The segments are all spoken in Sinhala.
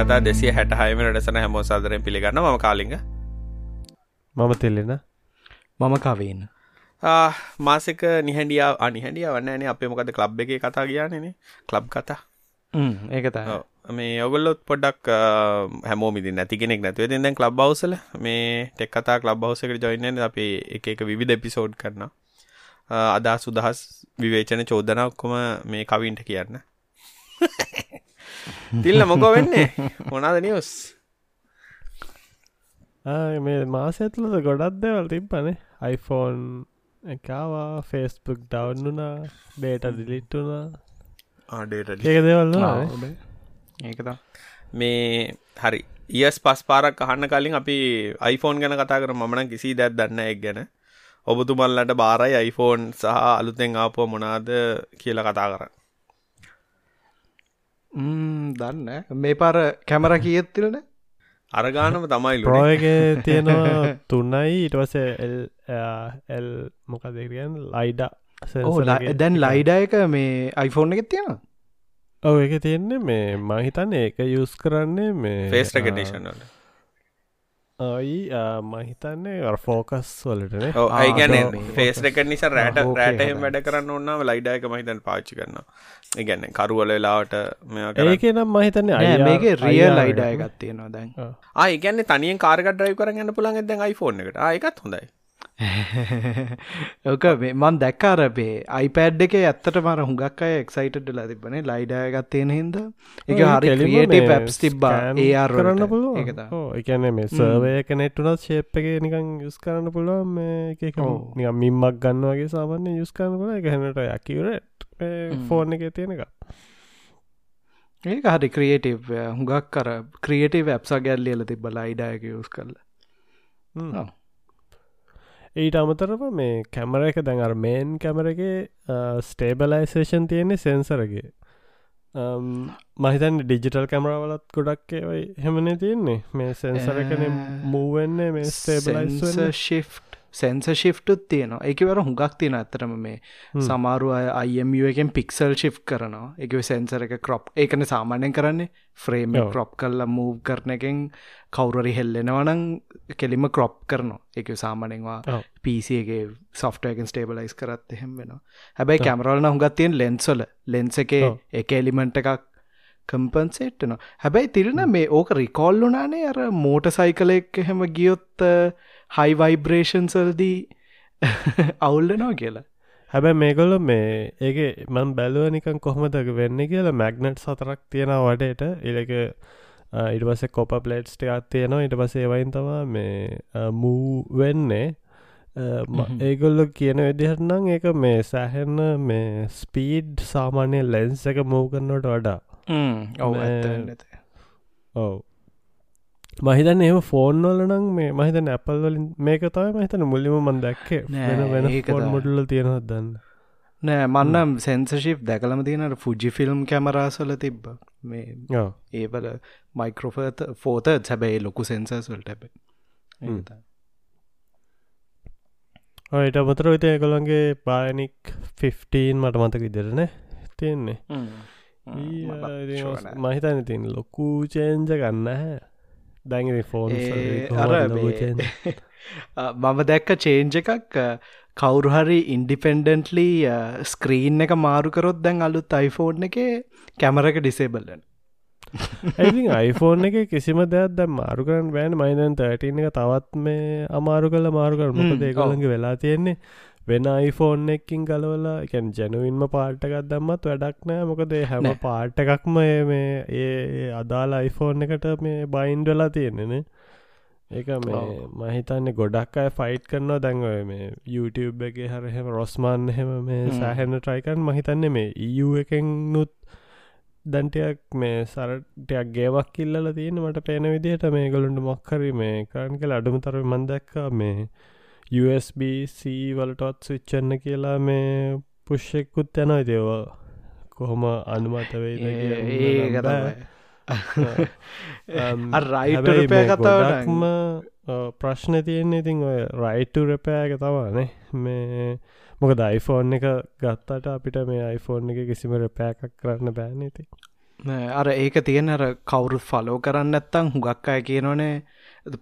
කතා දෙසිය හැට හයම රටසන හැමෝ සාදරයෙන් පිළිගන්න ම කාලිග. මම තෙල්ලෙන. මම කවන්න මාසික නිහැඩිය අනිහැඩිය වන්නන අපේ මොකද කලබ් එක කතා කියන්නේනේ කලබ් කතා. ඒකත මේ ඔගොල්ලොත් පොඩක් හැමෝ මිදි නැති කෙනෙක් නැතුව. දැන් ලබ් බවසල මේ ටෙක් කතා ලබ් බවසකට ජොයින්න අපේ එක එක විවිධ එපිසෝඩ් කරන අදා සුදහස් විවේචන චෝදන ඔක්කොම මේ කවින්ට කියන්න තිල්ල මොකෝ වෙන්නේ? මොනාද නිවස් මේ මාසඇතුලද ගොඩක් දෙවල් තිබ්බනේ. iPhoneෆෝන් එකවා ෆේස්බුක් ඩවන්නුනා ඩේට දිලිට්ටුනා ආඩේට ඒක දෙවල්ල ඒකත මේ හරි ඉස් පස් පාරක් අහන්න කලින් අපි iPhoneෆෝන් ගැන කතා කර මන කිසි දැත් දන්න එක් ගැන. ඔබතුමල්ලට බාරයි iPhoneෆෝන් සහ අලුතෙන් ආපුව මොනාද කියලා කතා කරන්න දන්න මේ පාර කැමර කියත්තිලන අරගානම තමයි ප්‍රෝයගේ තියෙනවා තුන්නයි ඉටවස එල් මොක දෙරියන් ලයිඩා දැන් ලයිඩායක මේ අයිෆෝන් එක තියෙන ඔව එක තියෙන්නේ මේ මහිතන්න ඒක යුස් කරන්නේ මේ ෆේස්ටකටේෂන්ල ඔයි මහිතන්නේ ෆෝකස් වලටන ඒගැන ෆේස් එක නිසා රෑට රෑටහෙම වැඩ කරන්න ඔන්නාව ලයිඩායක මහිතන් පාච්චි කරන්න ඒගැන්න කරුවල වෙලාවට ඒක නම් මහිතන්න මේක රිය ලයිඩායකත් තියෙනවා දැන්. ආයගැන්න තනියෙන් කාරක ඩ්‍රයි කරන්න පුළන් දැන් iPhone එකට. ආයකත් හොඳයි ඕක මන් දැක්කාරබේ අයිපඩ් එක ඇත්තට මර හුඟක් අය එක්සයිටඩ් ලා තිබනේ ලයිඩායගත් තියෙන හිද එක හරි පැප්ස් තිබ්බා ඒර් කරන්න පුළුව එකන මේ සර්වය කනෙට්ටුනත් ශේප් එක නිකං යුස් කරන්න පුළුවන්. මේ නිකම් මින්මක් ගන්නවගේ සාමාන්‍ය යුස් කරන්න පුල එක හැනට යකිවරට ෆෝන් එක තියෙන එක ඒක හරි ක්‍රියටව් හුඟක් කර ක්‍රියටව ඇප්සා ගැල්ලියල තිබ ලයිඩායක යුස් කරලා ඊට අමතරව මේ කැමර එක දැන් අර මේන් කැමරගේ ස්ටේබලයිසේෂන් තියෙන්නේ සෙන්සරගේ මහිතන් ඩිජිටල් කැමරවලත් ගොඩක් ඒවයි හෙමනේ තියෙන්නේ. මේ සෙන්සර එකන මූවෙන්නේ මේ ස්ටේබලයිස් ශිෆ් සැන්ස ශිෆ්ටුත් තියෙනවා. එකවර හුඟක් තියෙන ඇතරම මේ සමාරු අය අයම එකෙන් පික්සල් ශිෆ් කරනවා. එක සැන්සර එක කොප් ඒකන සාමාන්‍යයෙන් කරන්නේ. ෆ්‍රේම කොප් කල්ල මූව් කරන එකෙන් කවුරරි හෙල්ලෙනවනං කෙලිම කොප් කරනවා. එක සාමානෙන්වා පිසිගේ සොෆ්ටයගෙන් ස්ටේබලයිස් කරත් එහෙම වෙනවා. හැබැයි කැමරල්න හුඟත් තියෙන ලෙන්සොල ලෙන්ස එක එක එලිමෙන්ට් එකක් කම්පන්සේට්න හැබැයි තිරන මේ ඕක රිකෝල්ලුනානේ අර මෝට සයිකලෙක් එහෙම ගියොත් හයි වයිබ්‍රේෂන්සල්දී අවුල්ලනවා කියලා. හැබැ මේගොල්ල මේ ඒක මන් බැලුව නිකන් කොහොමදක වෙන්න කියලා මැග්නට් සතරක් තියෙන වඩට එලක ඉට පස කොප පලේට්ස් ටිකත් තියෙනවා. ඉට පස ඒවයින් තමා මේ මූ වෙන්නේ ඒගොල්ල කියන විදිහටනම් ඒක මේ සැහෙන්න මේ ස්පීඩ් සාමාන්‍ය ලෙන්ස් එක මූ කරන්නට වඩා ඔව මහිතන්න එම ෆෝන් වල නම් මේ මහිතන ඇපල් වලින් මේක තමයි මහිතන මුල්ලිම මන් දැක්කේ. වෙන වෙන මොඩල්ල තියෙනවත් දන්න? නෑ මන්නම් සෙන්සශිප් දැකලම තියෙනට ෆුජි ෆිල්ම් කැමරාසල තිබ්බ. මේ ඒබල මයිකෝෆත ෆෝත සැබැයි ලොකු සෙන්සර්ස් වලට ඇබ ඔයට අමතර විත කොළන්ගේ පායනික් 15 මට මතක ඉදිරන තියෙන්නේ. මහිතන තින් ලොකු චේන්ජ ගන්න හැ දැඟ ෆෝන් මම දැක්ක චේන්ජ එකක් කවුරු හරි ඉන්ඩිපෙන්ඩන්ටලි ස්ක්‍රීන් එක මාරුකරොත් දැන් අලුත් අයිෆෝන් එක කැමරක ඩිසේබල්ලන ඇති iPhoneෆෝන් එක කිසිම දෙයක් දැම් මාරු කරන්න බෑන්. මයිනන් 13 එක තවත් මේ අමාරු කල මාරුකර මොකද ඒගොලගේ වෙලා තියෙන්නේ වෙන iPhoneෆෝන් එකින් ගලවලා එකැන් ජැනුවන්ම පාට්ටකත් දම්මත් වැඩක් නෑ. මොකද හැම පාට්ට එකක්ම මේ ඒ අදාලා iPhoneෆෝන් එකට මේ බයින්් වෙලා තියෙන්නේන ඒක මේ මහිතන්නේ ගොඩක් අය ෆයිට් කරනවා. දැන්ව මේ YouTube එක හරහෙම රොස්මාන් හෙම. මේ සෑහෙන ට්‍රයිකන් මහිතන්නේ මේ EU එකෙන් නුත් දැන්ටයක් මේ සරටයක් ගේවක් කිල්ල තියෙන මට පේන විදිහට මේ ගොලුන්ට මොක්කරි මේ කරන් කල අඩුම තර මන්දක්කා මේ USBC වලටත් ස්විච්චන්න කියලා මේ පුෂ්ෂෙක්කුත් යනයි දේවා කොහොම අනුමත වෙයිද රයිටරපය කතාවටක්ම ප්‍රශ්න තියෙන්නේ ඉතින් ඔය රයිටු රැපෑක තවානේ මේ මොක දයිෆෝන් එක ගත්තට අපිට මේ iPhoneෆෝන් එක කිසිම රැපෑකක් කරන්න බෑන ඉති අර ඒක තියෙන අර කවුරුත් ෆලෝ කරන්න ඇත්තං හුගක් අය කියනවනේ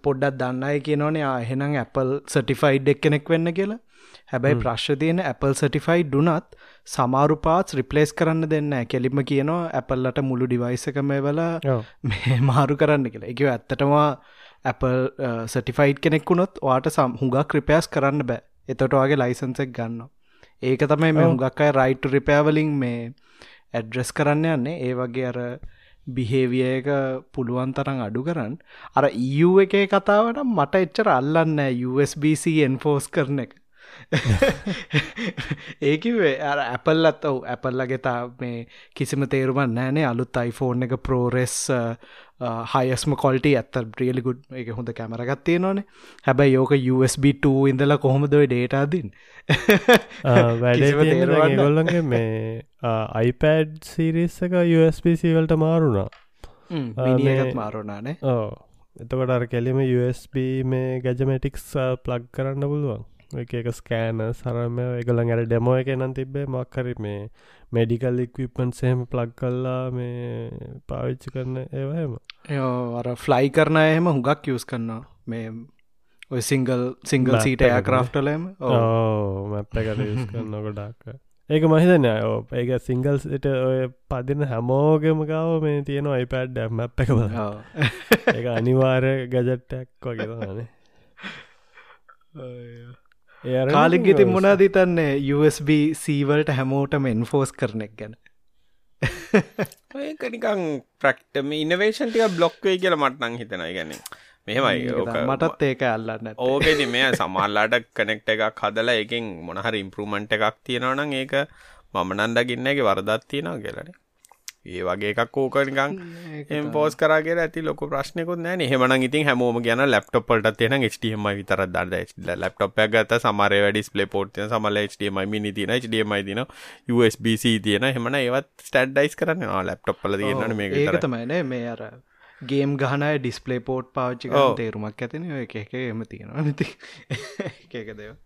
පොඩ්ඩක් දන්න අය කියනවනේ එහෙනම් Apple සටිෆයිඩ් එක් කෙනෙක් වෙන්න කියලා. හැබැයි ප්‍රශ්්‍ය තියෙන Apple සටිෆයිඩ් ඩුනත් සමාරු පාත් රිපලේස් කරන්න දෙන්න කෙලිම කියනවා ඇපල්ලට මුළු ඩිවයිසකම වෙලා මේ මාරු කරන්න කියලා. එක ඇත්තටවා Apple සටිෆයිඩ් කෙනෙක් වුණොත් වාට සම් හුඟක් ක්‍රිපයස් කරන්න බෑ. එතොට වගේ ලයිසන්සෙක් ගන්න ඒක තමයි මේ හුඟක් අයි රයිට් රිපෑවලින් මේ ඇඩ්‍රෙස් කරන්න යන්නේ. ඒ වගේ අර බිහේවියක පුළුවන් තරම් අඩු කරන්න. අර EU එකේ කතාවට මට එච්චර අල්ලන්න USBC එන්ෆෝස් කරන එක. ඒකිවේ අර ඇපල්ලත් ඔවු ඇපල්ලගේ තා මේ කිසිම තේරුමන් නෑනේ අලුත් iPhone එක ප්‍රෝරෙස් හයස්ම කොල්ට ඇත්ත බ්‍රියලිකුඩ් එක හොඳ කැමරගත් තියෙනවානේ. හැබැයි යෝක USB2 ඉඳලා කොහොමද ඩේටාදින් වැඩගොල්ලගේ මේ iPad සිරිස් එක USBC වලට මාරුණා. මාරුණානේ. ඕ එතකොට අර කෙලිම USB මේ ගැජමටික්ස් ප්ලග් කරන්න පුළුවන්. එක එක ස්කෑන සරම එකගොලන් අර ඩෙමෝ එක නම් තිබේ මක්කරි මේ මෙඩිකල් ඉක්විපන් සහෙම ප්ලග් කල්ලා මේ පාවිච්චි කරන ඒවහෙම අර ෆ්ලයි කරන එහෙම හුඟක් යස් කරන්නවා මේ ඔය සිංගල් සිංගල් සීට ඇක්‍රාෆ්ටලම ගොඩක්. ඒක මහිතන ඒක සිංගල්ට ඔය පදින හැමෝගෙම ගාව මේ තියෙන අයිපඩ් මැප් එක බ ඒ අනිවාර ගජට්ටක් වගේ නේ කාලික් ඉතින් මොනාද තන්නේ USB සීවලට හැමෝටම එන්ෆෝස් කරනෙක් ගැන ඒකනිකං ප්‍රක්ටම ඉනවේෂන්ටික බ්ලොක්වේ කියල මටනං හිතනයි ගැන මෙහෙමයි. මටත් ඒක අල්ලන්න ඕකෙන මේ සමල්ලාට කනෙක්ට එකක් හදලා එකින් මොනහර ඉම්පරමන්ට් එකක් තියෙනවනම් ඒක මම නන්දගින්නගේ වරදත් තියෙනවා කියලනේ ඒ වගේ එකක් ඕකනිකං එම්පෝස් කරගේ ඇති ලොක ප්‍රශ්නයකුත් නෑ. හෙමන ඉතින් හැමෝම ගැන ලප්ටොප්පලට තියෙන HDM විතර දන්න ලප්ටොප් ගත සමර වැඩිස් පලේ පෝට්ය සමල HDM මිනි තින HDM තින USBC තියෙන හෙමන ඒවත් ස්ටඩ්ඩයිස් කරන්න ලප්ටොප්පල තියෙන මේ ඒක තමයින මේ අර ගේම් ගහනය ඩිස්පලේ පෝට් පාච්චි තේරුමක් ඇතින එක එක එම තියෙනවා. නති ඒක දේව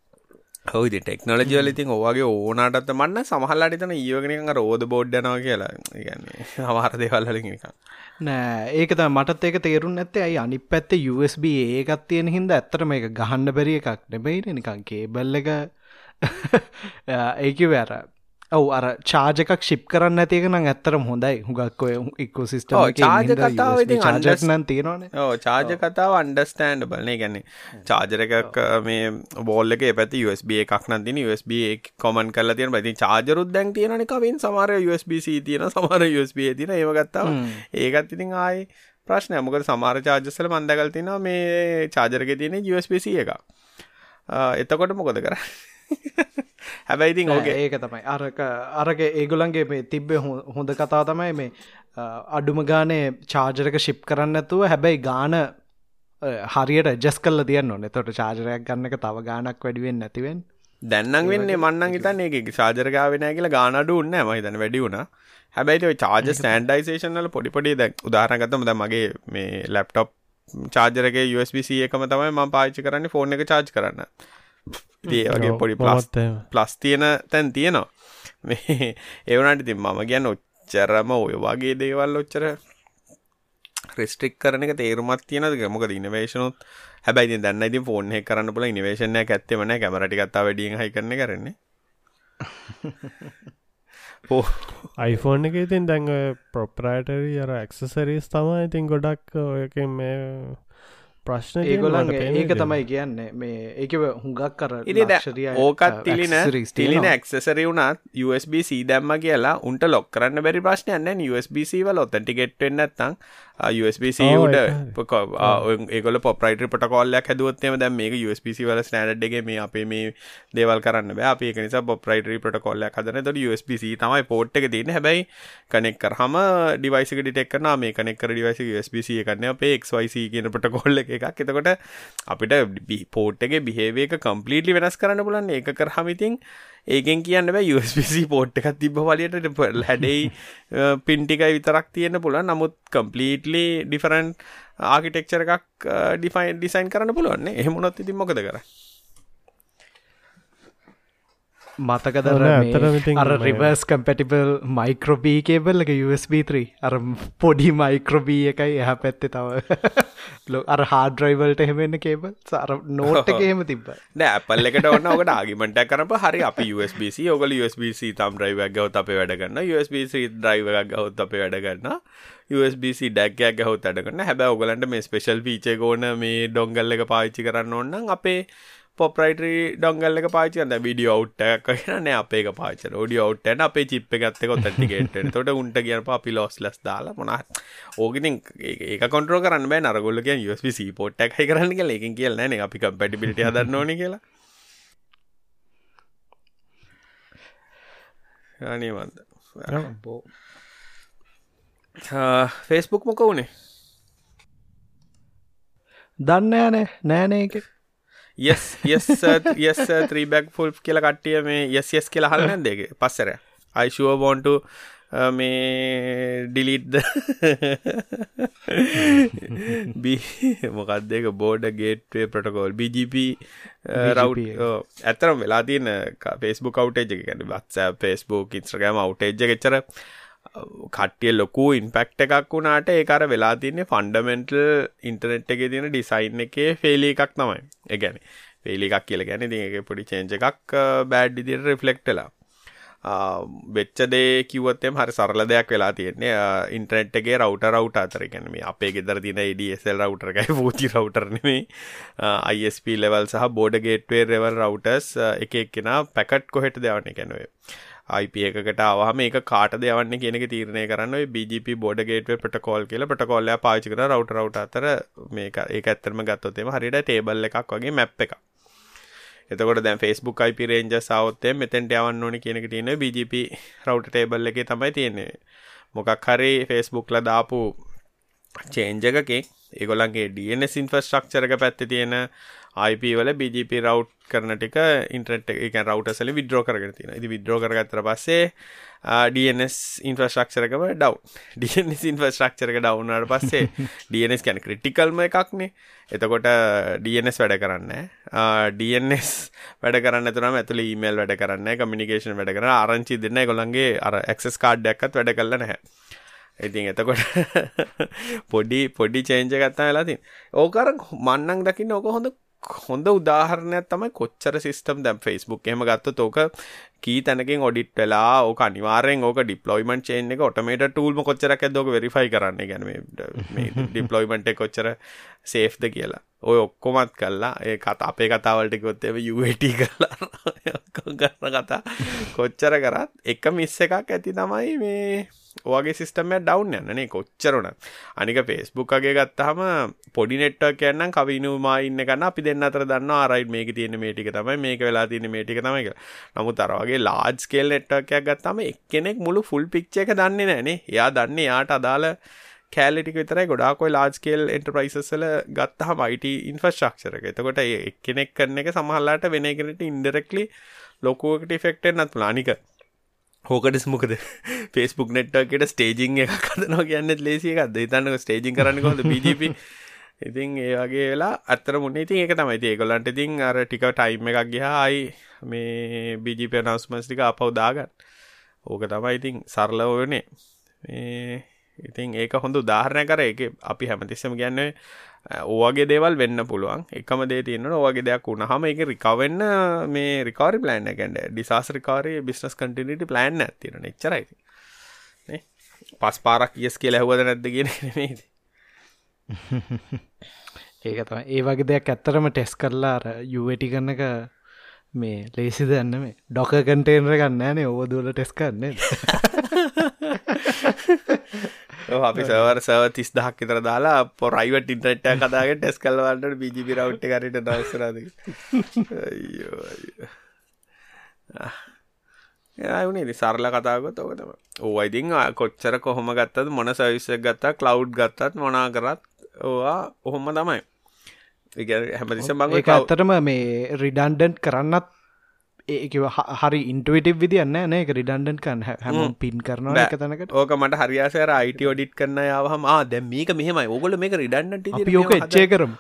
හොයිද ටෙක්නෝලජි වල ඉතින් ඔයගේ ඕනාටත් මන්න සමහරලාට ඉතන ඊයෝගෙන අර රෝද බෝඩ් යනවා කියලා. කියන්නේ සමහර දේවල් වලින් නිකන්. නෑ ඒක තමයි මටත් ඒක තේරුම් නැත්තේ. අයි අනිත් පැත්තේ USB ඒකක් තියෙන හින්දා ඇත්තට මේක ගහන්න බැරි එකක් නෙමෙයිනේ. නිකන් කේබල් එක. ඒකේ වැර ඔව අර චාජ එකක් ශිප් කරන්න ඇතික නම් ඇත්තරම හොඳයි. හුගක් ඔය ඉක්කෝ සිිස්ටම චාජ කතාව චාජනන් තියෙනවාන. ඕ චාජ කතාව අන්ඩස්ටෑන්ඩ බලන්නේ ගැන චාජර එකක් මේ බෝල්ල එක පැති USB එකක් නතින USB කොමන් කල තියෙන බති චාජරුත් දැන් තියෙනන කවින්. සමර USBC තියෙන සමර USB තින ඒවගත්තාව ඒකත් ඉතින් ආයි ප්‍රශ්නය මොකද සමාර චාජසල මන්දකල් තින මේ චාජරක තියෙන USBC එක එතකොට මොකොද කර හැබැයිතින් ඕගේ ඒක තමයි. අරක අරක ඒගොලන්ගේ මේ තිබ්බේ හොඳ කතා තමයි මේ අඩුම ගානේ චාර්ජරක ශිප් කරන්න ඇතුව හැබැයි ගාන හරියට ජස් කල්ල තියන්න ඕන. තොට චාර්ජරයක් ගන්න එක තව ගානක් වැඩිවෙන් නැතිවෙන් දැන්නම් වෙන්නේ. මන්නන් හිතන්න ඒක ශාජරකාවෙන කියලා ගානඩු උන්න මහිතන වැඩි වුණ. හැබැයි චාර්ජ ස්ටන්ඩයිසේෂනල පොඩිපොඩි දැ උදාහරනගතම ද මගේ මේ ලැප්ටොප් චාර්ජරගේ USB එකම තමයි ම පාච්චි කරන්න ෆෝන් එක චාර්ජ් කරන්න ඒ වගේ පොඩි ප්ලස් ප්ලස් තියෙන තැන් තියෙනවා මේ ඒවනට ඉතින් මම ගැන ඔච්චරම ඔය වගේ දේවල් ඔච්චර රිස්ට්‍රික් කරන එක තේරුමත් තියෙනද මොකද ඉනවේශනුත් හැබැයි දන්න ඉතින් ෆෝන් එක කරන්න පුළ ඉනවේශනයක් ඇත්තෙමන කැමරටිකත්තා වැඩියෙන් හයි කරන කරන්නේ iPhoneෆෝන් එක ඉතින් දැන් ප්‍රොප්‍රයිටරී අර ඇක්සසරීස් තමයි ඉතින් ගොඩක් ඔයක මේ ප්‍රශ්න ඒගොලන් ඒක තමයි කියන්නේ. මේ ඒක හුඟක් කර ඕකත් තිලින තිලින එක්සසරි වුණත් USB C දැම්ම කියලා උන්ට ලොක් කරන්න බැරි ප්‍රශ්නයන්න USB C වල ඔතැටිකෙට්වෙන්න ඇත්තං USBC උට ඒගොල පොප්‍රයිට පොටකොල්ලයක් හැදුවත්ම දැ මේ USBC වල ස්නෑඩ්ගේ මේ අපේ මේ දේවල් කරන්න අපේ නිසා පොප්‍රයිටරි පොටකොල්ලයක් හදන. තොට USBC තමයි පෝට් එක තියන හැබයි කනෙක් කරහම ඩිවයිසික ඩිටෙක්න මේ කනෙක් ඩිවයිස USBC කරන්න අපේ XYC කියන පොටකොල්ල එකක්. එතකොට අපිට පෝට් එක බිහේවේක කම්පලීටලි වෙනස් කරන්න පුලන් ඒක කරහමිතින් ඒකෙන් කියන්න බෑ USB පෝට් එකක් තිබ්බ වලියට හැඩෙයි පින්ටිකයි විතරක් තියෙන පුළුවන්. නමුත් කම්පලීටලි ඩිෆරන්් ආකිටෙක්චර එකක් ඩිෆයින් ඩිසයින් කරන්න පුළුවන්නේ එහෙමුණොත් ඉතින් මොකද කර මතකදර අර රිවර්ස් කම්පැටිබල් මයික්‍රෝබී කේබල් එක USB3 අර පොඩි මයික්‍රෝබී එකයි එහ පැත්තේ තව. අර හාඩරයිවල්ට එහෙමෙන්න කේබල් සර නෝට්ට එහෙම තිබ්බ. නෑ ඇපල් එකට ඔන්න ඔකට ආගිමට කරප හරි අපි USBC ඔගල USBC තම් ්‍රයිවයක් ගවත් අපේ වැඩගන්න USBC ්‍රයිව එකක් ගවත් අපේ වැඩගන්න USBC ඩැක්යක් ගහවත් අඩගන්න හැබැ ඔගලන්ට මේ ස්පෙශල් පීචේ ගෝන මේ ඩොංගල් එක පාච්චි කරන්න ඔන්න අපේ පොප්‍රයිටරි ඩොංගල්ල පාචන විඩිය අවට්ටක් කියන අපේ පාච ඩිය අවට්ටන අපේ චිප් ගත්තක තටිගේට තොට උන්ට කියන අපි ලොස් ලස් දාලා මොනත් ඕගෙනින් ඒක කොන්ට්‍රෝ කරන්න නරගොල්ලක USB පොට්ටක් හයි කරන්න කියලා. එකින් කියල න අපි කම්පැටිබිට හදන්න ඕන කියලා. අනේවන්ද ෆේස්බුක් මොක වුණේ දන්න යනෑ නෑනය එක යස් යස් යස් ත්‍රීබැක් ෆුල් කියල කට්ටිය මේ යස් යස් කියලා හල්න්න දෙක පස්සර අයිශුව බොන්ටු මේ ඩිලිට්ද මොකක්දක බෝඩ ගේට්ේ පොටකෝල් BGP රව් ඇතරම් වෙලා තියන ෆෙස්බුක් අවටේජ ගැන බත්ස ෆෙස්බුක් ඉස්්‍රගෑම අවටේජ්ජ ගෙච්චර කට්ටිය ලොකු ඉන්පෙක්ට එකක් වුණාට ඒකර වෙලා තින්නේ ෆන්ඩමෙන්ටල් ඉන්ටනෙට් එක තියෙන ඩිසයින් එකේ ෆෙලි එකක් තමයි. එකගැන පේලි එකක් කියල ගැන තිගේ පොඩි චේන්ජ එකක් බෑඩ් ඉදිර රිෆලෙක්ටලා වෙච්චදේ කිවත්තෙම හරි සරල දෙයක් වෙලා තියෙන්නේ. ඉන්ටනෙට්ගේ රවට රවට් අතර. ගැන මේ අපේ ගෙදර තින ඩSල් රවටර්ගයි පූචි රවටර්නේ ISP ලෙවල් සහ බෝඩ ගේට්වේ රෙවල් රවටස් එක එක්කෙන පැකට් කොහෙට දෙවන්න කැනුවේ IP එකකට අවහම ඒක කාට දෙවන්න කියනක තීරණය කරන්න BGP බෝඩ ගේටේ පටකෝල් කියල. පටකොල්ල පාචි කර රවට් රවට් අතර මේ ඒ ඇත්තරම ගත්තොතේම හරිට ටේබල් එකක් වගේ මැප් එක එතකොට දැන් ෆස්බුක් IP රේන්ජ සෞත්තය මෙතැන්ට යවන්න ඕන කියනක තියෙන BGP රවට් ටේබල් එක තමයි තියෙන්නේ. මොකක් හරි ෆෙස්බුක්ල දාපු චේන්ජකකේ ඒගොලන්ගේ DNS ඉන්ෆස්ට්‍රක්චරක පැත්ති තියෙන IP වල BGP රව් කරන ටික ඉන්ට්‍රට් එක රවටසල විද්‍රෝ කරගෙන තියෙන ඉති විද්‍රෝ කරගත්තර පස්සේ DNS ඉන්ෆස්ට්‍රක්චරකම ඩව් DNS ඉන්ෆස්ට්‍රක්චරක ඩවුනට පස්සේ DNS කැන ක්‍රටිකල්ම එකක්නේ. එතකොට DNS වැඩ කරන්න DNS වැඩ කරන්න තුරම ඇතුළ ඊමේල් වැඩ කරන්න කමිනිකේෂන් වැඩ කරන ආරංචි දෙන්න ගොළන්ගේ අර එක්සස් කාඩ්ඩයක්ත් වැඩ කරල නැහැ. ඉතින් එතකොට පොඩි පොඩි චේන්ජ ගත්තා වෙලාතින් ඕකර මන්නක් දකින්න ඕක හොඳ හොඳ උදාහරණයක් තමයි කොච්චර සිස්ටම් දැම් ෆෙස්බුක් එම ගත්ත තෝක කී තැනකින් ඔඩිට් වෙලා ඕක අනිවාරෙන් ඕක ඩිප්ලොයිමන්ට චේන් එක ඔටමේට ටූල්ම කොච්චරක් ඇදෝක වෙරිෆයි කරන්න? ගැන මේ ඩිප්ලොයිමන්ට කොච්චර සේෆ්ද කියලා. ඔය ඔක්කොමත් කල්ලා ඒ කතා අපේ කතාවලට කොත්තේව යුට කරලා කරන කතා. කොච්චර කරත් එක මිස්ස එකක් ඇති තමයි මේ ඔගේ සිස්ටම ඩව් යන්නනේ කොච්චරුන අනික පේස්බුක්ගේ ගත්තහම පොඩි නෙට්ව කියන්න කවිනුමා ඉන්න කන්න අපි දෙන්න අතර දන්න ආරයි් මේක තියෙන මේටික තමයි මේක වෙලා තියෙන මේටික තමයි නමු තරවගේ ලාජ් කේල් නෙට්වකයක් ගත්තම එක්කෙනෙක් මුළු ෆුල් පික්්ච එක දන්නේ නෑනේ එයා දන්නේ යාට අදාළ කෑලිටික විතරයි. ගොඩාකොයි ලාජ්කේල් එන්ටර්ප්‍රයිසස්ල ගත්තහ මයිට ඉන්ෆස්ට්‍රක්ෂරක එතකොට එක්කෙනෙක් කරන එක සමහල්ලාට වෙන කෙනට ඉන්ඩරෙක්ලි ලොකුවකට ෆෙක්ටෙන් නත් ලානික හෝකට මොකද? ෆෙස්බුක් නෙට්ටකට ස්ටේජිං එක කදනවා කියන්න ලේසිය එකක්ද? ඉතන්නක ස්ටේජිං කරන්න කොද BGP ඉතින් ඒ වගේ වෙලා අත්තර මුණ ඉතින් ඒක තමයි. ඒකොලන්ට ඉතින් අර ටික ටයිම් එකක් ගිහායි මේ BGP නවස්මස්ටික අපව් දාගන්න. ඕක තමයි ඉතින් සරලව වනේ මේ ඉතින් ඒක හොඳ උදාහරණය කර එක අපි හැමතිස්සම ගැන්නේ ඕගේ දේවල් වෙන්න පුළුවන්. එකම දේ තියන්න ඕගේ දෙයක් වුණ හම එක රිකවෙන්න මේ රිකාරි ප්ලෑන් එකැන්ඩ ඩිසාස් රිකාරය බිස්නස් කටිනිට ප්ලෑන් ඇතිරන එච්චරයි පස් පාරක් කියස් කියල ඇහවද නැද්ද කියෙන නෙමේද ඒක තම ඒ වගේ දෙයක් ඇත්තරම ටෙස් කරලා අර යුවටි කරන්නක මේ ලේසි දන්න මේ ඩොක කටේන්ර ගන්නෑනේ ඕව දුවල ටෙස් කරන්නේ අපි සවර සව තිස් දහක් විතර දාලා පොරයිවට ඉන්ටට කතාගේ ටෙස් කල්වන්නට බිජිපි රවට් කරට දවසරද යවනේ සරල කතාගොත් ඕකතම ඕයිඉතින් කොච්චර කොහොම ගත්තත් මොන සවිස්සක් ගත්තා කලව් ගත්තත් මොනා කරත් ඕවා ඔහොම තමයි. හැමතිස මඟ ඒක ඇත්තරම මේ රිඩන්ඩන්ට් කරන්නත් ඒකව හරි ඉන්ටවිටව විදින්න න එක රිඩන්ඩන් කන්න හැම පින් කරන එක තැනකට. ඕක මට හරියාසර අයිට ොඩිට් කරන්න යවහම දැ මේක මෙහෙමයි. ඔගොල මේක රිඩන්ට යෝක එච්චේ කරම.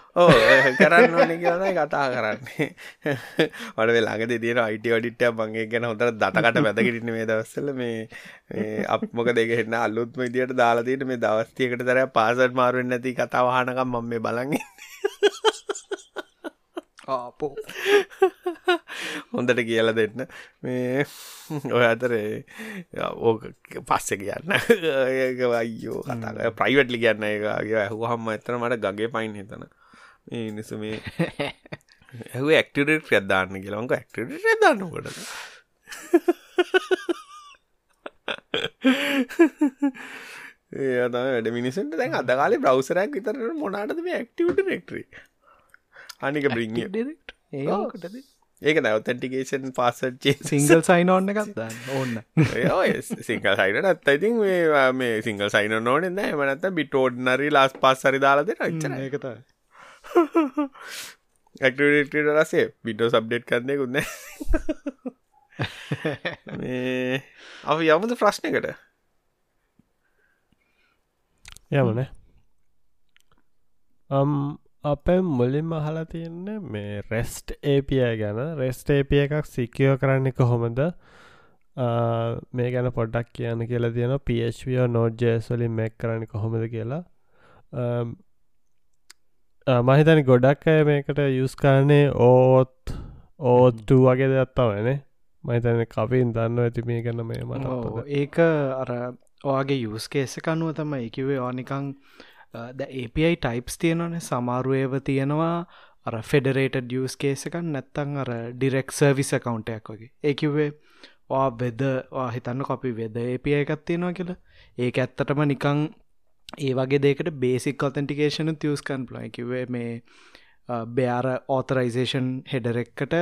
කරන්න කතා කරන්නේ. වඩ වෙලාගද තියෙන අයිට ොඩිට්ට මගේ ගැන හොතර දතකට වැදකිරන්න මේ දවස්සල මේ අපමක දෙකෙන්න අල්ලුත්ම ඉදිට දාලාදීට මේ දවස්තියකට තර පාසට මාරුවෙන් නැති කතාවාහනකම් මම මේ බලගන්න ආපෝ හොඳට කියල දෙන්න. මේ ඔය අතරේ ඕක පස්සෙ කියන්න. ඒකවයියෝ කතා ප්‍රයිවට්ලි කියන්න එකගේ ඇහු හම්ම එතන මට ගගේ පයින් හිතන මේ නිසු මේ ඇහ ඇක්ටට ්‍රද්දාන්න කියලවක ඇක්ට ්‍රදන්නකොට ඒ වැඩ මිනිසට දැන් අදකාලේ බ්‍රවසරයක් විතර මොනාටද මේ ඇක්ටවට රෙක්ටරේ අනික බ්‍රිං ඒකටද ඒක නැවතැටිකේෂන් පාසට් සිංගල් සයින ඔන්න එකක්දන්න ඕන්න. සිංහල් සයිට අත් ඉතින් මේ මේ සිංහල් සයින නෝන ද මනත බිටෝඩ්නරි ලාස් පස්සරි දාලද රච්චන ඒකත ඇක්ටට රසේ බිටෝ සබ්ඩේට් කරන්නේ කුන්න මේ අප යමුද ප්‍රශ්නකට යමන. um, අප මුලින්ම අහලා තියන්න මේ රෙස්ට් API ගැන. රෙස්ට API එකක් සිකියෝ කරන්න කොහොමද? මේ ගැන පොඩ්ඩක් කියන්න කියලා තියෙන පෝ නෝඩ් ජේස්වලින් මෙක් කරන්න කොහොමද කියලා. මහිතනි ගොඩක් අය මේකට යුස් කාරන්නේ ඕත් ඕත්ටු වගේ දෙයක්ත්තවනේ මහිතන කපින් දන්න ඇති මේ ගැන මේ මට ඒක අර ඔයාගේ යුස්කේෙස කනුව තමයි. එකවේ ඕනිකං ද API ටයිප්ස් තියෙනවනේ. සමාරුවේව තියෙනවා. අර ෆෙඩරේට ඩියස් කේසකන් නැත්තං අර ඩිරෙක් සර්විස කවුන්ටයක් වගේ. ඒකිවේ වා වෙද හිතන්න කොපි වෙද API එකත් තියෙනවා කියලා. ඒක ඇත්තටම නිකං ඒ වගේ දෙකට බේසික් කොතෙන්ටිකේෂන තියස්කන් ප්ලයිකිවේ මේ බෑර ඕතරයිසේෂන් හෙඩරෙක්කට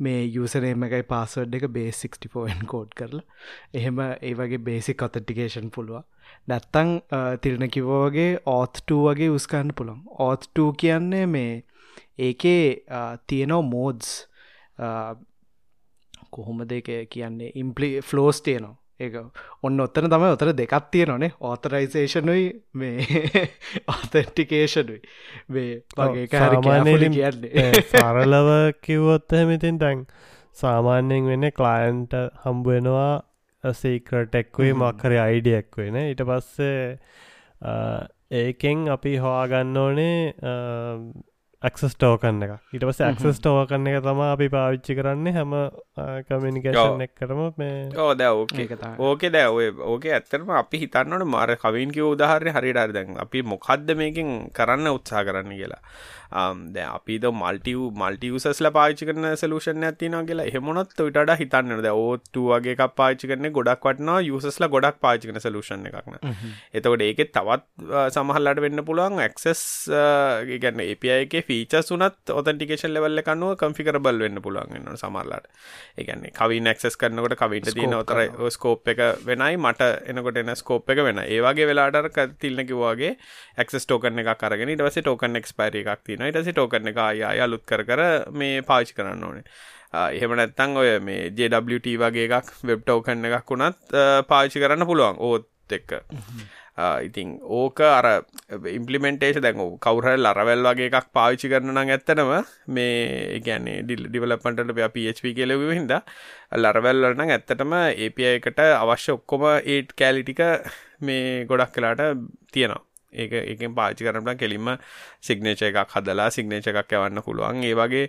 මේ යුසනේම එකයි පාසඩ් එක බේ64න් කෝඩ් කරලා. එහෙම ඒ වගේ බේසි කොතටිකේෂන් පුළුව නැත්තං තිරණ කිවෝගේ ඕත්ට වගේ උස්කන්න පුළොන් ඕත්ට කියන්නේ මේ ඒකේ තියනෝ මෝඩ්ස් කොහොම දෙක කියන්නේ ඉම්පලි ෆ්ලෝස් තියනවා. ඒ ඔන්න ඔත්තන තම ඔතර දෙකක් තිය නොනේ ඕතරයිසේෂනුයි මේ ඔතෙන්ටිකේෂනුයි මේ වගේ කාරමානලින් කියන්නේ. සරලව කිව්වොත්ත මෙතින් තැන් සාමාන්‍යයෙන් වෙන්න කලයින්ට හම්බුවෙනවා සීකරටෙක්වේ මක්කර අයිඩියෙක් වෙන ඊට පස්සේ ඒකෙන් අපි හොයාගන්න ඕනේ ඇක්සස් ටෝකන්න එක ඊට පස ඇක්සස් ටෝකන්න එක තම අපි පාවිච්චි කරන්න හැම කමිනිකේෂන් එක්කරම මේ ඕ දැ ඕකේ ඕක දැව ඕක ඇත්තරම අපි හිතන්නට මාර කවින් කිව උදාහරය හරිටර් දැන් අපි මොකක්ද මේකින් කරන්න උත්සා කරන්න කියලා. දැ අපිද මල්ටව මල්ටියසස්ල පාචි කරන සලූෂන් ඇතින කියලා. එහෙමොනොත් විට හිතන්න ද ඕත්තු වගේ එකක් පාචි කරන ගොඩක් වටන යුසස්ල ගොඩක් පාචි කන සලූෂන් එකක්න එතකොට ඒකෙත් තවත් සමහල්ලට වෙන්න පුළුවන් ඇක්සස් ගන්න APIක ෆීච සුනත් ඔතන්ටිකේෂන් ලෙවල්ල කනුව කම්ෆිකරබල් වෙන්න පුළුවන් න්න සමරලාට ඒගන්නේ කවි නෙක්සස් කරනකොට කවිට තියන ඔතර ස්කෝප් එක වෙනයි මට එනකොට එන ස්කෝප් එක වෙන ඒවාගේ වෙලාට තිල්නකිවාගේ ඇක්ස් ටෝකන එක කරගෙන ටවස ටෝකන් එක්ස්පයිර එකක් තින ඊටසි ටෝකන එක අය අලුත් කර මේ පාචි කරන්න ඕනේ. එහෙම නැත්තං ඔය මේ JWT වගේ එකක් වෙබ් ටෝකන්න එකක් වුණත් පාචි කරන්න පුළුවන් ඕත් එක්ක ඉතින් ඕක අර ඉම්පලිමෙන්ටේෂ දැන් කවුර ලරවැල් වගේ එකක් පාවිච්චි කරන නම් ඇත්තනම මේ ගැන්නේ ඩිල් ඩිවලපන්ටට PHP කෙලව හිද ලරවැල් වලන ඇත්තටම API එකට අවශ්‍ය ඔක්කොම ඒට් කෑලිටික මේ ගොඩක් කලාට තියෙනවා. ඒක එකෙන් පාචි කරනට කෙලින්ම සිග්නේච එකක් හදලා සිග්නේච එකක් යවන්න පුළුවන්. ඒ වගේ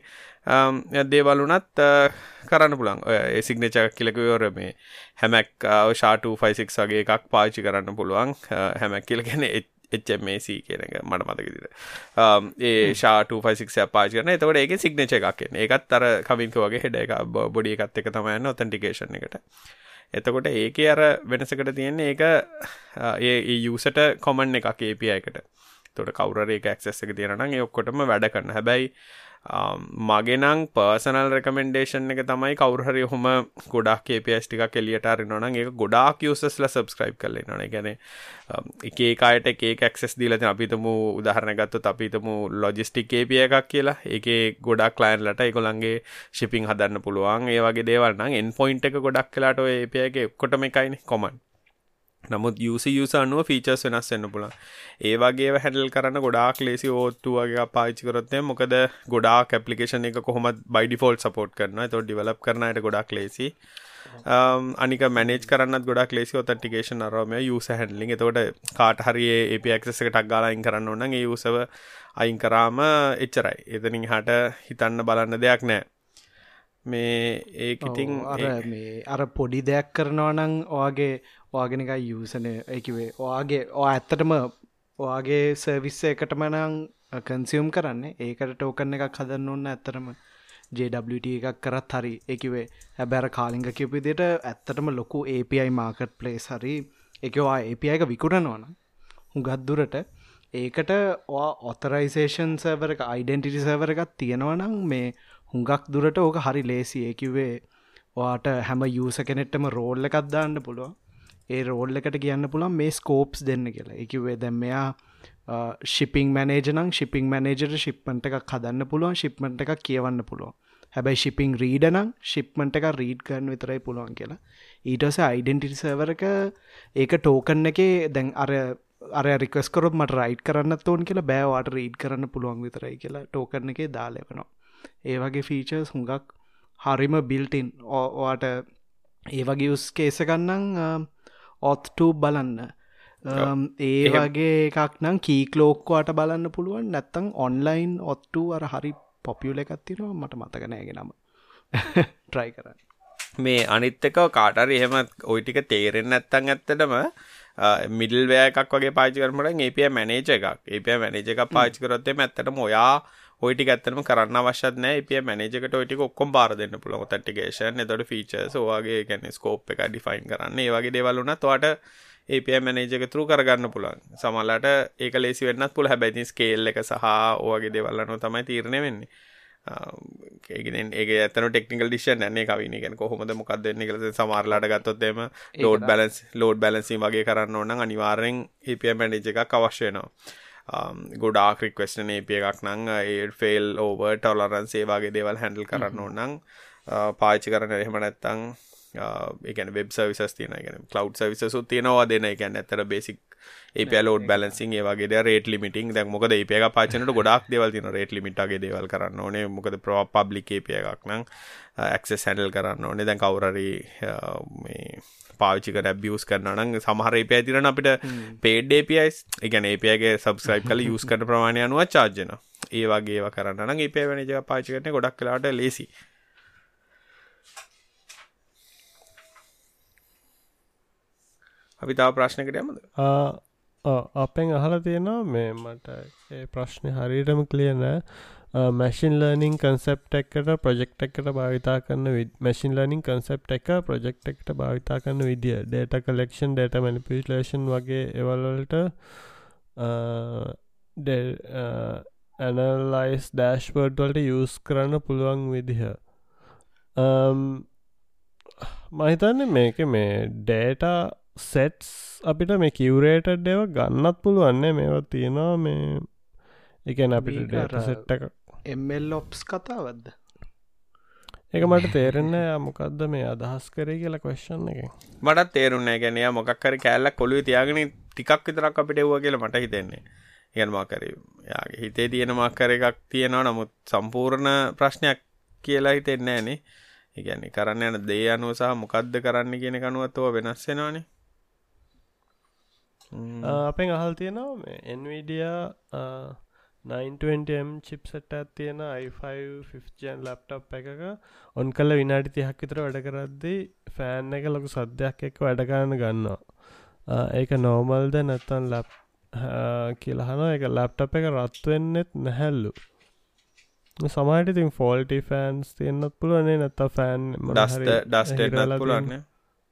දේවලුනත් කරන්න පුළන් ඒ සිග්නේච කියලකවර මේ හැමැක් ෂාටු ෆයිසික් වගේ එකක් පාචි කරන්න පුළුවන්. හැමැක් කියලගෙන HMAC කියන එක මට මතකදිට ඒ ෂාට ෆයිසික් පාච කරන තවට ඒක සිග්නේච එකක් ඒකත් අර කමින්ක වගේ හෙඩ එක බොඩි එකත් එක තමයන්න ඔතන්ටිකේෂන් එකට එතකොට ඒක අර වෙනසකට තියෙන්නේ ඒක ඒ යුසට කොමන් එකක් API එකට. තොට කවර ඒක ඇක්සෙස් එක තියෙනනම් ඒ ඔක්කොටම වැඩ කරන්න හැබැයි මගෙනං පර්සනල් රෙකමෙන්ඩේෂන් එක තමයි කවුරහරි හොම ගොඩක් කේපස් ටික කෙලියට අරනන ඒ ගොඩාක් යසස්ල සබස්ක්‍රයිබ් කරලේ නොන ගැන එකේ කායට ඒ ක්ස් දීලති අපිතම උදාහරණ ගත්තු අපිතම ලොජිස්ටික් කේපිය එකක් කියලා. ඒ ගොඩක් ලයින්ලට එකොළන්ගේ ශිපින් හදන්න පුළුවන්. ඒ වගේ දේවල්න්න එන් පොයින්ට එක ගොඩක් කලාට ඒපියගේ කොටම එකයින කොමන් නමුත් යුස යුස අනුව ෆීචර්ස් වෙනස් වෙන්න පුළන් ඒ වගේ හැඩල් කරන්න ගොඩාක් ලේසි ඕත්තු වගේ පාච්චි කරොත්තේ මොකද ගොඩාක් ඇපලිකේෂන් එක කොහොමත් බයිඩිෆෝල් සපෝට් කරන තො ඩිවලප් කරනයට ගොඩක් ලේසි. Um, අනික මැනේජ් කරන්න ගොඩක් ලේසි ඔතටිකේෂන් අරම යුස හැඩලින් එතකොට කාට හරි ඒපක්ස එකටක් ගාලායින් කරන්න ඕන ඒ යුසව අයින් කරාම එච්චරයි. එතනින් හට හිතන්න බලන්න දෙයක් නෑ. මේ ඒක ඉතින් අර මේ අර පොඩි දෙයක් කරනවා නං ඔයාගේ ඔයාගෙනක යසන එකවේ ඔයාගේ ඕ ඇත්තටම ඔයාගේ සර්විස්ස එකටම නං කන්සියම් කරන්න. ඒකට ටෝකන්න එකක් හදන්න ඔන්න ඇත්තරම ජට එකක් කරත් හරි. එකවේ හැබැර කාලිංග කිපිදිට ඇත්තටම ලොකු API මාකට් පලේස් හරි. එකවා API එක විකුණනවන හුගත්දුරට ඒකට ඔතරයිසේෂන් සවර එක අයිඩෙන්ටිටි සවර එකත් තියෙනවනම් මේ හුඟක් දුරට ඕක හරි ලේසි. ඒකිවේ වාට හැම යුස කෙනෙට්ටම රෝල්ල එකක්දාන්න පුළුවන්. ඒ රෝල් එකට කියන්න පුළන් මේ ස්කෝප්ස් දෙන්න කියලා. එකවේ දැම් මෙයා ශිපිං මනේජනං ශිපිං මනේජර ශිප්මට එකක් හදන්න පුළුවන් ශිප්මට එකක් කියවන්න පුළුවන්. හැබැයි ශිපිං රීඩනම් ශිප්මට එක රීඩ් කරන්න විතරයි පුළුවන් කියලා. ඊටස අයිඩෙන්ටිටි සවරක ඒක ටෝකන්න එකේ දැන් අර අර රිකස්කරොත් මට රයිට් කරන්න තෝන් කියලා බෑවාට රීඩ් කරන්න පුළුවන් විතරයි කියලා ටෝකරන එකේ දාලෙවනවා ඒ වගේ ෆීචර්ස් හුඟක් හරිම බිල්ටින් ඕවාට ඒ වගේ උස් කේසකන්නම් ඔත්ටූ බලන්න. ඒ වගේ එකක් නම් කීකලෝක්වාට බලන්න පුළුවන්. නැත්තං ඔන්ලයින් ඔත්ටූ අර හරි පොපියුල එකත්තිනවා මට මතකනෑගෙනම ට්‍රයි කරන්න. මේ අනිත්තක කාටර එහෙම ඔයිටික තේරෙන් ඇත්තන් ඇත්තටම මිඩල් වෑකක් වගේ පාචි කරමට ඒපිය මැනේජ එකක්. ඒපිය මැනේජ එකක් පාචි කරොත්තේ ඇත්තටම ඔයා ඔයිටි ඇත්තම කරන්න අවශ්‍යන ඒපිය මැනජකට ඔයිටි ඔක්කොම් බාර දෙන්න පුළො තටිකේෂන් එතොට ෆීචර්ස් වාගේ ගැන ස්කෝප් එක ඩිෆයින් කරන්න. ඒ වගේ දෙවල්ලුන තොට ඒපිය මැනේජක තුරු කරගන්න පුළන් සමල්ලට ඒක ලේසි වෙන්නත් පුළ හැබැති ස්කේල් එක සහ ඕගේ දෙවල්ලනු තමයි තීරණය වෙන්නේ. ඒගෙනෙන් ඒ ඇතන ටෙක්නිකල් ඩිෂන් න්නේ කවින ගැන කොහොමද මොකක් දෙන්න කල සමාරලාට ගත්තොත්තේම ලෝඩ් බැලන්ස් ලෝඩ් බැලන්සි වගේ කරන්න ඕන්න අනිවාරෙන් ඒපිය මැනේජ එකක් අවශ්‍යයනවා Um, ගොඩාක් රික්වස්ටන ඒප එකක් නං uh, ඒ ෆෙල් ඕව ටොලරන්සේ වගේ දේවල් හැඩල් කරන්න ඕනං uh, පාචි කරන එහෙම නැත්තං ඒකන වෙබ් සවිස් තියන ගෙන කලව් සවිසු තියෙනවා. දෙන එකැන ඇතර බේසික් ඒප ලෝඩ් බැලන්සින් ඒවගේ රේට ලිමිටින් දැක් මොකද ඒපක පාචනට ගොඩක් දෙවල් තින රේට ලිමිටගේ දේවල් කරන්න ඕනේ. මොකද පබ්ලික් ඒප එකක් නං ඇක්සෙස් හැඩල් කරන්න ඕනේ. දැන් කවුරරි පාවිචික ැබියස් කරනන සමහර පෑතිරන අපිට පේඩ් APIස් එකන ඒපගේ සබස්ක්‍රයිප් කල යස් කන ප්‍රමාණය අනුව චාර්ජන ඒ වගේ කරන්න ඒ වැනිජ පාචිකන ගොඩක් කලාට ලේසි අපි තාව ප්‍රශ්නකට යමද? අපෙන් අහල තියෙනවා මේ මට ඒ ප්‍රශ්නය හරියටම කලියන මැසින් ලර්නිං කන්සෙප් එකට ප්‍රජෙක්් එකට භාවිතා කරන්න මැසින් ලර්නිින් කන්සෙප් එක ප්‍රජෙක්් එකට භාවිතා කරන්න විදිිය. ඩේට කලෙක්ෂන් ඩේට මනිපිලේෂන් වගේ එවල්වලට ඇනලයිස් ඩෑශ්වර්ඩ් වලට යස් කරන්න පුළුවන් විදිහ. මහිතන්න මේක මේ ඩේට සෙට්ස් අපිට මේ කිවරේට ඩේව ගන්නත් පුළුවන්නේ මේවා තියෙනවා මේ එකන අපිට සෙට් එකක්. එල් ඔප්ස් කතාවද්ද එක මට තේරෙන්න මොකක්ද මේ අදහස් කරේ කියලා කොශ්ෂන් එක මටත් තේරුන්නේ ගැනය මොකක්කර කෑල්ලක් කොළුව තියාගෙන ටිකක් විතරක් අපිට එව්ව කියලා මට හිතෙන්නේ. ඉගන්මාකර යාගේ හිතේ තියෙන මක්කර එකක් තියෙනවා නමුත් සම්පූර්ණ ප්‍රශ්නයක් කියලා හිතෙන්නේ ෑනේ ඉගැන්නේ කරන්න යන දේ අනුව සහ මොකක්ද කරන්න කියන කනුවත්තුව වෙනස්සෙනවානේ අපෙන් අහල් තියෙනවා එන්විඩිය 920M චිප්සට තියෙන i5 ලප්ටප් එකක ඔන් කල විනාඩි තිහක් විතර වැඩ කරද්දී ෆෑන් එක ලොකු සද්‍යයක් එක්ක වැඩගන්න ගන්නවා. ඒක නෝමල්ද නැත්තන් ලප් කියලහන එක ලැප්ටප් එක රත්වෙන්නෙත් නැහැල්ලු සමයිට ඉතින් ෆෝල්ටි ෆෑන්ස් තියන්නත් පුළුවනේ. නැත්ත ෆෑන් ඩස්ට ඩස්ට පුලන්න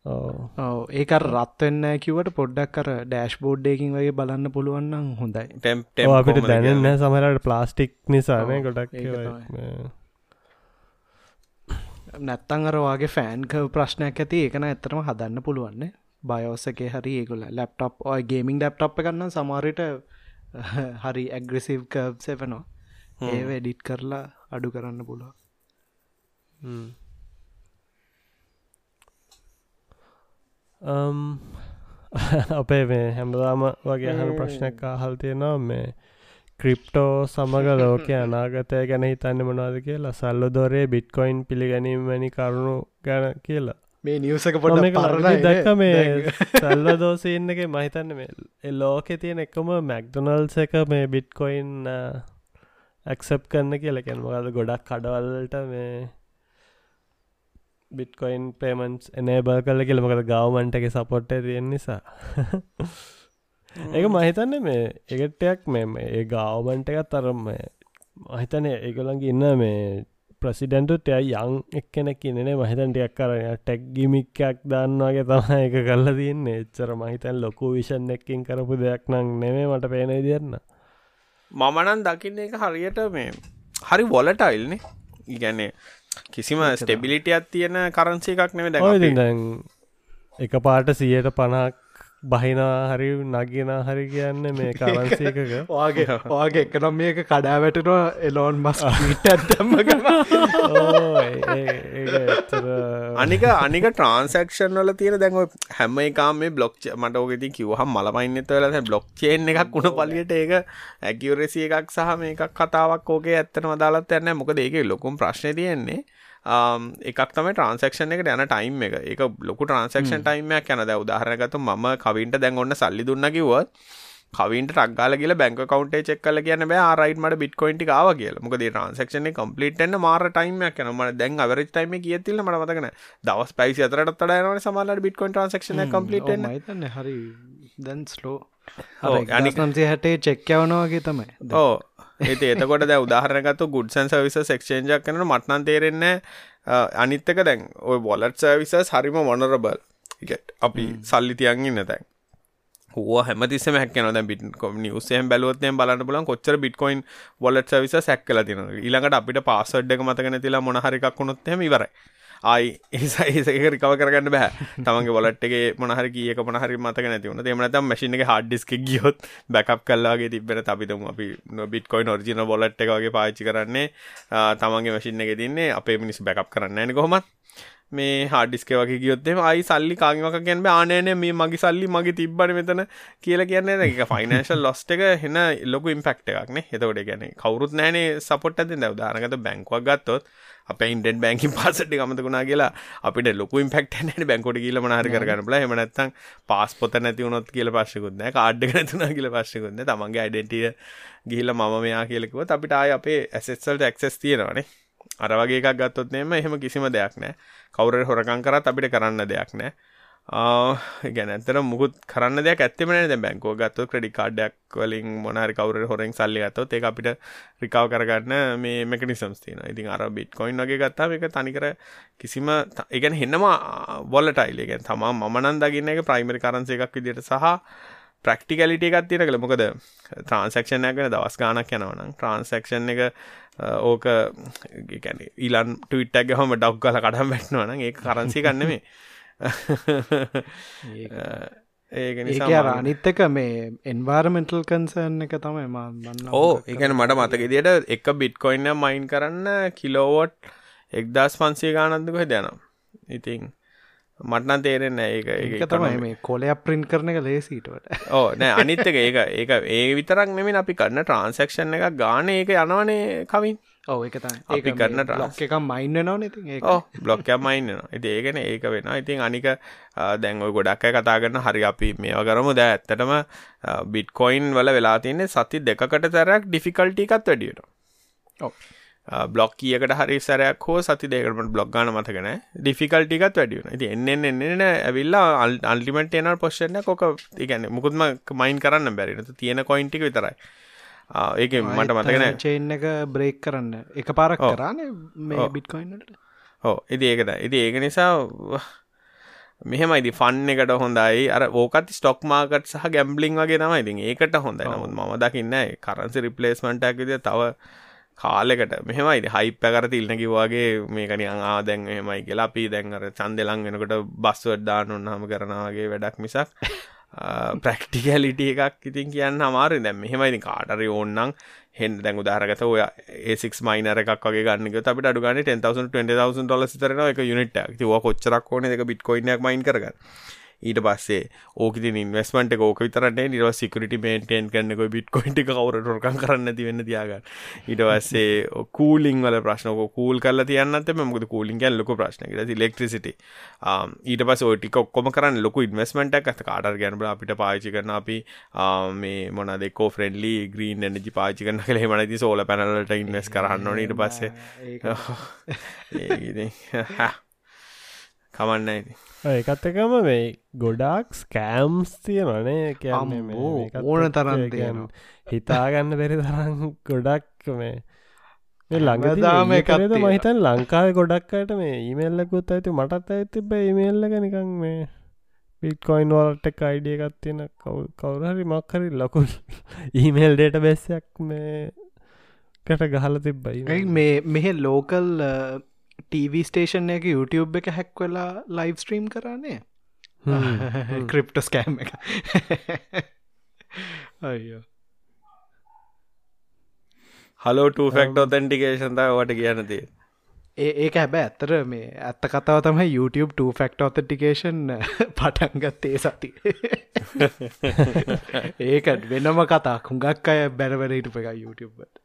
ඒක රත්වෙන්න කිවට පොඩ්ඩක් කර ඩෑශ් බෝඩ්ඩයකින් වගේ බලන්න පුළුවන්න හොඳයි. ටෙම් අපිට දැනෙන්න සමහරට ප්ලාස්ටික් නිසානේ ගොඩක් ඒක ඒවා. තමයි. නැත්තං අර වගේ ෆෑන්ක ප්‍රශ්නයක් ඇති ඒකන ඇතරම හදන්න පුළුවන්න බයෝසකේ හරි ඒගොල ලැප්ටප් ඔය ගේමින් ඩැප්ටප් එකන්න සමාරයට හරි ඇග්‍රසිව් කර්බ් සෙපනවා ඒ වැඩිට් කරලා අඩු කරන්න පුළුව හ්ම්. Um, අපේ මේ හැමදාම වගේ අහන ප්‍රශ්නයක් අහල් තියෙනවා. මේ ක්‍රිප්ටෝ සමග ලෝක අනාගතය ගැන හිතන්න මොනවාද කියලා? සල්ල දොරේ බිට්කොයින් පිළිගැනීම වැනි කරුණු ගැන කියලා. මේ මේක ළඟදී දැක්ක මේ සල්ල දෝසන්න එක මහිතන්න මේ ලෝකෙ තියෙන එකම මැක්ඩොනල්ස එක මේ බිට්කොයින් ඇක්සප් කරන්න කියලා කැන මොකද ගොඩක් කඩවල්ලට මේ බිට්කොයින් පේමන්ස් එනේබල් කල කියල. මොකද ගවමන්ට එක සපොට්ට තියෙන නිසා. ඒක මහිතන්න මේ එකටයක් මෙම ඒ ගාවමන්ට එකත් තරම් මහිතන ඒගොලන්ගේ ඉන්න මේ ප්‍රසිඩන්ටුට යං එක්කෙනෙක් ඉන්නනේ මහිතන්ටයක් කරන ටෙක් ගිමික්කයක් දන්නවාගේ තමයි එක කල්ල තියන්නේ. එච්චර මහිතන් ලොකු විෂන් එක්කින් කරපු දෙයක් නං නෙමේ මට පේන දෙන්න මමනන් දකින්න එක හරියට මේ හරි වොලටයිල්නේ ඉගැන්නේ කිසිම ස්ටෙබිලිටියත් තියෙන කරන්සි එකක් නෙම දැ එක පාට සියයට පණක් බහිනා හරි නගෙන හරි කියන්න මේ කරන්සි එකක වාගේ වාගේ එකනම් මේක කඩා වැටනවා එලෝන් මස් අනික අනික ට්‍රන්සක්ෂන් වල තියෙන දැන් ඔය හැම එකම මේ බ්ලොක් මට ඕකෙති කිව්වහම මලපයින්නත වෙලා බ්ලොක් චේන් එකක් වුණ පලියට ඒක ඇකියුරසි එකක් සහ මේකක් කතාවක් ඕකේ ඇත්තටම අදාළත් යන්නේ නැහැ. මොකද ඒකේ ලොකුම ප්‍රශ්නේ තියෙන්නේ එකක් තමයි ට්‍රන්සක්ෂන් එකට යන ටයිම් එක ඒක ලොකු ට්‍රන්සක්ෂන් ටයිම් එකක් යන දැන් උදාහරණයක් ගත්තොත් මම කවින්ට දැන් ඔන්න සල්ලි දුන්නා කිව්වොත් කවින්ට ටක් ගාලා ගිහලා බැංක account එක check කරලා කියන්න බෑ ආ රයිට් මට ටික ආවා කියලා. මොකද මේ එක complete වෙන්න මාර යනවා. මට දැන් average time එක කීයද කියලා මට මතක නැහැ. දවස් 24ටත් වඩා යනවනේ සමහරවිට bitcoin transaction එක complete වෙන්න. මහිතන්න හරි දැන් ස්ලෝ අනිකන්සේ හැටේ චෙක් යවනවාගේ තමයි ඕ ඒත එතකොට දැ උදාහරනගත්තු ගුඩ්සන් සවිස සෙක්ෂේන්ජක් කනට මටනන් තේරෙන්න අනිත්තක දැන් ඔය බොලට් සවිසස් හරිම මොනරබල් අපි සල්ලි තියන්ගන්න තැන්. හෝ හැමතිස්සම හැක්න බිට නිවසේම් බැලුවත්ය බලන්න පුලන් කොච්චර බිට්කොයින් බොලට් සවිස සැක්කල තින ඊළඟට අපිට පාසඩ් එක මතකන තිලා මොනහරිකක් වුණොත්හෙම ඉවරයි ආයි ඒසඒක රිකව කරගන්න බෑ. තමන්ගේ බොලට්ගේ මොනහරි කියක මොනහරි මතක නැතිවන එමනතම් මශින එක හඩ්ඩිස්ක ගියොත් බැකප් කල්ලාගේ තිබෙන අපිතම අපි බිට්කොයින් ඔරිජින බොලට් එක වගේ පාච්චි කරන්නේ ආ, තමන්ගේ මශින්න එක තින්නේ අපේ මිනිස් බැකප් කරන්න. ඇන කොහොමත්? මේ හාඩිස්ක වගේ ගියොත්තේ අයි සල්ලි කාගමක ගැන ආනෑන මේ මගේ සල්ලි මගේ තිබ්බන මෙතන කියලා කියන්නේ එක ෆයිනන්ශල් ලොස්ට එක හෙන ලොකු ඉම්පෙක්ට එකක්නේ එතකොට ගැන කවරුත් නෑනේ සපොට් ඇති දැව දානගත බැංකුවක් ගත්තොත් අප ඉන්ඩෙන් බැංකින් පාසට ගමතකුණා කියලා අපිට ලොකු ඉම්පෙක්ට නට බැංකොට කියල මනාර කරගන්න බල හමනත්තන් පාස් පොත නැති වුණොත් කියල පශ්කුත්න කාඩ්ඩ නැතුන කියල පශ්කුත්න තමන්ගේ අයිඩෙන්ටිය ගිහිල්ල මම මෙයා කියලෙකුව අපිට ආය අපේ ඇසෙත්සල්ට ඇක්සෙස් තියෙනවානේ අර වගේ එකක් ගත්තොත් නෙම එහෙම කිසිම දෙයක් නෑ කවුර හොරකං කරත් අපිට කරන්න දෙයක් නෑ ගැන ඇතර මුකුත් කරන්න දෙයක් ඇත්තම නෑ දැන් බැංකුව ගත්තොත් ක්‍රෙඩිට් කාඩ් එකක් වලින් මොන හරි කවුරු හරි හොරෙන් සල්ලි ගත්තොත් ඒක අපිට රිකවර් කරගන්න මේ මෙකනිසම්ස් තියෙනවා. ඉතින් අර බිට්කොයින් වගේ ගත්තාම ඒක තනිකර කිසිම ත- ඒ කියන්නේ හෙන්නම වොලටයිල්. ඒ කියන්නේ තමා මම නම් දකින්න එක ප්‍රයිමරි කරන්සි එකක් විදිහට සහ ප්‍රක්ටිකලිට එකක් තියෙන කළ මොකද ට්‍රන්සක්ෂන් එක වෙන දවස් ගානක් යනවා නම් ට්‍රන්සක්ෂන් එක අ, ඕක ඒ කියන්නේ ඊලන් ට්විට් එකක් ගහම ඩව් ගාලා කඩම් වැටෙනවා නම් ඒක කරන්සි එකක් නෙමෙයි ඒක. නිසා අනිත්තක මේ එන්වාර්මෙන්ටල් කන්සර්න් එක තමයි මන්න ඕ එකන මට මතක දිට එක බිට්කොයින්න මයින් කරන්න කිලෝවොට් එක්දස් පන්සේ ගානන්දක දෙනම් ඉතින් මටන තේරෙන්න ඒක ඒක තමයි මේ කොලයක් ප්‍රින්් කරන එක ලේසිටට ඕ නෑ අනිත්තක ඒක ඒක ඒ විතරක් නෙමින් අපි කරන්න ට්‍රන්සක්ෂන් එක ගාන ඒක යනවනේ කවින් ඕ එක අපි කරන ලොක් එක මයින්න නව ඉතින් ඒ ඕ බ්ලොක්කයක් මයින්නවා ඉති ඒකන ඒක වෙන ඉතින් අනික දැන් ඔය ගොඩක් කතා කරන හරි අපි මේව කරමු. දැ ඇත්තටම බිට්කොයින් වල වෙලා තින්නේ සති දෙකට තැරක් ඩිෆිකල්ටි එකත් වැඩියට ඔව්. බ්ලොක් කියකට හරි සැරයක් හෝ සති දෙකටම බ්ලොග් ගන මතකන ඩිෆිකල්ටිකත් වැඩියන ඇති එන්න එන්න ඇවිල්ලා අල්ටිමට එනල් පොෂ්න කොක ඉගැන මුකුත්ම මයින් කරන්න බැරිනතු තියෙන කොයින්ටික විතරයි ඒක මට මතකන චේන් එක බ්‍රේක් කරන්න. එක පාරක්. කරන්න මේ ඔව්. බිට්කොයින්ට ඕ ඉති ඒකද ඉති ඒක නිසා මෙහෙමයිදි ෆන් එකට හොඳයි. අර ඕකත් ස්ටොක් මාකට් සහ ගැම්බලිං වගේ තමයි. ඉතින් ඒකට හොඳයි. නමුත් මම දකින්න කරන්සි රිපලේස්මන්ට් එකක් විදිහට තව කාලෙකට මෙහෙමයි. හයිප්ප කර තිල්න කිව්වාගේ මේකනි ආ දැන් එහෙමයි කියලා අපි දැන් අර ඡන්දෙලන් වෙනකොට බස්වර්ඩ් දාන්න උනහම කරනවාගේ වැඩක් මිසක් ප්‍රක්ටිකලිට එකක් ඉතින් කියන්න අමාරු දැම් මෙහෙමයිති කාටරි ඕන්නම් හෙන් දැන් උදාරගත ඔය ඒසික් මයිනර එකක් වගේ ගන්නක අපිට අඩුගන්න 10,000 20,000 ඩොලර් විතරන එක යුනිට් එකක්. ඉතින් ඔය කොච්චරක් ඕනේ ඒක බිට්කොයින් එකක් මයින් කරගන්න. ඊට පස්සේ ඕකති ඉන්වස්මට ෝක විතරට නිව සිකරට මේන්ටේන් කරන්නක බිට්කොයින්ට කවර ොකන් කරන්න තිවෙන්න තියාගන්න. ඊට පස්සේ කූලිං වල ප්‍රශ්නක කූල් කල තියන්නත් මකද කූලින් ගැල් ලොක ප්‍රශ්න ඉලෙක්ට්‍රිසිට ඊට පස් ෝටික ඔක්කොම කරන්න ලොක ඉන්වස්මට ඇත කාඩර් ගැනබ අපිට පාචි කරන අපි මේ මොන දෙකෝ ෆ්‍රෙන්ඩලි ග්‍රීන් එනජි පාචි කරන කළේ මනති සෝල පැනලට ඉන්වස් කරන්න ඊට පස්සේ කමන්න ඇති ඒකත් එකම මේ ගොඩක් ස්කෑම්ස් තියනනේ කියන්නේ ඕන තරන් තියන හිතාගන්න බැරි තරම් ගොඩක් මේ ළඟදාම කරද මහිතන් ලංකාව ගොඩක්කට මේ ඊමල්ලකුත් ඇති මටත් ඇතිබ ඉමල්ල නිකං මේ පිටකොයින් වලට අයිඩිය එකත් තියෙන කවුරහරි මක්හරි ලොකුල් ඊමේල් ඩේට බෙස්සයක් මේ කට ගහල තිබ්බයි මේ මෙහෙ ලෝකල් ටීවී ස්ටේෂන් එක YouTube එක හැක් වෙලා ලයිව් ස්ට්‍රීම් කරන්නේ? ක්‍රිප්ට ස්කෑම් එක. අයෝ හලෝ ෆෙක්ට ඔතැන්ටිකේෂන්ත වට කියනතිේ ඒ ඒක හැබැ ඇත්තර මේ ඇත්ත කතාව තමයි YouTube ෆෙක්ට ඔතටිකේෂන් පටන්ගත්තේ සති ඒකට වෙනම කතා කුඟක් අය බැරවැරහිටප එක YouTubeට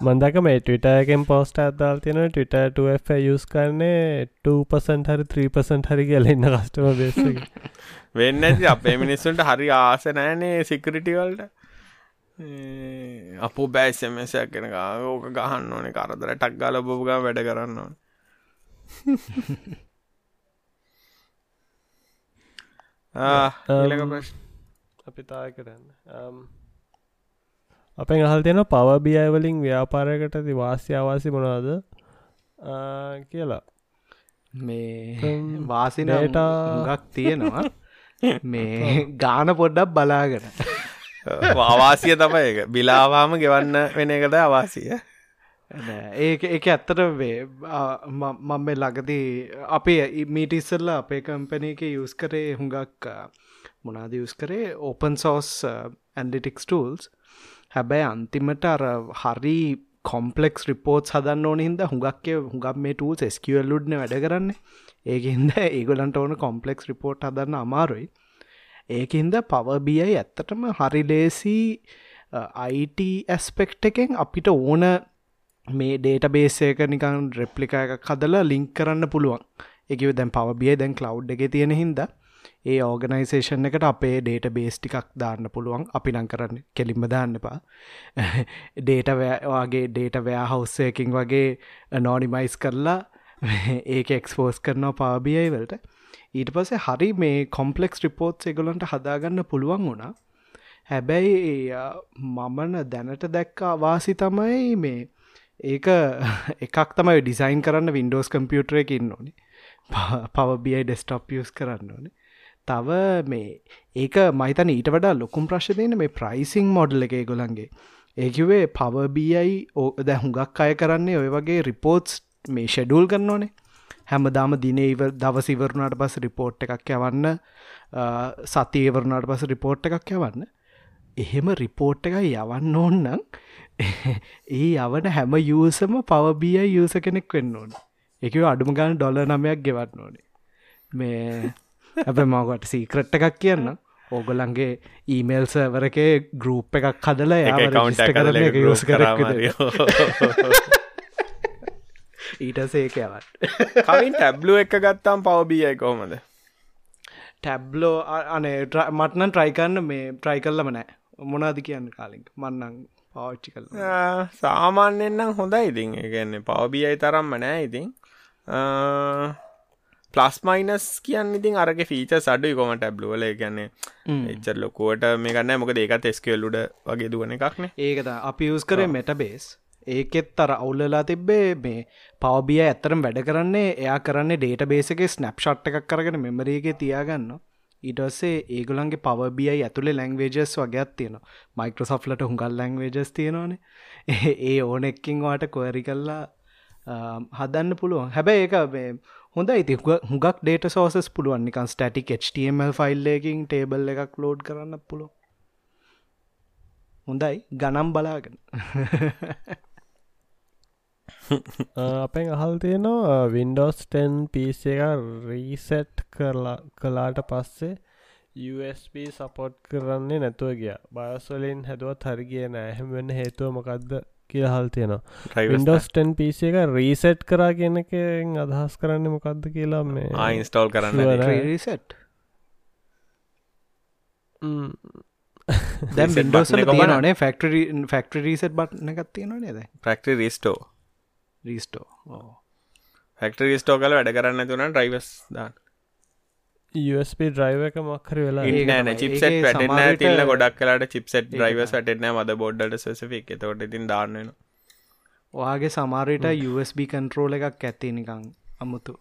මන්දක මේ ටවිටයකෙන් පෝස්ට අදදාල් තියෙන ටිට යස් කරන්නේ 2පසන්ට හරි 3පසන්ට හරි කියලඉන්න කස්ටම බේස වෙන්න ඇති අපේ මිනිස්සුන්ට හරි ආසනෑනේ සිකරිටිවල්ට අප බෑසමසයක් කෙන ඕක ගහන්න ඕනේ. කරදර ටක් ගල බොබගා වැඩ කරන්න ඕන. අපි තාය කරන්න අපෙන් අහල් තියෙන පවබියවලින් ව්‍යාපාරයකට ති වාස්‍ය අවාසි මොනවාද? කියලා. මේ වාසිනයට ගක් තියෙනවා. මේ ගාන පොඩ්ඩක් බලාගෙන. අවාසිය තමයි එක බිලාවාම ගෙවන්න වෙන එකද අවාසිය. ඒක එක ඇත්තට වේ මම මේ ලගදී අපේ මීට ඉස්සල්ල අපේ කම්පනය එක යස් කරේ හුඟක් මොනාද යස් කරේ? ඕපන් සෝස් ඇන්ඩිටික්ස් ටූල්ස් හැබැයි අන්තිමට අර හරි කොම්පලෙක්ස් රිපෝට් හදන්න ඕන හිද හුඟක්ය හුඟක් මේ ටූල් ස්කියල්ලුඩ්න වැඩ කරන්න. ඒකහින්ද ඒගොලන්ට ඕන කොම්පලෙක්ස් රිපෝට් හදන්න අමාරුයි. ඒකහින්ද පවබියයි ඇත්තටම හරි ලේසි අයිට ඇස්පෙක්ට එකෙන් අපිට ඕන මේ ඩේට බේසයක නිකන් රෙප්ලික එකක් හදලා ලිංක් කරන්න පුළුවන්. එකව දැන් පවබිය දැන් කලව් එක තියෙන හින්දා. ඒ ඕගනයිසේෂන් එකට අපේ ඩේට බේස් ටිකක් දාන්න පුළුවන්. අපි නං කරන්න කෙලින්ම දාන්න එපා. ඩේට වගේ ඩේට වෑ හවස්සයකින් වගේ නෝනිමයිස් කරලා ඒක එක්ස්පෝස් කරනවා පාබියයි වලට. ඊට පස්සේ හරි මේ කොම්පලෙක්ස් රිපෝට්ස් එගොලන්ට හදාගන්න පුළුවන් වුණා. හැබැයි මමන දැනට දැක්ක අවාසි තමයි මේ ඒක එකක් තමයි ඩිසයින් කරන්න වින්ඩෝස් කම්පියුටර එක ඉන්න ඕනේ. පවබියයි ඩෙස්ටොප් යස් කරන්න ඕනේ. තව මේ ඒක මහිතන ඊට වඩා ලොකුම් ප්‍රශ්තියන මේ ප්‍රයිසිං මොඩල් එක ගොලන්ගේ ඒකිවේ පවබයි ඕ දැ හුඟක් අය කරන්නේ ඔය වගේ රිපෝට්ස් මේ ෂෙඩූල් කරන්න ඕනේ හැමදාම දිනේව දවසිවරුණට පස් රිපෝට් එකක් යවන්න සතියවරුණට පස රිපෝට් එකක් යවන්න. එහෙම රිපෝට් එක යවන්න ඕන්නම් ඒ යවන හැම යසම පවබිය යස කෙනෙක් වෙන්න ඕන. එකව අඩුම ගන්න ඩොල නමයක් ගෙවන්න ඕනේ. මේ ඇබ මගට සීක්‍රට් එකක් කියන්න ඕගොලන්ගේ ඊමේල් සවරකේ ගරුප් එකක් කරල යස් කර ඊට සේකයවත් කවින් ටැබ්ලුව එක ගත්තාම් පවබියයි කොහමද? ටැබ්ලෝ අනේ මටන ට්‍රයිකන්න මේ ට්‍රයි කල්ලම නෑ. මොනාද කියන්න කාලින්? මන්නං පාච්චි කල සාමාන්‍යෙන්න්නම් හොඳයි ඉතින්. එකන්නේ පවබියයි තරම්ම නෑ ඉතින් ප්ලස් මයිනස් කියන්න ඉතින් අරග ෆීච සඩු කොම ටැබ්ලුවල ගැන්නේ එච්චර ලොකුවට මේ ගන්න මොක ඒකත් එස්කල්ලුඩ වගේ දුවන එකක්න ඒකත අපි යස් කරේ මෙට බේස් ඒකෙත් අර අවුල්ලලා තිබ්බේ මේ පවබිය ඇත්තරම් වැඩ කරන්නේ එයා කරන්නේ ඩේට බේසක ස්නප්ෂට් එකක් කරගෙන මෙමරගේ තියාගන්න ඊටස්සේ ඒගුලන්ගේ පවබියයි ඇතුළේ ලැංවේජස් වගේත් තියෙන මයිකෝසොෆ්ලට හුඟල් ලැංවේජස් තියෙනවානේ. ඒ ඕන එක්කින් වාට කොයරි කල්ලා හදන්න පුළුවන්. හැබැයි ඒක හොඳ ඉති හුගක් ඩේට සෝසස් පුළුවන්. නිකන් ස්ටටික් HTML ෆයිල්ලකින් ටේබල් එකක් ලෝඩ් කරන්න පුළුව හොඳයි. ගනම් බලාගෙන. අපෙන් අහල් තියෙනවා වින්ඩෝස් 10 පිස එක රීසෙට් කරලා කලාට පස්සේ USB සපොට් කරන්නේ නැතුව ගිය. බයස්වලින් හැදුවත් හරිගිය නෑ. හැම වෙන්න හේතුව මොකක්ද කිය හල් තියෙනවා. වින්ඩෝස් 10 පිස එක රීසෙට් කරා කියන එක අදහස් කරන්න මොකක්ද කියලා මේ ආයින්ස්ටෝල් කරන්න රීසෙට් දැම් විඩෝස් තියනේ ෆක්ටරි ෆක්ටරි රීසට් බට් එකත් තියෙනවා නේද ප්‍රක්ටි රිස්ටෝ රීස්ටෝ ෆක්ටරි රිස්ටෝ කල වැඩ කරන්න තුන ඩ්‍රයිවස් දාන්න USB ්‍රයිව එක මක්කර වෙලා න චිප්සට පැටන්න තිල්ල ගොඩක් කලාට චිප්සට ්‍රයිවස් වැටන මද බොඩ්ඩ සෙසිෆික් තොට ඉතින් දාන්නන ඔයාගේ සමාරයට USB කන්ට්‍රෝල එකක් ඇති නිකං අමුතු.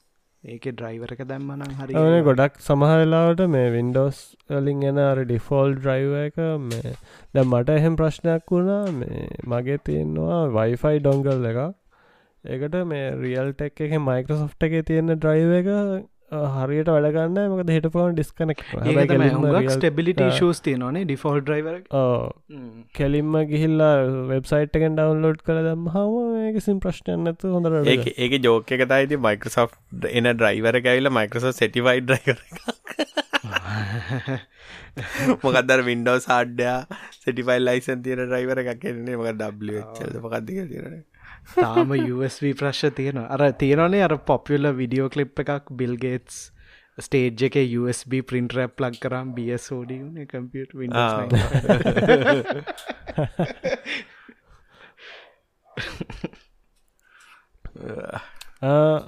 ඒක ඩ්‍රයිවරක දැම්මනම් හරි ගොඩක් සමහවෙලාවට මේ වින්ඩෝස් වලින් එන අර ඩිෆෝල් ඩ්‍රයිව එක මේ දැ මට එහෙම ප්‍රශ්නයක් වුණා. මේ මගේ තියෙන්නවා වයිෆයි ඩොංගල් එක ඒකට මේ රියල් ටෙක් එක මයිකෝසොෆ්ට එක තියෙන ඩ්‍රයිව එක හරියට වැඩගන්න මක හිට පවන් ඩිස්කනෙක් ස්ටබිලිට ශස් තියනේ ඩිෆෝල් ඩ්‍රයිවර කෙලින්ම ගිහිල්ලා වෙබ්සයිට් එකෙන් ඩවන්ලෝඩ් කළ දම් හම සිම් ප්‍රශ්නයන්න ඇතු හොඳර ඒක ජෝක එක තයිති මයිකසෝ් එන ඩ්‍රයිවර කැවිල මයිකසෝ සෙටිවයි ඩ්‍රයිවර මොකදර වින්ඩෝ සාඩ්‍යයා සෙටිෆයිල් ලයිසන් තියන ඩ්‍රයිවර එකක් කෙන්නේ මක ඩ චද පකක්දික තිරන තාම USB ප්‍රශ්්‍ය තියෙන අර තියෙනනේ අර පොපියල විඩියෝ කලිප් එකක් බිල්ගේටස් ස්ටේජ් එක USB පින්ට රැප් ලක් කරම් බියසෝඩ කම්පියට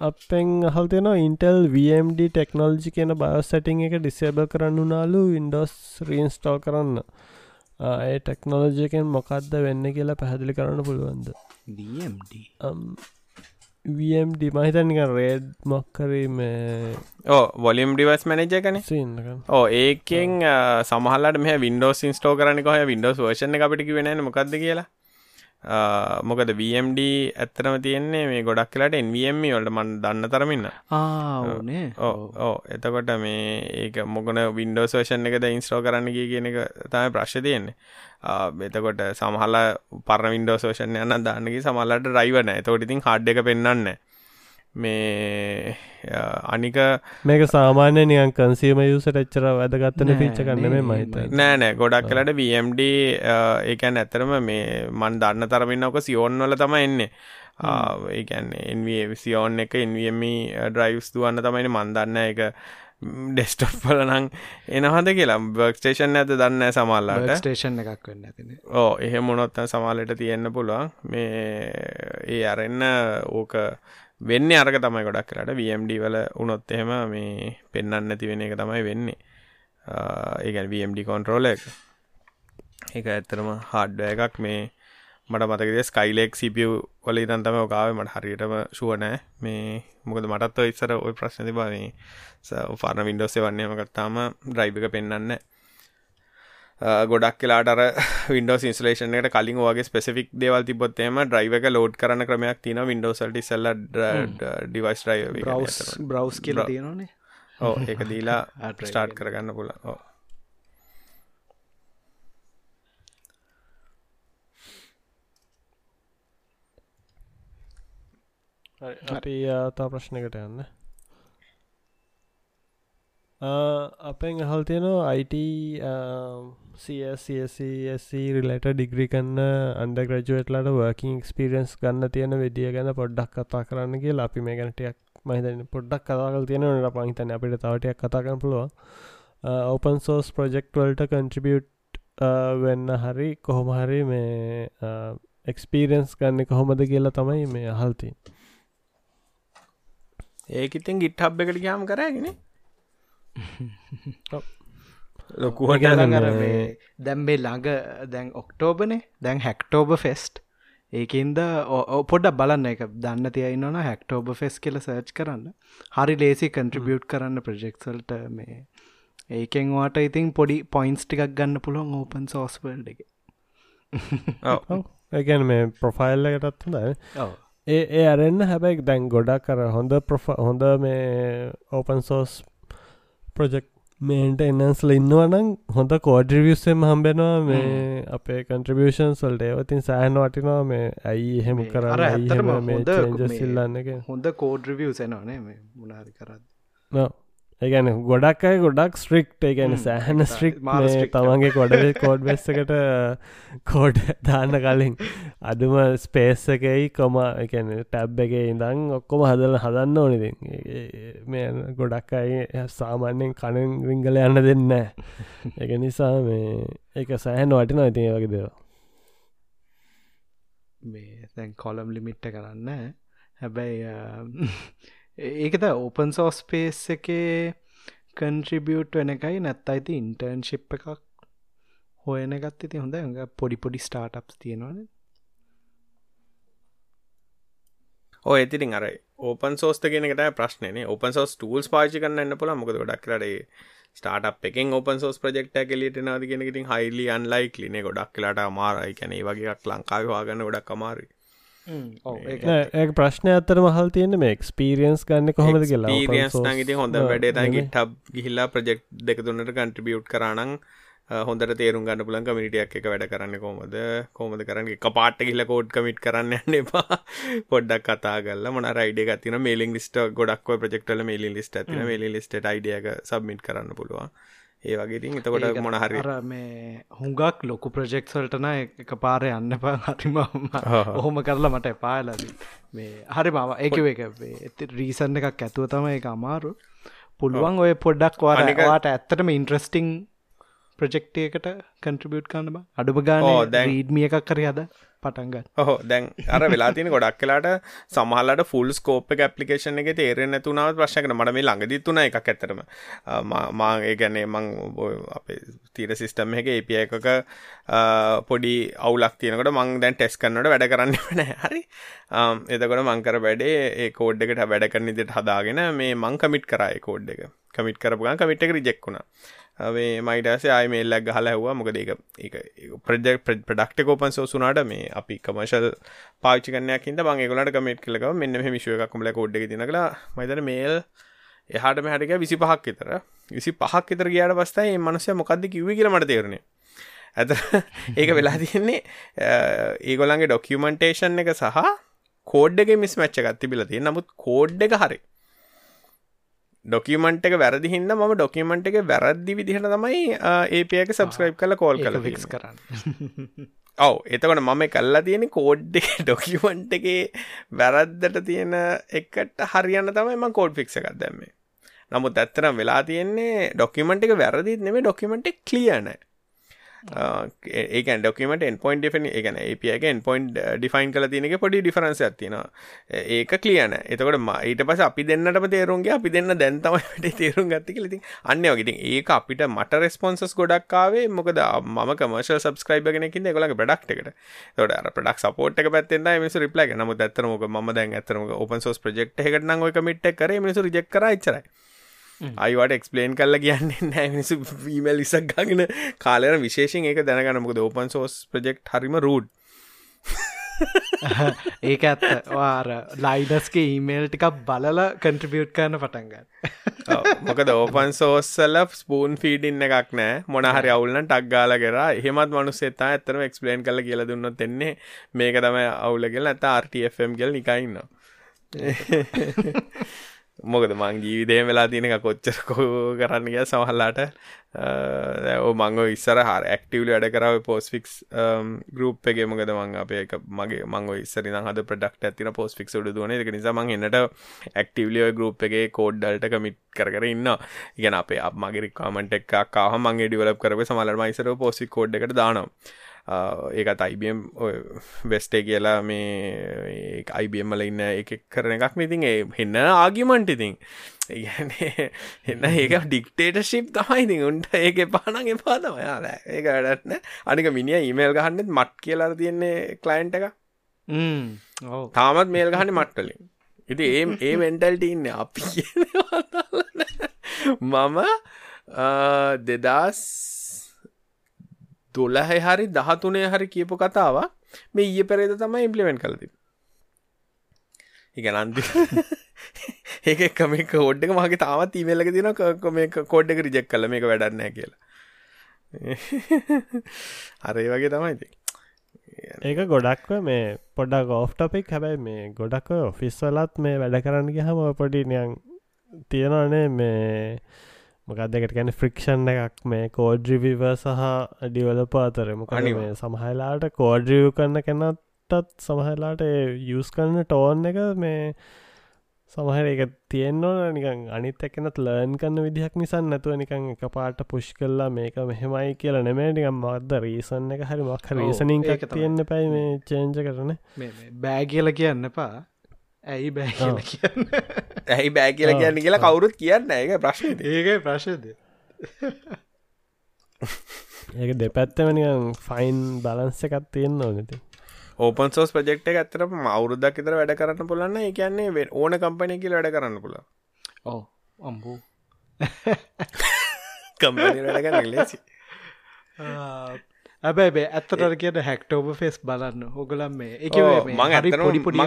අපෙන් හල්තයන ඉන්ටල් වMD ටෙක්නෝජි කියන බයස් සැටිං එක ඩිසේබ කරන්න නාලු ඉන්ඩෝස් රීන්ස්ටෝ කරන්න ඒ ටෙක්නෝලජයකෙන් මොකක්ද වෙන්න කියලා පැහැදිලි කරන්න පුළුවන්ද? VMD VMD මහිතනික රේඩ් මොක්කරීම ඕ වොලියම් ඩිවස් මැනජ කන ඕ ඒකෙන් සමහලට මේ වින්ඩෝස් ඉන්ස්ටෝ කරනක හය වින්ඩෝස් වර්ෂණ අපිටි වෙන මොකක්ද කියලා මොකද වMD ඇත්තරම තියෙන්නේ මේ ගොඩක් කියලාට එන්වM වලට මන් දන්න තරමින්න ආනේ ඕ එතකොට මේ ඒක මොකන වින්ඩෝස් වර්ෂන් එකද ඉන්ස්ටෝ කරන්න කිය කියන එක තමයි ප්‍රශ්්‍ය තියෙන්නේ. එතකොට සමහල පර වින්ඩෝස් වර්ෂන් යන්න දාන්නගේ සමල්ලට රයිවන තෝට ඉතින් හඩ් එක පෙන්න්න මේ අනික මේක සාමාන්‍ය නියන් කන්සීම යුසට එච්චර වැදගත්තන පිච්ච කන්න මේ මහිත නෑ නෑ ගොඩක් කලට VMD ඒකැන් ඇතරම මේ මන් දන්න තරමින්නක සියෝන් වල තම එන්නේ ඒකැන් සියෝන් එක එන්වම ඩ්‍රයිවස් දුවන්න තමයින මන්දන්න එක ඩෙස්ටප් පලනං එනහද කියලා. බර්ක්ස්ටේෂන් ඇත දන්න සමල්ලාට ස්ටේෂන් එකක් වෙන්න ඇතින ඕ එහෙ මොනොත්තන් සමාලට තියෙන්න්න පුළුවන්. මේ ඒ අරන්න ඕක වෙන්න අරක තමයි ගොඩක් කරට. වMD වල උනොත් එහෙම මේ පෙන්න්න නැති වෙන එක තමයි වෙන්නේ. ඒගැන් වMD කොන්ට්‍රෝල එක. ඒක ඇත්තරම හාඩ්ඩ එකක්. මේ මට මතකද ස්කයිලෙක් සිපිය වල ඉතන් තම ඔකාව මට හරියටම ශුවනෑ මේ මොකද මටත්ව ඉස්සර ඔය ප්‍රශ්න තිබානේ ෆාර්න වින්ඩෝසේ වන්නේමකත්තාම ඩ්‍රයිබ එක පෙන්න්න ගොඩක් කියලාට අර වින්ඩෝස් ඉන්ස්ලේෂන් එකට කලින් වගේ ස්පෙසිෆික් දේවල් තිබොත්තේම ඩ්‍රයිව එක ලෝඩ් කරන ක්‍රමයක් තින වින්ඩෝසල්ට සල්ල ඩිවයිස් ්‍රයි බ්‍රවස් කියල තියෙනනේ ඕ ඒක දීලා ස්ටාර්ට් කරගන්න පුල ඕ අපි තා ප්‍රශ්නකට යන්න අපෙන් අහල් තියෙනවා අයිට CSC රිලට ඩිග්‍රි කන්න අන්ඩ ග්‍රජුවට්ලට වර්කින් එක්ස්පිරන්ස් ගන්න තියෙන විදිිය ගැන පොඩ්ඩක් කතා කරන්න කිය අපි මේ ගැනටයක් මහිතන පොඩ්ඩක් කතාකල් තියෙනට පහිතන අපිට තවටයක් කතාකන පුළුව ඕපන් සෝස් ප්‍රජෙක්් වල්ට කන්ට්‍රිබියට් වෙන්න හරි කොහොම හරි මේ එක්ස්පීරන්ස් ගන්න කොහොමද කියලා තමයි මේ අහල්ති ඒකඉතින් ගිට් හබ් එකට ගාම කරගෙන ලොකුහට දැම්බේ ළඟ දැන් ඔක්ටෝබනේ දැන් හැක්ටෝබ ෆෙස්ට් ඒකන්ද පොඩ්ඩ බලන්න. එක දන්න තියයින්නන හැක්ටෝබ ෆෙස් කියල සර්ච් කරන්න. හරි ලේසි කන්ට්‍රිබියුට් කරන්න ප්‍රජෙක්සල්ට මේ ඒකෙන් වාට ඉතින් පොඩි පොයින්ස් ටිකක් ගන්න පුළුවන් ඕපන් සෝස්වල්ඩ එක. ඒගැන මේ ප්‍රොෆයිල්ල එකටත් හොඳ ඒ ඒ අරන්න හැබැයි දැන් ගොඩක් කර හොඳ හොඳ මේ ඕපන් සෝස් ප්‍රජෙක්් මේන්ට එන්නන්ස්ල ඉන්නවනම් හොඳ කෝඩරිවියස්සෙන් හම්බෙනවා. මේ අපේ කන්ට්‍රබියෂන් සල්ට ඒවතින් සෑහන වටිනවා. මේ ඇයි එහෙම කර සිල්ලන්න එක හොඳ කෝඩරිවිය සෙනවානේ මේ මුණහරි කරත් ඒගැන ගොඩක් අය ගොඩක් ස්ට්‍රික්් ඒගැන සෑහන ස්ට්‍රික් තමන්ගේ කොඩ කෝඩ් වෙස්සකට කෝඩ් දාන්න කලින්. අඩුම ස්පේස් එකයි කොම එකන ටැබ් එක ඉඳං ඔක්කොම හදල හදන්න ඕනිද මේ ගොඩක් අයි සාමාන්‍යෙන් කණෙන් රිංගල යන්න දෙන්න එක නිසා මේ එක සෑහන් වටින ඉතින් වගේ දේව මේ තැන් කොලම් ලිමිට්ට කරන්න. හැබැයි ඒකද ඕපන් සෝස් පේස් එකේ කන්ට්‍රිබියට් වෙන එකයි. නැත් අයිති ඉන්ටර්න්ශිප් එකක් හොයන ගත් ඉති හොඳ ඟ පොඩි පොඩි ස්ටාටප්ස් තියෙනවාන. ඕ ඇතිරින් අර ඕපන් සෝස්ත ගෙනකට ප්‍රශ්නය ඕපන් සෝස් ටූල්ස් පාචි කරන්න එන්න පුළ මොකද ගොඩක් කරේ ස්ටාට් එකෙන් ඕපන් සෝස් ප්‍රෙක්ට කෙලිට නාද කෙනෙකිටින් හයිලි අන්ලයික් ලින ගොඩක් කියලාට අමාරයි. කැනේ වගේක් ලංකාව වාගන්න ගොඩක් අමාරයි. ඒ ප්‍රශ්නය අත්තර මහල් තියෙන මේ එක්ස්පිරියන්ස් ගන්න කොහොමද කියලා. පිරියන්ස් නගති හොඳ වැඩේ ගිට්හබ් ගිහිල්ලා ප්‍රජෙක්් දෙක තුන්නට කන්ට්‍රිබියුට් කරනං හොඳට තේරුම් ගන්න පුලන් කමිටියක් එක වැඩ කරන්න කොමද කොමද කරන්න? එක පාට කියල කෝඩ් කමිට් කරන්න යන්න එපා. පොඩ්ඩක් කතා ගල මොන රයිඩ ගතින මේලින් ලිස්ට ගොඩක් ප්‍රෙක්ටල මේලි ලිස්ට ඇතින මේලි ලිස්ට අයිඩියක සබ්මිට් කරන්න පුළුවන් ඒ වගේතින් එතකොට මොන හරි මේ හුඟක් ලොකු ප්‍රජෙක්සල්ටන එක පාර යන්න පා හරිම ඔහොම කරලා මට එපාලද මේ හරි මම ඒක එක ඇති රීසන් එකක් ඇතුව තම එක අමාරු. පුළුවන් ඔය පොඩ්ඩක් වාට ඇත්තටම ඉන්ට්‍රස්ටිං ප්‍රජෙක්්ටයකට කන්ට්‍රිබියට් කන්න බ. අඩුප ගාන දැ ීඩ්මිය එකක් කර හද පටන්ග ඔහෝ දැන් අර වෙලා තියෙන ගොඩක් කලාට සමහලට ෆුල් ස්කෝප් එක ඇප්ලිකේෂන් එක තේරෙන්නේ නැතුණාවත් ප්‍රශ්නයකට මට මේ ළඟදිත් තුණා එකක් ඇත්තටම. මා ඒ කියන්නේ මං අපේ තීර සිස්ටම් එකේ API එකක පොඩි අවුලක් තියෙනකොට මං දැන් ටෙස්ට් කරනකොට වැඩ කරන්නේ නැහැ හරි. එතකොට මං කර වැඩේ ඒ කෝඩ් එකට වැඩ කරන විදිහට හදාගෙන මේ මං කමිට් කරා ඒ කෝඩ් එක. කමිට් කරපු ගමන් කමිට් එක රිජෙක්ට් වුණා මේ මයිටසේ ආය මේල්ලක් ගහලා ඇහුවා. මොකද ඒක ඒක ප්‍රොජෙක්ට් ප්‍රොඩක්ට් එක ඕපන් සෝස් වුණාට මේ අපි කමර්ෂල් පාවිච්චි කරන්නයක් හින්දා මම ඒගොල්ලන්ට කමෙන්ට් කළා ගම මෙන්න මෙහෙම ඉෂුව එකක් උඹලා කෝඩ් එකේ තියෙනවා කියලා මම හිතන්නේ මේල් එහාට මෙහාට ගියා 25ක් විතර. 25ක් විතර ගියාට පස්සේ මේ මිනිස්සයා මොකද්ද කිව්වේ කියලා මට තේරුණේ. ඇතර ඒක වෙලා තියෙන්නේ ඒගොල්ලන්ගේ ඩොකියුමන්ටේෂන් එක සහ කෝඩ් එකේ මිස්මැච් එකක් තිබිලා තියෙන නමුත් කෝඩ් එක හරියි ඩොකියමන්ට් එක වැරදි හින්ද ම ඩොකියමන්ට් එක වැරද්දි විදිහට තමයි ඒපක සබස්ක්‍රයිබ් කල කෝල් කල ෆික්ස් කරන්න. ඔව එතකට මම කල්ලා තියෙන කෝඩ් එක ඩොකියමන්ට් එක වැරද්දට තියෙන එකට හරියන්න තමයි ම කෝඩ් ෆික්ස එකක් දැම්මේ. නමුත් ඇත්තරම් වෙලා තියෙන්නේ ඩොකියමන්ට් එක වැරදිත් නෙමේ ඩොකියමන්ට් එක ක්ලියන Uh, ඒක ඩොකමට එන්පොයින් ඩිෆන එකන APක එන්පොයින්් ඩිෆයින් කල තියනක පොඩි ඩිෆරන්ස ඇතිනවා ඒක කලියන එතකොට ඊට පස අපි දෙන්නට තේරුන්ගේ අපි දෙන්න දැන්තමට තේරුම් ගත්තික ලති අන්න වගේ. ඒක අපිට මට රෙස්පොන්සස් ගොඩක්කාවේ මොකද ම කමර්ශල් සබස්ක්‍රයිබ ගෙනකින් එකොලගේ ප්‍රඩක්් එකට. තොට ප්‍රඩක් සපෝට් එක පැත්තෙන්ද මිස රිප්ලයි නම ඇතරමක ම දැන් ඇතරම ඔපන් සෝස් ප්‍රෙක්් එකට නං ඔය මිට් කර. මිසු රිජෙක් කර ඉචරයි අයිවට එක්ස්පලේන් කල්ල කියන්නේ නෑ මිනිසු වීමල් ඉසක් ගගෙන කාලර විශේෂෙන් ඒක දැනගනමකද ඕපන් සෝස් ප්‍රජෙක්් හරිම රූඩ් ඒක ඇත්ත. වාර ලයිඩස්ගේ ඊමේල් ටිකක් බලල කන්ට්‍රිබියට් කරන පටන්ගන්න මොකද ඕපන් සෝස්සල ස්පූන් ෆීඩින්න එකක් නෑ. මොනහරි අවුල්න ටක්ගාල කර එහෙමත් මනුස්සෙතා ඇතරම එක්ස්පලේන් කල කියල දුන්න දෙන්නේ මේක තම අවුලගෙල් ඇත RTFM ගෙල් නිකයින්න මොකද මං ජීවිතය වෙලා තියෙනක කොච්චරකෝ කරන්න ගිය සමහල්ලාට ඕ මංග ඉස්සර හර ඇක්ටවල වැඩ කරව පෝස්ෆික්ස් ගරුප් එක. මොකද මං අපේ එක මගේ මංග ඉස්සරි හද ප්‍රඩක්ට ඇතින පෝස්ෆික් ුඩ දුවන එක. නිසා මං එන්නට ඇක්ටවලිය ගරුප් එක කෝඩ්ඩල්ට කමිට් කර ඉන්න ඉගෙන අපේ අප මගේ කාමට එක් කාහ මගේ ඩිවලප කරව සමල මයිසර පෝසික් කෝඩ් එකට දානවා. ඒකත් අයිබම් වෙස්ටේ කියලා මේ අයිබම්මල ඉන්න එක කරන එකක්. ඉතින් ඒ හෙන්න ආගිමන්ට ඉතින්. එන්න ඒක ඩික්ටේට ශිප් තමයිඉතින් උන්ට ඒක පානන් එපා තමයාල ඒක වැඩත්න අනික මිනිිය ඊමේල් ගහන්නෙත් මට් කියලා තියෙන්නේ කලයින්ට එක තාමත් මේල් ගහන මට්ටලින් ඉති ඒ ඒ වෙන්ටල්ට ඉන්න අපි. මම දෙදස් දොලහ හරි දහතුනේ හරි කියපු කතාවක් මේ ඊය පෙරේද තමයි ඉම්පලිමෙන්ට් කලති ඉග නන්ති ඒක එකම කෝඩ්ඩක මගේ තාමත් ඊමල්ලක තින මේ කෝඩ්ඩක රිජෙක් කල මේක වැඩන්න කියලා. අරේ වගේ තමයිති ඒක ගොඩක්ව මේ පොඩක් ඕෆ් ටොපික් හැබැයි මේ ගොඩක් ඔෆිස් වලත් මේ වැඩ කරන්න ගහම පොඩිනියන් තියෙනනේ මේ මොකක් දෙකට ගැන ෆ්‍රික්ෂන් එකක්. මේ කෝඩ්‍රිවිව සහ ඩිවලප අතර. මොක මේ සමහලාට කෝඩ්‍රියව් කරන්න කෙනත්තත් සමහලාට යස් කරන්න ටෝන් එක මේ සමහර එක තියෙන්න්නවන නිකන් අනිත් එක්කනත් ලර්න් කන්න විදිහක් නිසන් නැතුව නිකන් එක පාට පුෂ් කල්ලා මේක මෙහෙමයි කියලා නෙමේ නිකම් මක්ද රීසන් එක හරි මක් රීසනින් එක තියෙන්න්න පැයි මේ චේන්ජ කරන බෑ කියල කියන්න පා ඇයි බෑ කියල කියන්න? ඇයි බෑ කියල කියන්න කියලා කවුරුත් කියන්න ඒක ප්‍රශ්න. ඒක ප්‍රශ්ද ඒක දෙපැත්තමනිකම් ෆයින් බලන්ස එකත් තියෙන්න්න ඕනති ඕපන් සෝස් ප්‍රජෙක්් එක ඇතරම අවුරුද්දක් ඉතර වැඩ කරන්න පුලන්න කියන්නේ ඕන කම්පනය කියල වැඩ කරන්න පුළ ඕ අම්බූ. කම්පනි වැඩගන්න ලේසි. ඇබැයි බේ ඇත්තට කියන හැක්ටෝබ ෆෙස් බලන්න හොගලම් මේ එක මං ඇතන පොඩි පොඩි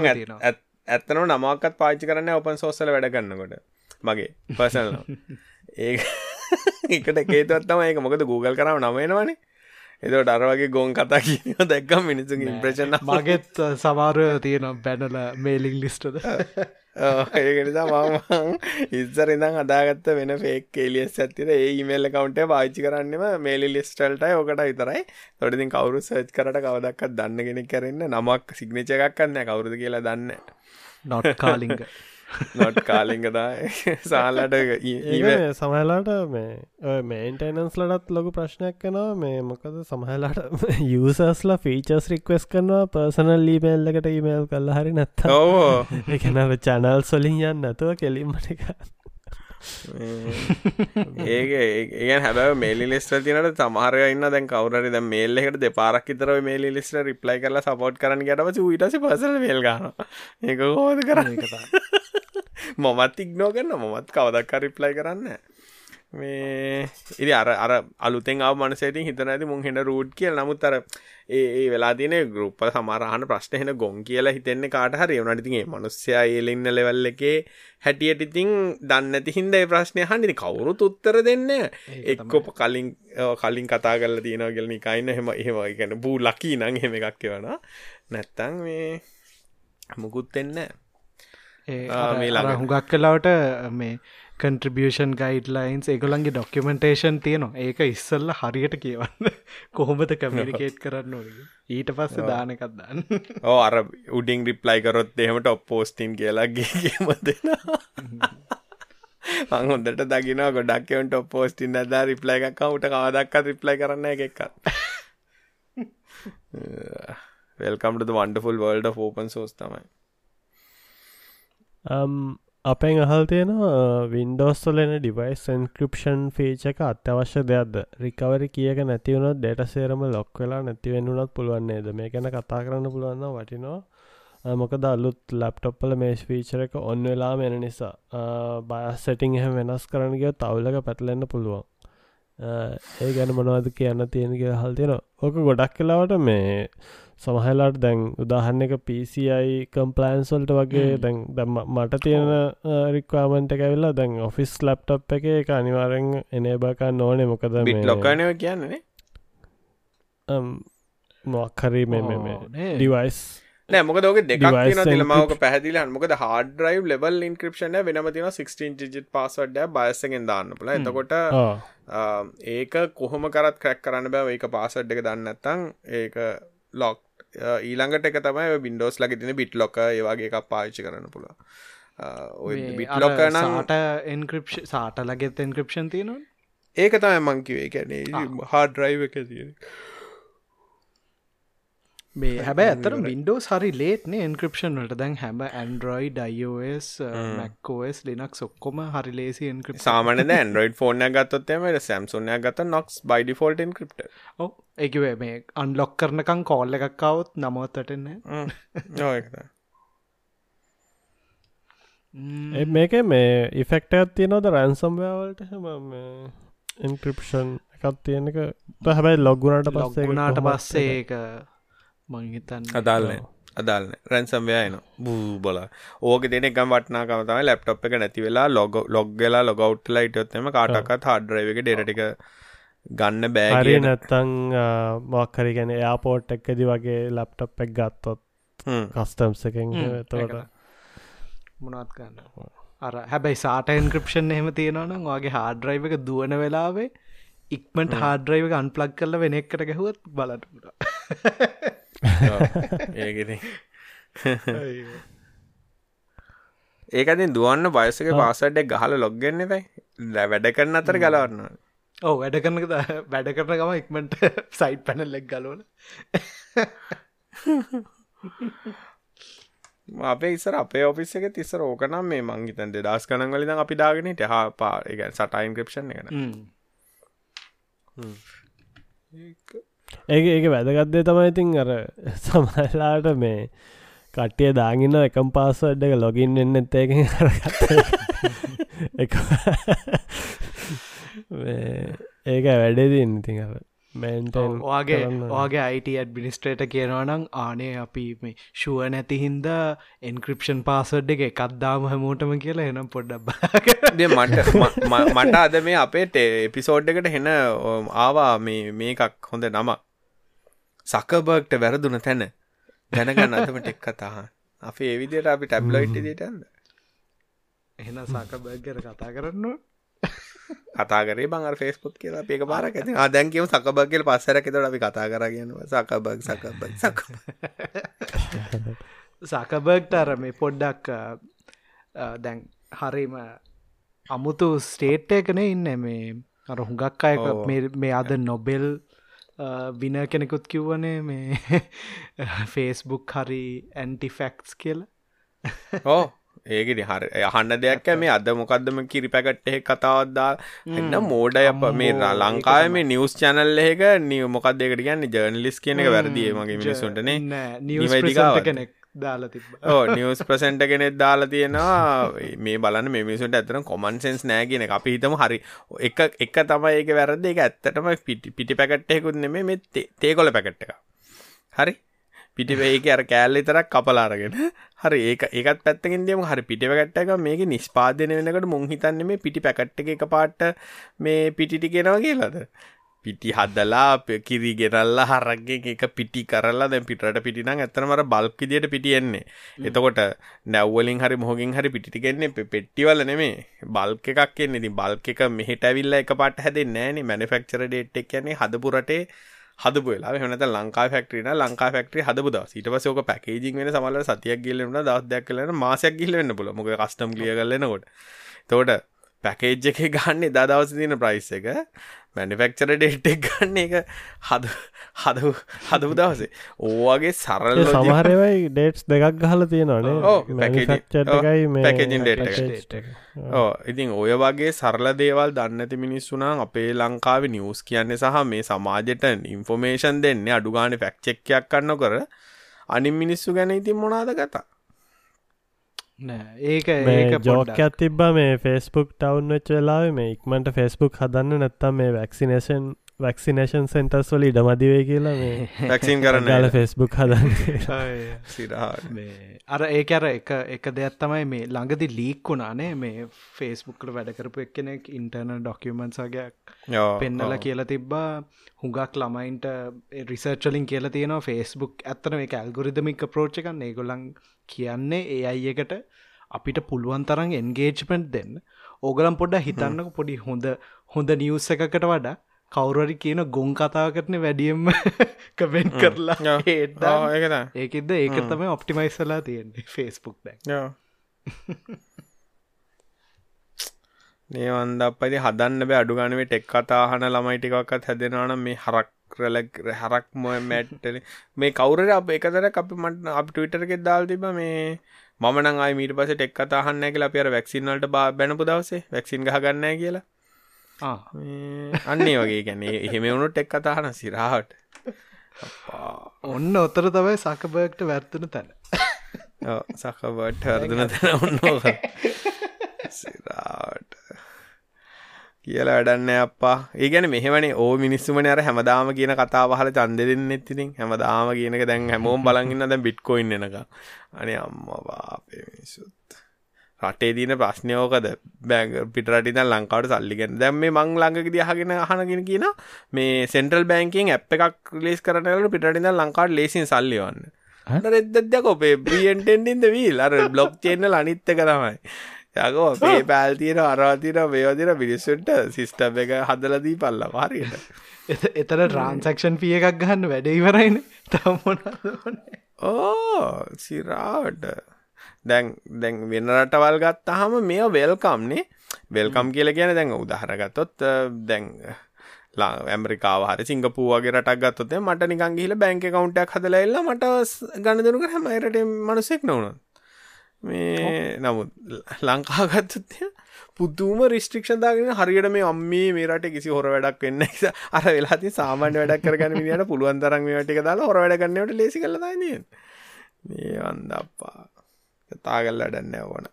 ඇත්තනව නමක්කත් පාචි කරන්න ඔපන් සෝස්සල වැඩගන්නකොට මගේ පසල් ඒ එකට ඒතත්තම ඒක. මොකද Google කරම නමේනවනේ එතට අරවගේ ගොන් කතා කියන දැක්කම් මිනිසු ඉම්ප්‍රේෂණ මගෙත් සමාරය තියෙනම් පැනල මේලිං ලිස්ටද ඒකනිසා මම ඉස්සර ඉඳම් අදාගත්ත වෙන ෆේක් කෙලියස් ඇතිර ඒ ඉමල්ල කවන්ට පාච්චි කරන්නම මේලි ලිස්ටල්ටයි ඕකට විතරයි. තොඩිතින් කවරු සර්ච් කරට කවදක්ත් දන්න කෙනෙක් කරන්න නමක් සිග්නච එකක් කන්න කවුරුද කියලා දන්න නොට් කාලිංග නොට් කාලිංගදා සාලට සමහලාට මේ මේන්ටනන්ස් ලටත් ලොකු ප්‍රශ්නයක් කෙනවා මේ මොකද සමහලාට යසස්ලා ෆීචස් රික්වස් කරනවා පර්සනල් ලීමේල්ලකට ඉමේල් කල්ල හරි නැත්ත ඕ එකනව චැනල් සොලින් යන්න නැතුව කෙලින්මටික ඒක ඒ හැබ මේලි ලෙස්ට තිනට සමහරය ඉන්න දැන් කවරරි දැ මේල්ලෙකට දෙපාරක් තර මේලි ලිස්ට රිප්ලයි කරලා සපෝට් කරන ගටව ඊටස පසල මේල් ගන ඒක හෝද කරන්න මොමත් ඉක්නෝ කරන්න මොමත් කවදක් රිප්ලයි කරන්න මේ ඉරි අර අර අලුතෙන් ආව මනසේතින් හිතන ඇති මුන් හෙට රූට් කියල. නමුත් අර ඒ වෙලා තින ගරුප්ප සමරහන ප්‍රශ්නහෙන ගොන් කියලා හිතෙන්නේ කාට හරි. වනටිතිගේ මනුස්්‍යයා ඒලඉන්න ලෙවල් එකේ හැටියට ඉතින් දන්නති හින්ද ඒ ප්‍රශ්නය හන්ඩි කවුරු උත්තර දෙන්න එක්කොප කලින් කලින් කතා කල තියන ගෙලනි කයින්න හෙම එහෙම ගැන බූ ලකී නං හෙම එකක් එවන නැත්තං මේ මුකුත් එන්න මේ හුඟක් කලාවට මේ කන්ට්‍රිබියෂන් ගයිඩ්ලයින්ස් එකගොලන්ගේ ඩොක්කමෙන්ටේෂන් තියනවා. ඒක ඉස්සල්ල හරියට කියවන්න. කොහොමද කමිනිකේට් කරන්න ඕ ඊට පස්ස දානකත් දන්න. ඕ අර උඩිං රිප්ලයි කරොත් එහෙමට ඔප් පෝස්ටින් කියලාගේම දෙෙන හොඳට දකින ගොඩක්වට ඔප පෝස්ටින් අදා රිප්ලයි එකක් කවුට කවදක්ක රිප්ලයි කරන්න එකක් වෙල්කම්ට වන්ඩෆුල් වල්ඩ ෝපන් සෝස් තමයි අපෙන් අහල් තියෙනවා වින්ඩෝස්වලෙන ඩිවයිස් එන්ක්‍රපෂන් ෆේච එක අත්‍යවශ්‍ය දෙයක්ද? රිකවරි කියක නැතිවුණොත් ඩේට සේරම ලොක් වෙලා නැතිවෙන්නුනත් පුළුවන්න්නේද මේ ගැන කතා කරන්න පුළුවන්න වටිනවා. මොකද අලුත් ලැප්ටොප්පල මේස් ෆීචර එක ඔන්න වෙලා මෙන නිසා. බයස් සෙටිං එහ වෙනස් කරනගිය තවුලක පැටලෙන්න පුළුවන්. ඒ ගැන මොනවද කියන්න තියෙනක හල් තියෙන ඕක ගොඩක් කලාවට මේ සමහලාට දැන් උදාහන්න එක පිසියි කම්පලන්සොල්ට වගේ දැන් දැම් මට තියෙන රික්වාමන්ට ඇවෙල්ලා දැන් ඔෆිස් ලප්ටප් එක එක අනිවාරෙන් එනබකා නෝනේ මොකද ලොකනව කියන්නේ මොක්හරි මෙ ඩිවයිස් නෑ. මොක දෝක දෙක් තිලමක පැහදිල මොකද හඩරයි ලෙබල් ඉන්ක්‍රපෂන වෙනම තින 16 ජිත් පස්සඩ බයසගෙන් දාන්න පුල එතකොට ඒක කොහොම කරත් ක්‍රැක් කරන්න බෑ. ඒක පාසඩ් එක දන්නත්තං ඒක ලොක් ඊළඟට එක තමයි බින්ඩෝස් ලක තින බිට් ලොක ඒවාගේ එකක් පාච්චි කරන්න පුළ බිට්ලොක නට එන්ක්‍රප් සාට ලගෙත් එන්ක්‍රපෂන් තියෙනවා ඒක තමයි මංකිවේ කැනේ හාඩ ්‍රයිව එක තියෙන මේ හැබැ ඇතර වින්ඩෝස් හරි ලේට්නේ එන්ක්‍රපෂන් වලට. දැන් හැම ඇන්ඩරෝයි ඩයිෝස් මැක්කෝස් ලිනක් සොක්කොම හරි ලේසි එන්ක්‍රප සාමන ඇන්ඩරෝයිඩ ෆෝන ගත්තොත්තම සැම්සුනය ගත නොක්ස් බයිඩි ෆෝල්ට එන්ක්‍රප්ට ඕ එකවේ මේ අන්ලොක් කරනකං කෝල්ල එකක්කවත් නමවත්තටන්න මේක මේ ඉෆෙක්ට තියනොද රැන්සම්වලට හැම ඉන්ක්‍රපෂන් එකත් තියෙනක හැබැයි ලොග්ගුණට පස්සේ ගුණාට පස්සේ මංහිතන් අදාල්න අදාල්න රැන්සම්වයන බූ බල. ඕක දෙන ගම් වටනාකම තම ලැප්ටොප් එක නැති වෙලා ලොග ලොග්ගලා ලොගවට්ලා ඉටොත්තම කාටකත් හඩරයක ඩෙරටික ගන්න බෑගිය නැත්තං මක්කරි ගැන යාපෝට් එක්කදි වගේ ලැප්ටොප් එක් ගත්තොත් කස්ටම්ස් එකෙන් තවට මොනත් ගන්න අර හැබැයි සාට එන්ක්‍රපෂන් එහෙම තියෙනවනම් වගේ හාඩරයිව එක දුවන වෙලාවේ ඉක්මට හාඩරයිව අන්පලක් කරල වෙන එකට ගැහුවත් බලට ඒගෙන ඒකතින් දුවන්න බයසක පාසඩ්ඩක් ගහල ලොග්ගන්න බයි වැඩ කරන්න අතර ගලවන්න ඕ වැඩ කරන වැඩ කරන ගම ඉක්මට සයිට් පැනල්ලෙක් ගලවන. අපේ ඉස්සර අපේ ඔෆිස් එක තිස්සර ඕකනම් මේ මංගිතන් දෙදස් කනන් වලින් අපි දාගෙන ටහා පා එක සටයින් ක්‍රප්ෂන් එකන ඒක ඒක වැදගත්දේ තමයි ඉතින් අර සමහලාට මේ කට්ටිය දාගන්න එකම් පාසඩ් එක ලොගින් එන්න එත්තේකින් ඒක වැඩේදන්න ඉතින් මැන්ටන් වගේ වගේ අයිට ඇඩ්බිනිස්ට්‍රේට කියනවනම් ආනේ අපි මේ ශුව නැති හින්ද එන්ක්‍රපෂන් පාසඩ් එක එකක්දාම හැමෝටම කියලා එනම් පොඩ්ඩක් මට මට අද මේ අපේ එපිසෝඩ් එකට හෙන ආවා මේ මේකක් හොඳ නම සකබර්ග්ට වැරදුන තැන දැනගන්න අතම ටෙක් කතාහ අපි ඒවිදියට අපි ටැබ්ලයිට් දිටන්න එහෙන සකබර්ගර කතා කරන්න කතා කරේ බං ෆේස්පුත් කියලා පේක පාරක් ඇති. ආදැන් කියව සකබගල් පස්සර කෙතට අපි කතා කරගන්න සකබක් සකබක් සක සකබර්ග්ට අර මේ පොඩ්ඩක් දැන් හරිම අමුතු ස්ටේට් එකන ඉන්න මේ අර හුඟක් අය මේ අද නොබෙල් වින කෙනෙකුත් කිව්වනේ මේ ෆේස්බුක් හරි ඇන්ටිෆෙක්ස් කියලා. ඕ ඒකෙන. හර. අහන්න දෙයක් මේ අද මොකක්දම කිරි පැකට් එහෙ කතාවත්දා එන්න මෝඩය අප මේ ලංකාව මේ නිවස් චැනල් එක නිය මොකක් දෙකට කියන්න? ජර්නලිස් කියන එක වැරදිය මගේ මිනිසුන්ටනේ නිවදිකාව කෙනෙක් දාලා තිබ ඕ නිවස් ප්‍රසෙන්ට කෙනෙක් දාලා තියෙනවා. මේ බලන්න මේ මිනිසුන්ට ඇතන කොමන් සෙන්ස් නෑගෙන අපි හිතම හරි එක එක තමයි ඒක වැරද එක ඇත්තටම පිටි පිටි පැකට්ටයකුත් නෙමේ මේ තේකොල පැකට් එක හරි? පිටිවේක අර කෑල්ලි තරක් කපලාරගෙන හරි ඒක ඒකත් පැත්තකින් දියම හරි පිටිපැකට්ටක මේක නිස්පාදනය වෙනකට මුං හිතන්නේ මේ පිටි පැකට්ට එක පාට මේ පිටිටි කෙනවා කියලාද? පිටි හදලා කිරි ගෙරල්ල හරක්ගෙන් එක පිටි කරලා දැන් පිටට පිටිනම් ඇත්තනමර බල්ක් විදියට පිටියෙන්නේ එතකොට නැව්වලින් හරි මොහොගින් හරි පිටි ගෙන්නේ පෙට්ටිවල නෙමේ බල්ක් එකක් එන්නේ. ඉතින් බල්ක් එක මෙහෙට ඇවිල්ලා එකපාරට හැදෙන්නේ නැහනේ මැනුෆැක්චරර් ඩේට් එක කියන්නේ හදපු රටේ හදපු වෙලා එහෙම නැත්නම් ලංකා ෆැක්ටරි නා ලංකා ෆැක්ටරි හදපු දවස්. ඊට පස්සේ ඕක පැකේජින් වෙන සමහරවල් සතියක් ගිහිල්ලා වෙනවා දවස් දෙකක් කියලා වෙන මාසයක් ගිහිල්ලා වෙන්න පුළුවන්. මොකද කස්ටම් ක්ලියර් කරලා එනකොට. එතකොට පැකේජ් එකේ ගන්න එදා දවසේ තියෙන ප්‍රයිස් එක. මැනිෆෙක්චර් ඩේට් එක ගන්න එක හද හද හදපු දවසේ. ඕවගේ සරල සමහරවයි ඩේට්ස් දෙකක් ගහල තියෙනවානේ ඕ ඉතින් ඔය වගේ සරල දේවල් දන්නති මිනිස්සුනා අපේ ලංකාව නිවස් කියන්නේ සහ මේ සමාජයට ඉන්ෆෝමේෂන් දෙන්නේ අඩුගාන ෆැක්්චෙක්කයක් කන්න කර අනින් මිනිස්සු ගැන ඉතින් මොනාද කතා ඒක ජෝකත් තිබ්බ මේ ෆෙස්බුක් ටවුන් වෙච් වෙලාව මේ ඉක්මට ෆෙස්බුක් හදන්න නැත්තම් මේ වැක්සිනේෂන් වැක්සිනේෂන් සෙන්ටර්ස් වල ඉඩමදිවේ කියලා මේ වැක්සින් කරන්න යාල ෆෙස්බුක් හදන්න. අර ඒක අර එක එක දෙයක් තමයි මේ ළඟදි ලීක් වුණානේ මේ ෆේස්බුක්කට වැඩ කරපු එක්කෙනෙක් ඉන්ටර්නල් ඩොකියමන්සගයක් පෙන්නල කියලා තිබ්බා. හුඟක් ළමයින්ට රිසර්චලින් කියලා තියෙනවා. ෆේස්බුක් ඇත්තන මේ ඇල්ගොරිදමික් ප්‍රෝච්චකන්න ඒගොලන් කියන්නේ ඒ අයි එකට අපිට පුළුවන් තරන් එන්ගේජ්මෙන්ට් දෙන්න. ඕගලම් පොඩ්ඩ හිතන්නක පොඩි හොඳ හොඳ නිවස් එකකට වඩා කවුරරි කියන ගොන් කතාවකටන වැඩියම්ම කවෙන්් කරලා ඒකෙද ඒක තම ඔප්ටිමයිස්සලා තියෙන්නේ ෆේස්බුක් දැ නේවන්ද අපති හදන්න බෑ. අඩුගනවේ ටෙක් කතාහන ළමයිටිකක්ත් හැදෙනවන මේ හරක් රැලක් හරක් මො මැට්ටල. මේ කවුරට අප එකතර අපි මට අප ටවිටර් එකෙත් දාල් තිබ මේ මනං මීට පස ටෙක් කතාහන්න කියලා අපිර වැක්සින්නලට බා බැනපු දවසේ වැක්සින් ගහගන්න කියලා. අන්නේ වගේ ගැන්නේ එහෙම වුණු ටෙක් කතාහන සිරාහට ඔන්න ඔතර තමයි සකබර්ගට වැර්තුන තැන. සකබට හර්දන තැන ඔන්න සිරාට කියලා වැඩන්න අප්පා. ඒගැන මෙහමනේ. ඕ මිනිස්සුමන අර හැමදාම කියන කතා පහල චන්ද දෙන්න එත්තිතින් හැමදාම කියනක දැන් හැමෝම් බලගන්න දැ බිට්කොයින්න එක අනේ අම්මවාපේ මිනිසුත් රටේ දීන ප්‍රශ්නයෝකද බැංග පිටරටි ලංකාවට සල්ලිගෙන දැම් මේ මං ළඟක දිහගෙන අහනගෙන කියන මේ සෙන්ට්‍රල් බැංකින් ඇ් එකක් ලේස් කරනලට පිටින්න ලංකාට ලේසින් සල්ලිවන්න රෙද්දක් ඔපේ බියන්ටෙන්ඩින්ද වීල් අර බ්ලොග් චේන්නල අනිත්තක තමයි යකෝ අපේ පැල් තියෙන අරවාතින මේවදින මිනිස්සුන්ට සිිස්ටම් එක හදලදී පල්ල වාරයට එතර ට්‍රන්සක්ෂන් පිය එකක් ගහන්න වැඩඉවරයින තම්මොන ඕ සිරාවට. දැන් දැන් වෙන රටවල් ගත්තාහම මේ වෙල්කම්නේ වෙල්කම් කියල කියන දැන් උදාහරගත්තොත් දැන් ඇමරිකාව හරි සිංගපුූවගේ රටක් ගත්තොතේ මට නිකන් ගිහිල බැංක කවුන්ටක් හදලා එල්ලා මට ගණදරුක හැමයිරට මනුසෙක් නොවනොත් මේ නමුත් ලංකාගත්තත්ය පුදුම රිස්ට්‍රික්ෂන් දාගෙන හරියට මේ අම්මේ මේ රට කිසි හොර වැඩක් වෙන්න අර වෙලාති සාමාන්‍ය වැඩක් කරගන්න මිනිට පුළුවන් තරම් මේ ටික දාලා හොර වැඩ ගන්නවට ලේසි කරලා දාන්නේ මේ අන්දප්පා කතා කරලා වැඩන්න ඕන.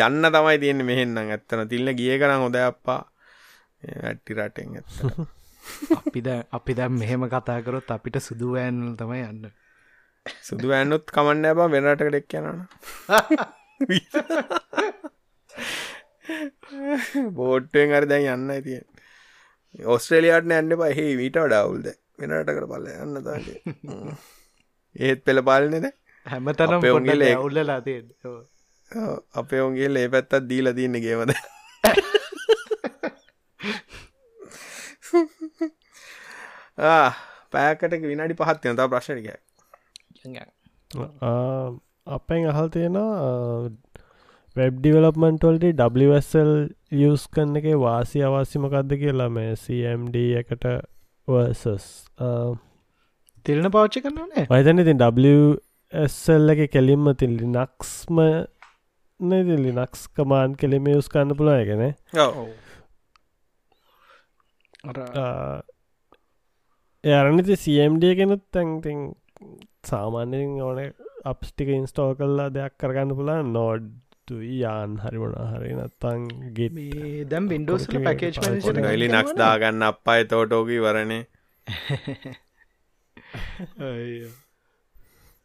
යන්න තමයි තියෙන්නේ මෙහෙන්නම්. ඇත්තන තිල්ල ගිය කරන් හොඳ අප්පා. වැට්ටි රටෙන් ඇත්ත අපිද අපි දැම් මෙහෙම කතා කරොත් අපිට සුදුවෑන්ල් තමයි යන්න සුදු ඇන්නුත් කමන්න බා වෙනටකට එක් යනන බෝට්ටුවෙන් අර දැන් යන්න තියෙන් ඔස්ට්‍රේලියයාට ඇන්න පහහි මීට වඩාවුල්ද වෙනටකට පල්ල යන්න තාගේ ඒත් පෙළ පාලනෙද හැමතනම් ඔුන්ගේ උල්ලලා තිය අපේ ඔුන්ගේ ලේ පැත්තත් දීල තින්න ගේමද පෑකට විනාඩි පහත් යනතා ප්‍රශ්නිකයි අපෙන් අහල් තියෙන වෙබ් ඩිවලප්මන්ටවල්ට WSL යස් කන්න එක වාසි අවාසිමකක්ද කියලා මේ CMD එකට වර්සස් තිරණ පාච්ච කරන්නනේ වයිතන ඉතින් WSL එක කෙලින්ම තින් ලිනක්ස්ම ලිනක්ස් කමාන් කෙලිම යස් කන්න පුළ එකන එරනිති CMD කෙනුත් තැන්තින් සාමාන්‍යයෙන් ඕන අප්ස්ටික ඉන්ස්ටෝ කල්ලා දෙයක් කරගන්න පුලා නෝඩ් යාන් හරිමන හරි නත්තන් ගෙත් දැම් වින්ඩෝස් පැකේජ් ගලි නක්ස් දාගන්න අපයි තෝටෝකී වරණේ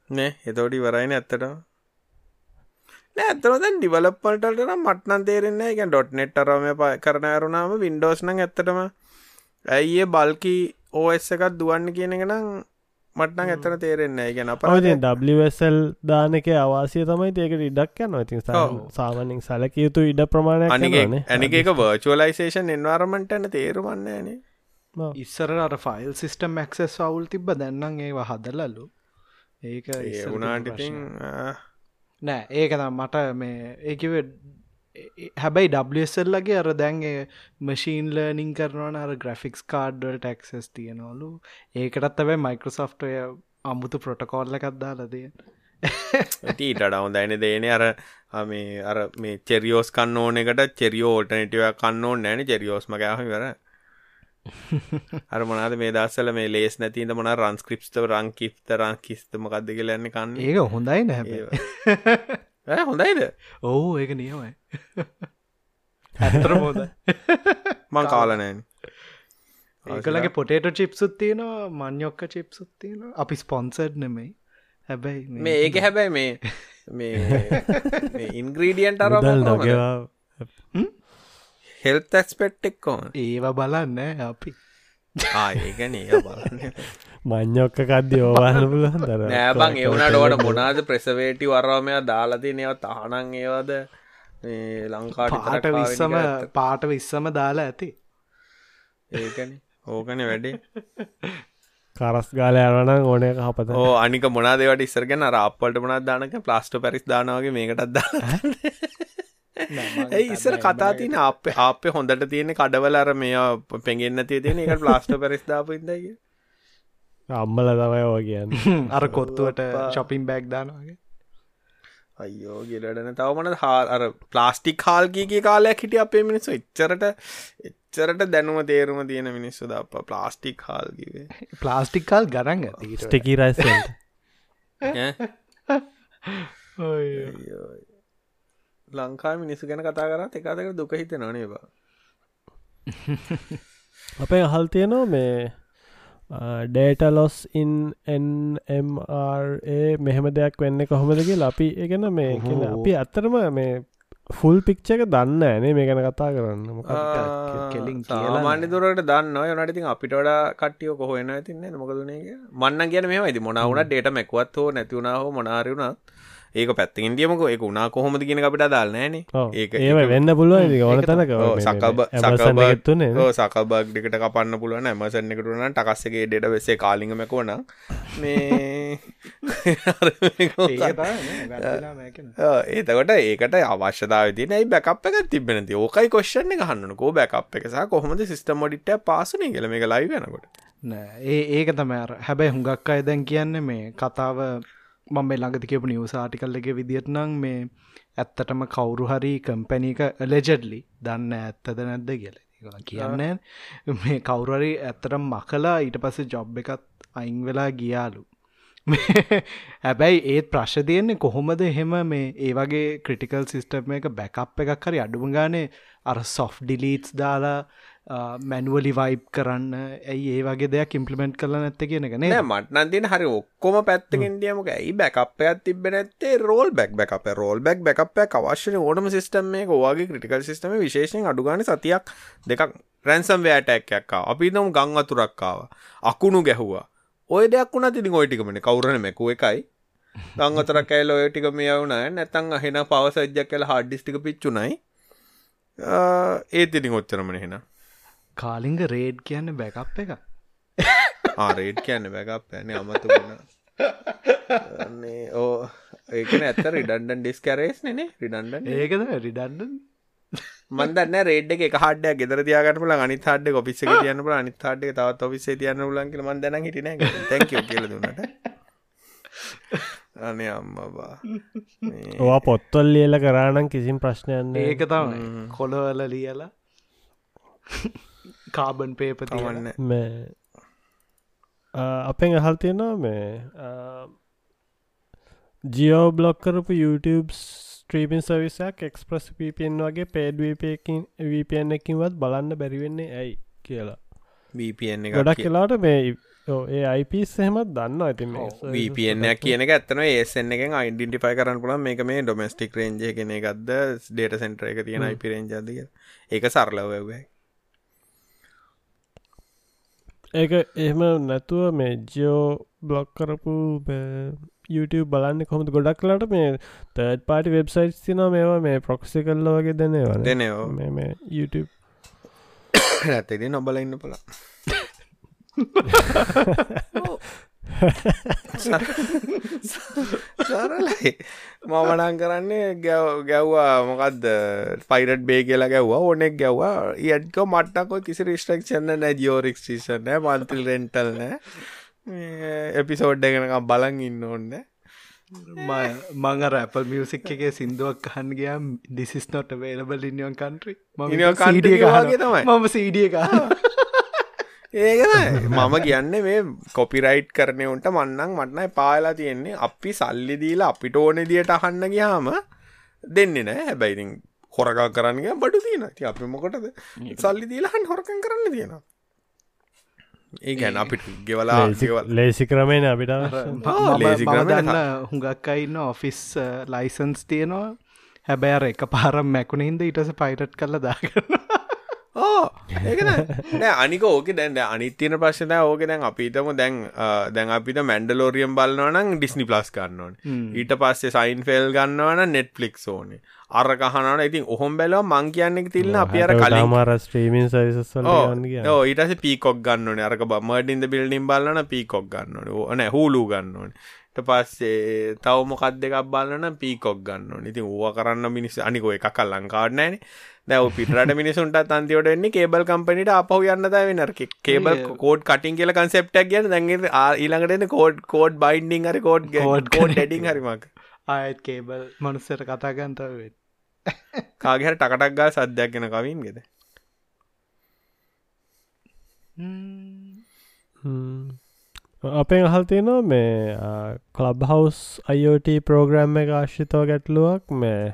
නේ එතෝටි වරයින ඇත්තට ඩිවලප්පල්ට නම් මට්නන් තේරෙන්න එක ඩොට් නෙට් අරම කරන ඇරුණාම වින්ඩෝස්න ඇත්තටම ඇයිඒ බල්කි ඕස් එකත් දුවන්න කියන එක නම් මටන ඇතන තේරෙන්න ගැන පරතින් WSL දානක අවාසිය තමයි ඒකට ඉඩක් යන්න ඉතින් සාමනින් සැලක යුතු ඉඩ ප්‍රමාණයක් ඇනික එක වර්චුවලයිසේෂන් එන්වාරමටන තේරුවන්නේනේ ඉස්සර අර ෆයිල් සිිස්ටම් මක්සස් අවුල් තිබ දැන්නම් ඒවා හදලලු. ඒක වුණාටිතින් නෑ ඒකනම් මට මේ ඒකිව හැබැයි ඩස්ල්ලගේ අර දැන්ගේ මශීන් ලර්නිින් කරනවන අර ග්‍රෆික්ස් කාඩ්ඩල් ටක්සස් තියෙනවලු. ඒකටත් ඇබයි මයිකෝසොෆ්ටය අමුතු ප්‍රොටකෝල්ල එකක්දාලදය ටීට ඩවන්දයින දේන අර මේ අර මේ චෙරියෝස් කන්න ඕන එකට චෙරියෝ ෝටනටිව කන්න ඕන නෑන චෙරියෝස්ම ගහ වර අර මොනාද මේ දස්සල මේ ලේස් නැතිද මොන රන්ස්ක්‍රප්ත රංකිප්ත රංකිස්තම කක්ද කියලන්න කන්න. ඒක හොඳයි නැ හොඳයිද ඔහු ඒක නියමයි ඇතර හොද මං කාලනෑන් ඒකලගේ පොටේට චිප්සුත් තියෙනවා මංයොක්ක චිප්සුත් තියෙන අපි ස්පොන්සඩ් නෙමයි හැබැයි මේ ඒක හැබැයි මේ මේ ඉන්ග්‍රීඩියන්ට අර දගවා හෙල්ත ඇක්ස්පෙට් එක්කෝන් ඒවා බලන්න අපි ආඒකන ඒ බලන්න මං්ඥොක්ක කද්‍ය ඕවාන්න පුලන් දර නෑබං එවුණට ඕට මොනාද ප්‍රෙසවේටි වරවාමය දාලති නව තානං ඒවද? ලංකාට පාට විස්සම පාට විස්සම දාලා ඇති. ඒකන. ඕකන වැඩේ. කරස් ගාල යනන ඕනය හපත ඕ අනික මොනාදවට ඉස්සරගෙන රාප්පලට මොනත් දානක ප්ලාස්ට පැරිස් දානවගේ මේකටත් දා ඒ ඉස්සර කතා තින අප අපේ හොඳට තියෙන කඩවල අර මේ පෙන්ගෙන්න්න තිය තියෙන එක ප්ලාස්ට පෙරස් දාප ඉදගේ අම්මල තමයි ඕ කියන්න. අර කොත්තුවට ශොපින් බෑග් දානවාගේ අයෝ ගෙලටන තවමන හා අර ප්ලාස්ටික් හාල්ගීගේ කාලයක් හිටිය අපේ මිනිස්සු. එච්චරට එච්චරට දැනුම තේරුම තියෙන මිනිස්සු ද අප ප්ලාස්ටික් හාල්ගිවේ ප්ලාස්ටික් කාල් ගරන්න ස්ටකී රයිස් ලංකා මිනිස්සු ගැන කතා කරත් එකතක දුක හිත නොනේවා අපේ අහල් තියනවා මේ ඩේට ලොස් ඉන් එන්MRA මෙහෙම දෙයක් වෙන්න කොහොමදගේ ලපි එකන මේ අපි අත්තරම මේ ෆුල් පික්්ච එක දන්න ඇනේ මේ ගැන කතා කරන්න. කෙලින් මාන්‍ය දුරට දන්න යනට ඉතින් අපිට වඩා කටියෝ කොහොන තින්න මොකදනේ මන්න කියන මේ යිති මොනවුන ඩේට මැක්වත් හෝ නැතිවුණාව මොනාරුණත් ඒක පැත්ති ඉන්දියමක එක උනා කොහොමද කියන අපිට දාල්නෑන ඒක ඒ වෙන්න පුළුව ඕන තැනක. සකබ සකබත්තුන්නේ සකබක් දෙකට කපන්න පුළුවන් ඇමසන්න එකටුන ටකස්සගේ ඩෙඩ වෙසේ කාලිගමකවන මේ ඒතකොට ඒකට අවශ්‍යතාව තින යි බැකප් එක තිබෙනති ඕකයි කොශ්ෂණ එක හන්නන කෝ බැකප් එකසා කොහොමද සිස්ටම් ොඩිට පාසනය කළ මේ ලයි වෙනකොට? ඒ ඒක තමර හැබැයි හුඟක් අය දැන් කියන්න මේ කතාව මම මේ ළඟති කියපු නිවස ආටිකල් එක විදිහට නම් මේ ඇත්තටම කවුරු හරි කම්පැනීක ලෙජඩ්ලි දන්න ඇත්තද නැද්ද කියලා. කියන්නේ මේ කවුරරි ඇත්තටම මකලා ඊට පස්සේ ජොබ් එකත් අයින් වෙලා ගියාලු. හැබැයි ඒත් ප්‍රශ් තියන්නේ කොහොමද එහෙම මේ ඒ වගේ ක්‍රටිකල් සිිස්ටම් එක බැකප් එකක් හරි අඩුම ගානේ අර සොෆ් ඩිලීටස් දාලා මැනුවලි වයිබ් කරන්න. ඇයි ඒ වගේ දෙයක් ඉම්පලිමෙන්ට් කරල නැත්ත කියන එක නෑ මටනන්තින හරි ඔක්කොම පැත්තකින් දියමක. ඇයි බැකප්පයක් තිබ නැත්තේ? Roll back backup roll back backup අවශ්‍ය ඕනම සිස්ටම් මේ ඔවාගේ ක්‍රටිකල් සිස්ටම විශේෂෙන් අඩුගාන සතියක් දෙකක් රැන්සම් වෑටැක්යක් අපි නම් ගං අතුරක්කාව අකුණු ගැහුවා. ඔය දෙයක් වුණ තිනි ඔයිටිකමන කවරන මැකුව එකයි. ගං අතරක් ඇල් ඔයටික මේ වුණ නැතන් අහෙන පවසජ්ජක් කල හඩ්ඩිස්ටික පිච්චුනයි ඒත් ඉතින් ඔච්චරමන හෙනා කාලිංග රේඩ් කියන්න බැකප් එක ආරේඩ් කියන්න බැකප් ඇන අමතු වුණ. ඕ ඒකන ඇත රිඩන්ඩන් ඩිස් කරේස් නේ රිඩන්ඩ ඒකද රිඩන්ඩන් මන්දන්න රේඩ් එක හඩ ගෙදර තියාගට ල අනි හඩ ඔපිස තියන්න ල අනි හඩ තවත් ඔපිසේ තියන්න ලන්ක මන්දන හිටන තැක කියල දුන්නට. අනේ අම්මබා ඕවා පොත්තොල් ලියල කරානම් කිසිම් ප්‍රශ්නයන්න ඒක තම කොළවල ලියලා කාබන් පේප තිවන්න මේ අපෙන් අහල් තියෙනවා මේ ජියෝ බ්ලොක් කරපු YouTube ස්ට්‍රීපින් සවිසයක් එක්ස්ප්‍රස් පපන් වගේ පේඩ්වපයකින් වපන් එකින්වත් බලන්න බැරිවෙන්නේ ඇයි කියලා. VPN ගොඩක් කියලාට මේ ඒ අයිපස් එහෙමත් දන්න ඇති VPNයක් කියන එක ඇත්තන ඒසන එක අයිඩටිෆයි කරන්න පුළන් මේක මේ ඩොමස්ටික් රේන්ජය කෙන එකක්ද ඩේට සෙන්ටර එක තියෙන අයිපරේන්ජදක ඒක සරලවවයි ඒක එහෙම නැතුව මේ ජියෝ බ්ලොක් කරපු YouTube බලන්න කොමද ගොඩක් කලට මේ තර්ඩ් පාටි වෙබ්සයිට් තින මේවා මේ ප්‍රොක්සි කල්ල වගේ දෙනවා දෙනවා. මේ YouTube. ඇතෙදි නොබල ඉන්න පලා සරලයි. මමනං කරන්නේ ගැව් ගැව්වා මොකක්ද පයිරට් බේ කියලා ගැව්වා. ඕනෙක් ගැව්වා. ඉඩක මට්ටකො කිසි රිස්ටක්ෂන්න නෑ ජියෝරික්ෂිෂන් නෑ මන්තිල් රෙන්ටල් නෑ එපිසෝඩ්ඩගෙනකම් බලන් ඉන්න ඕන්න මං ඇපල් මියසික් එකේ සිින්දුවක් කහන් ගයාම් දිසිස් නොට වේලබල් ඉනියන් කන්ට්‍රි ම තමයි. මම සීඩිය එක ඒක මම කියන්න මේ කොපිරයිට් කරනය උන්ට මන්නන් මටනයි පාලා තියෙන්නේ. අපි සල්ලි දීලා අපිට ඕනෙ දියට අහන්න ගයාම දෙන්නේ නෑ හැබැයිතින් හොරකා කරන්න බඩු තියෙන ති අපි මොකටද? සල්ලි දීලාහන් හොරකන් කරන්න තියෙනවා. ඒ ගැන අපිට ගෙවලා ලේසි ක්‍රමේන අපිට දන්න හුඟක් අයින්න ඔෆිස් ලයිසන්ස් තියෙනවා. හැබැර එක පාරම් මැකුණ හිද ඉටස පයිටට් කරල දාගන්න ඕ ඒකන නෑ. අනික ඕක දැන්ට අනිත්‍යන ප්‍රශ්න ඕක දැන් අපිටම දැන් දැන් අපිට මැන්ඩලෝරියම් බලන්නවනම් ඩිස්නි ප්ලස් ගන්නවන ඊට පස්සේ සයින් ෆෙල් ගන්නවන නෙට්ලික් ඕනේ. අර කහනට ඉතින් ඔහොම බැලව මං කියන්නෙක් තිල්න්න අපි අර කලින් මර ස්ට්‍රීමන් සයිස ඊට පීකොක් ගන්න අරක මඩින්ද බිල්ඩිම් බලන්න පීකොක් ගන්න ඕන. හූලු ගන්න ඕන. පස්සේ තව මොකක් දෙකක් බලන්න පීකොක් ගන්න ඉතින් ඕව කරන්න මිනිස් අනිකෝ එකක් ලංකාඩනෑන දැව පිටට මිනිසුන්ට අන්තිවට වෙන්නේ කේබල් කම්පනිට අපහු යන්න දවෙන කේබල් කෝඩ් කටින් කියල කන්සෙප්ටක් කිය දැගේ ඊළඟටන කෝඩ් කෝඩ් බයින්ඩිං හරි කෝඩ් කෝඩ් කෝඩ් ඩිං හරිමක් ආයත් කේබල් මනුස්සට කතාගන්තවෙත් කාගහර ටකටක් ගා සද්‍යයක් ගෙන කවින් ගෙද අපෙන් අහල් තියෙනවා මේ කලබ් හවස් අයිෝට ප්‍රෝග්‍රම් එක ආශ්ිතව ගැටලුවක්. මේ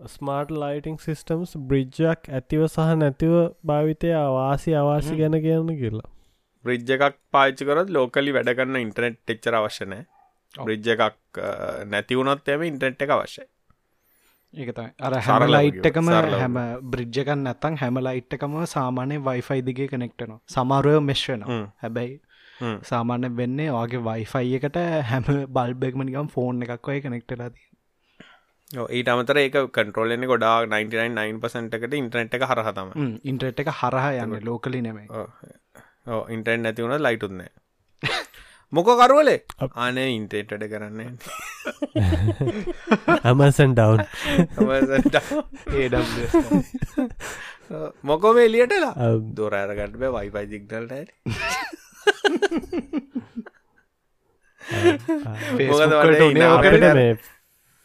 ස්මාර්ට් ලයිටිං සිිස්ටම්ස් බ්‍රිජ්ජක් ඇතිව සහ නැතිව භාවිතය අවාසි අවාසි ගැන කියන්න කියලා. බ්‍රිජ් එකක් පාච්චි කරත් ලෝකලි වැඩ කරන්න ඉන්ටනෙට් ටෙක්චර අවශ්‍යනෑ බ්‍රිජ් එකක් නැතිවුණොත් එම ඉන්ටනෙට් එක අවශ්‍යයි. ඒකතයි අර හැම ලයිට්ටකම හැම බ්‍රිජ්ජකන් නැතන් හැම ලයිට්ටකම සාමානය වයිෆයි දිගේ කනෙක්ටනවා සමාරුවය මෙශ්වන හැබැයි සාමාන්‍ය වෙන්නේ වගේ වයිෆයි එකට හැම බල්බෙක්ම නිකම් ෆෝන් එකක් ඔය කනෙක්ටලාදී ඊට අමතර ඒක කන්ට්‍රෝලන ගොඩා 99%කට ඉන්ටනෙට් එක හරහතම ඉන්ට්‍රට් එක හරහා යන්න ලෝකලි නෙමේ ඉන්ටර්න් නැතිවුණ ලයිටුන්න මොක කරුවලේ? ආනේ ඉන්ටේට් වැඩ කරන්න ඇමසන් ඩවන් මොකොම එලියටලා දොර අරගට බෑ වයිපයි ජික්නල්ට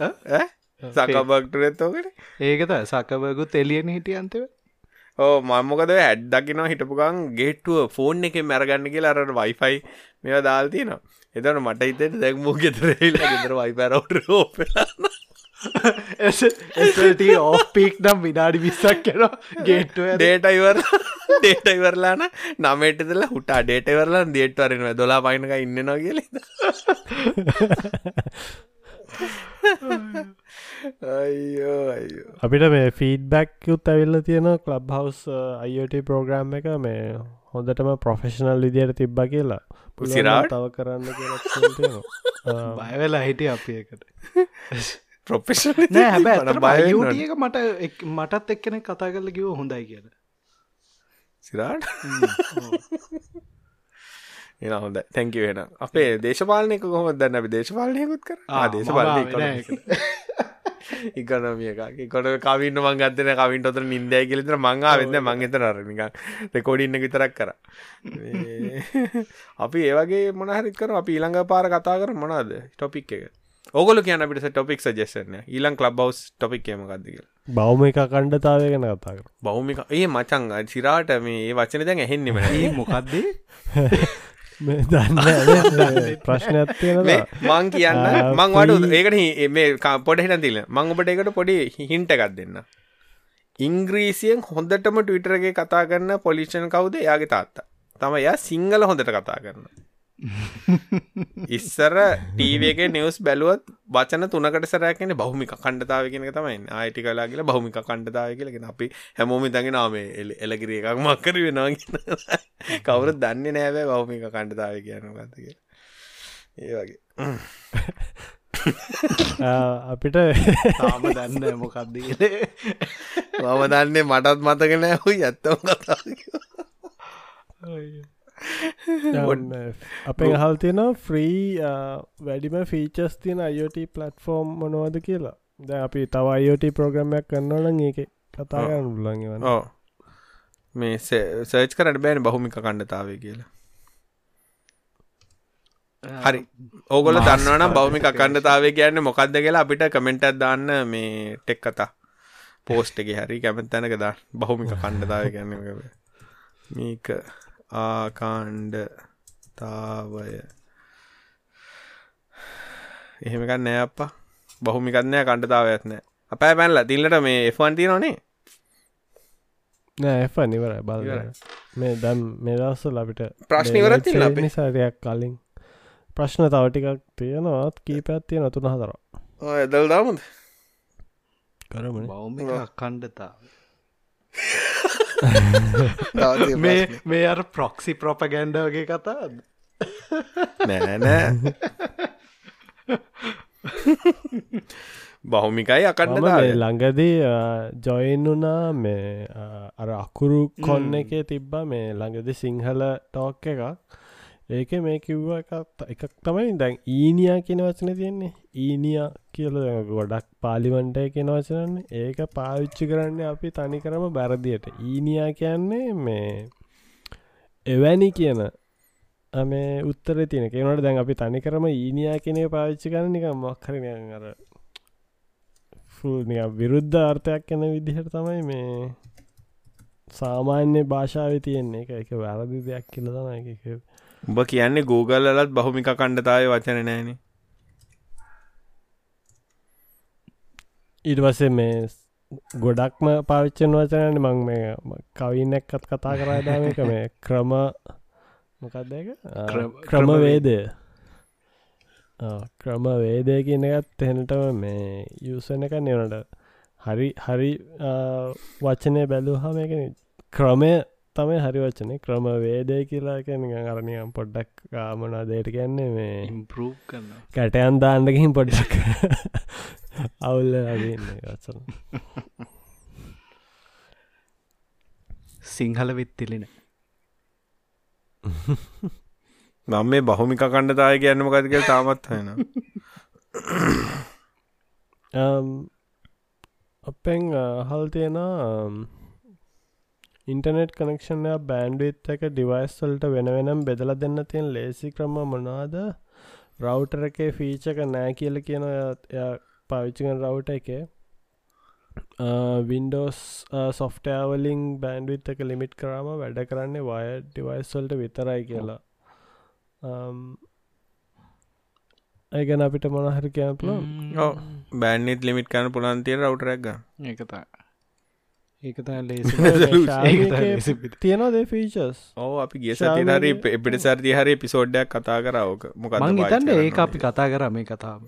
සකබක්ටරෙත්තෝකට ඒකත සකබකුත් එලියන හිටිය අන්තව ඕ මම්මොකද ඇඩ්දකිනවා හිටපුකන් ගේට්ටුව ෆෝන් එක මැරගන්න කියලා අරට වයිෆයි මෙවා දාල්තිනවා එතන මට හිතට දැක්මූ ගෙතරේල ගෙතර වයිපරවට ඕපෙලන්න ඕ පීක් නම් විනාඩි විස්සක් කෙන ගේට්ටුව ඩේටයිවර් ඩේටයිවරලාන නමටතල හුටා ඩේටවරලා දේට්වරෙන දොලා පයිනක ඉන්න නො කියල අයියෝ අයියෝ අපිට මේ ෆීඩ්බැක් යුත් ඇවිල්ල තියෙන කලබ් හවස් අයිට ප්‍රෝග්‍රම් එක මේ හොඳටම ප්‍රොෆෙෂනල් විදියට තිබ්බ කියලා. පුසිරාට තව කරන්න බයවෙලා හිටිය අපි එකට හැබැ බයක මට මටත් එක්කෙන කතා කරල කිව හොඳයි කියල. සිරාට එන හොඳ තැංක වෙන අපේ දේශපාලනයක කොහොම දන්න අපි දේශපාලනයකුත් කර දේශපාලන ඉකනමිය එක කොට කවින්න මං ගත්තන කවින්ට ඔතර නින්දය කියලතර මංගා වෙන්න මං එත නරනික රෙකෝඩින්න විතරක් කර. අපි ඒවගේ මොනහරිත් කර අපි ඊළඟ පාර කතා කර මොනාද ටොපික් එක? ඔගොල කියන අපිට ටොපික් සජෙසන ඊලං ලබ් බවස් ටොපික් ගදක බෞම එක කණ්ඩතාවය ගැන කතා කර බෞමික ඒ මචං සිරාට මේ වචන දැන් ඇහෙන්නෙම මොකක්දේ දන්න ප්‍රශ්නයක් මං කියන්න මං වඩු ඒකට මේ පොඩ හිට තිල මං ඔබට එකට පොඩි හින්ට එකක් දෙන්න. ඉංග්‍රීසියෙන් හොඳටම ටවිටරගේ කතා කරන්න පොලිෂන් කවුද? යාගේ තාත්තා. තම යා සිංහල හොඳට කතා කරන්න ඉස්සර ටීවක නිවස් බැලුවත් වචන තුනකට සරැකෙන බහමික කණ්ඩතාව කෙන තමයි ආයිටි කලා කියලා බහමික කණ්ඩතාව කියලගෙන අපි හැමෝමි දගෙන නාමේ එලගිර එකක් මක්කර වෙනවා කවුරු දන්න නෑබෑ බහමික කණ්ඩතාව කියන ගතක ඒ වගේ. අපිට තාම දන්න මොකක්දීලේ මම දන්නේ මටත් මතගෙන හු ඇත්තම කතාව අපේ හල් තියෙනවා ෆ්‍රී වැඩිම ෆීචස් තියන අයෝට පලට්ෆෝර්ම් මොනවද කියලා. ද අපි තව අයෝට ප්‍රෝග්‍රමයක් කරන්නවන ඒක කතාගන්න උල්ලඟවන්න ඕ මේ සර්ච් කරට බෑන බහුමික කණ්ඩතාවේ කියලා. හරි. ඕගොල දන්නවන බෞමික කණ්ඩතාවේ කියන්න මොකක්ද කියලා අපිට කමෙන්ටත් දාන්න මේ ටෙක් කතා. පෝස්ට් එක හරි කැමැත්තැනක දා බහුමික කණ්ඩතාව කියන්න මේක ආකාණ්ඩතාවය. එහෙමකක් නෑ අප්පා. බහුමිකත්නය කණ්ඩතාවයක් නෑ. අපෑ පැන්ල. තිල්ලට මේ එෆන්ති නොනේ නෑ? නිවර බල මේ දැම් මේ දස්ස ලබිට ප්‍රශ්නිවරත් නිසාරයක් කලින් ප්‍රශ්න තවටිකක් තියෙනවත් කීපැත් තියෙන තුන හතර එදල් දාමුද? කරම බෞමික කණ්ඩතාව මේ මේ අර ප්‍රොක්සි ප්‍රොපගැන්ඩවගේ කතාද නෑ නෑ බහුමිකයි අකණ්ඩ ළඟදී ජොයින් වුනා මේ අර අකුරු කොන්න එකේ තිබ්බා මේ ළඟදි සිංහල ටෝක් එකක් ඒක මේ කිව්ව එකක් තමයි දැන් ඊනියා කියන වචන තියෙන්නේ. ඊනියා කියල ගොඩක් පාලිවන්ටය කියෙන වචනන්නේ. ඒක පාවිච්චි කරන්න අපි තනිකරම බැරදියට ඊනියා කියන්නේ මේ එවැනි කියන මේ උත්තර තියන කෙනට දැන් අපි තනිකරම ඊනියා කෙනෙ පාවිච්චි කරන නික මක්කරන අර විරුද්ධ අර්ථයක් කෙන විදිහට තමයි මේ සාමාන්‍ය භාෂාව තියෙන්නේ. එක එක වැරදි දෙයක් කියල තමයි එක උඹ කියන්නේ Googleලත් බහුමික කණ්ඩතාව වචන නෑන ඊට පස්සේ මේ ගොඩක්ම පාවිච්චන් වචනන මං මේ කවිනැක්කත් කතා කරදාම එක මේ ක්‍රම මොකක්ද ක්‍රමවේදය ක්‍රම වේදය. කියන එකත් එහෙනටම මේ යුසන එක නනට හරි හරි වචනය බැලූහම එක ක්‍රමය තමයි හරි වචනේ ක්‍රම වේදය කියලා කැන අරණයම් පොඩ්ඩක් ගාමනා දේට ගැන්නේ මේ ඉම්පරූ කරන්න කැටයන් දාන්නකින් පොඩ්ඩක් අවුල්ල වචන. සිංහල විත්තිලින මම මේ බහුමික කණ්ඩතාය කියන්නම කතික තාමත් හයන අපෙන් හල් තියෙනවා ඉන්ටනෙට් කනෙක්ෂන්ය බෑන්ඩවිත් එක ඩිවයිස්වල්ට වෙන වෙනම් බෙදල දෙන්න තියෙන ලේසි ක්‍රම මොනාද රවටර එකේ ෆීචක නෑ කියල කියන පාවිච්චිකන් රවට එක වින්ඩෝස් සොෆ්ටෑවලින් බෑන්ඩවිත් එක ලිමිට් කරම වැඩ කරන්නේ වය ඩිවයිස්වල්ට විතරයි කියලා. ඒගැන අපිට මොනහරි කියපල බෑන්නෙත් ලිමිට් කන පුලන්තිය රවටරක්ග ඒකතා ඒක තියෙනවා දේ ෆීචස් ඕ අපි ගේ සති හරි එපිට සර්ති හරි පිසෝඩ්ඩයක් කතා කරාවක මොක මං හිතන්න ඒක අපි කතා කර මේ කතාව.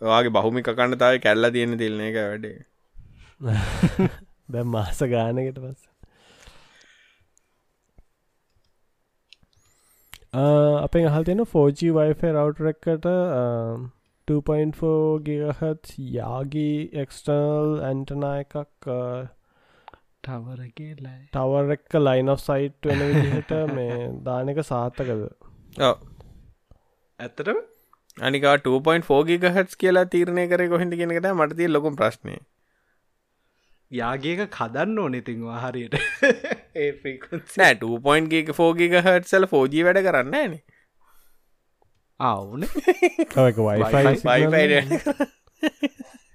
වාගේ බහුමි කණ්ඩතාව කැල්ල තියෙන තිල්න එක වැඩේ. දැ මාස ගානකට පස්ස. අපෙන් අහල් තියෙන 4G වයිෆ රවට් එකට 2.4 ගිගහත් යාගී එක්ස්ටර්නල් ඇන්ටනා එකක් ටවර් එක්ක ලයින් of සයිට් වෙන විදිහට මේ දානක සාත්තකද ඇත්තට අනික 2.4 ගිගහටස් කියලා තීරණය කර කොහිට කෙනකට මටතිය ලොකුම් ප්‍රශ්නය යාගේක කදන්න ඕන ඉතින් හරියට. ඒ නෑ 2.4 ගිගහටසල ෆෝජී වැඩ කරන්න නේ අවුන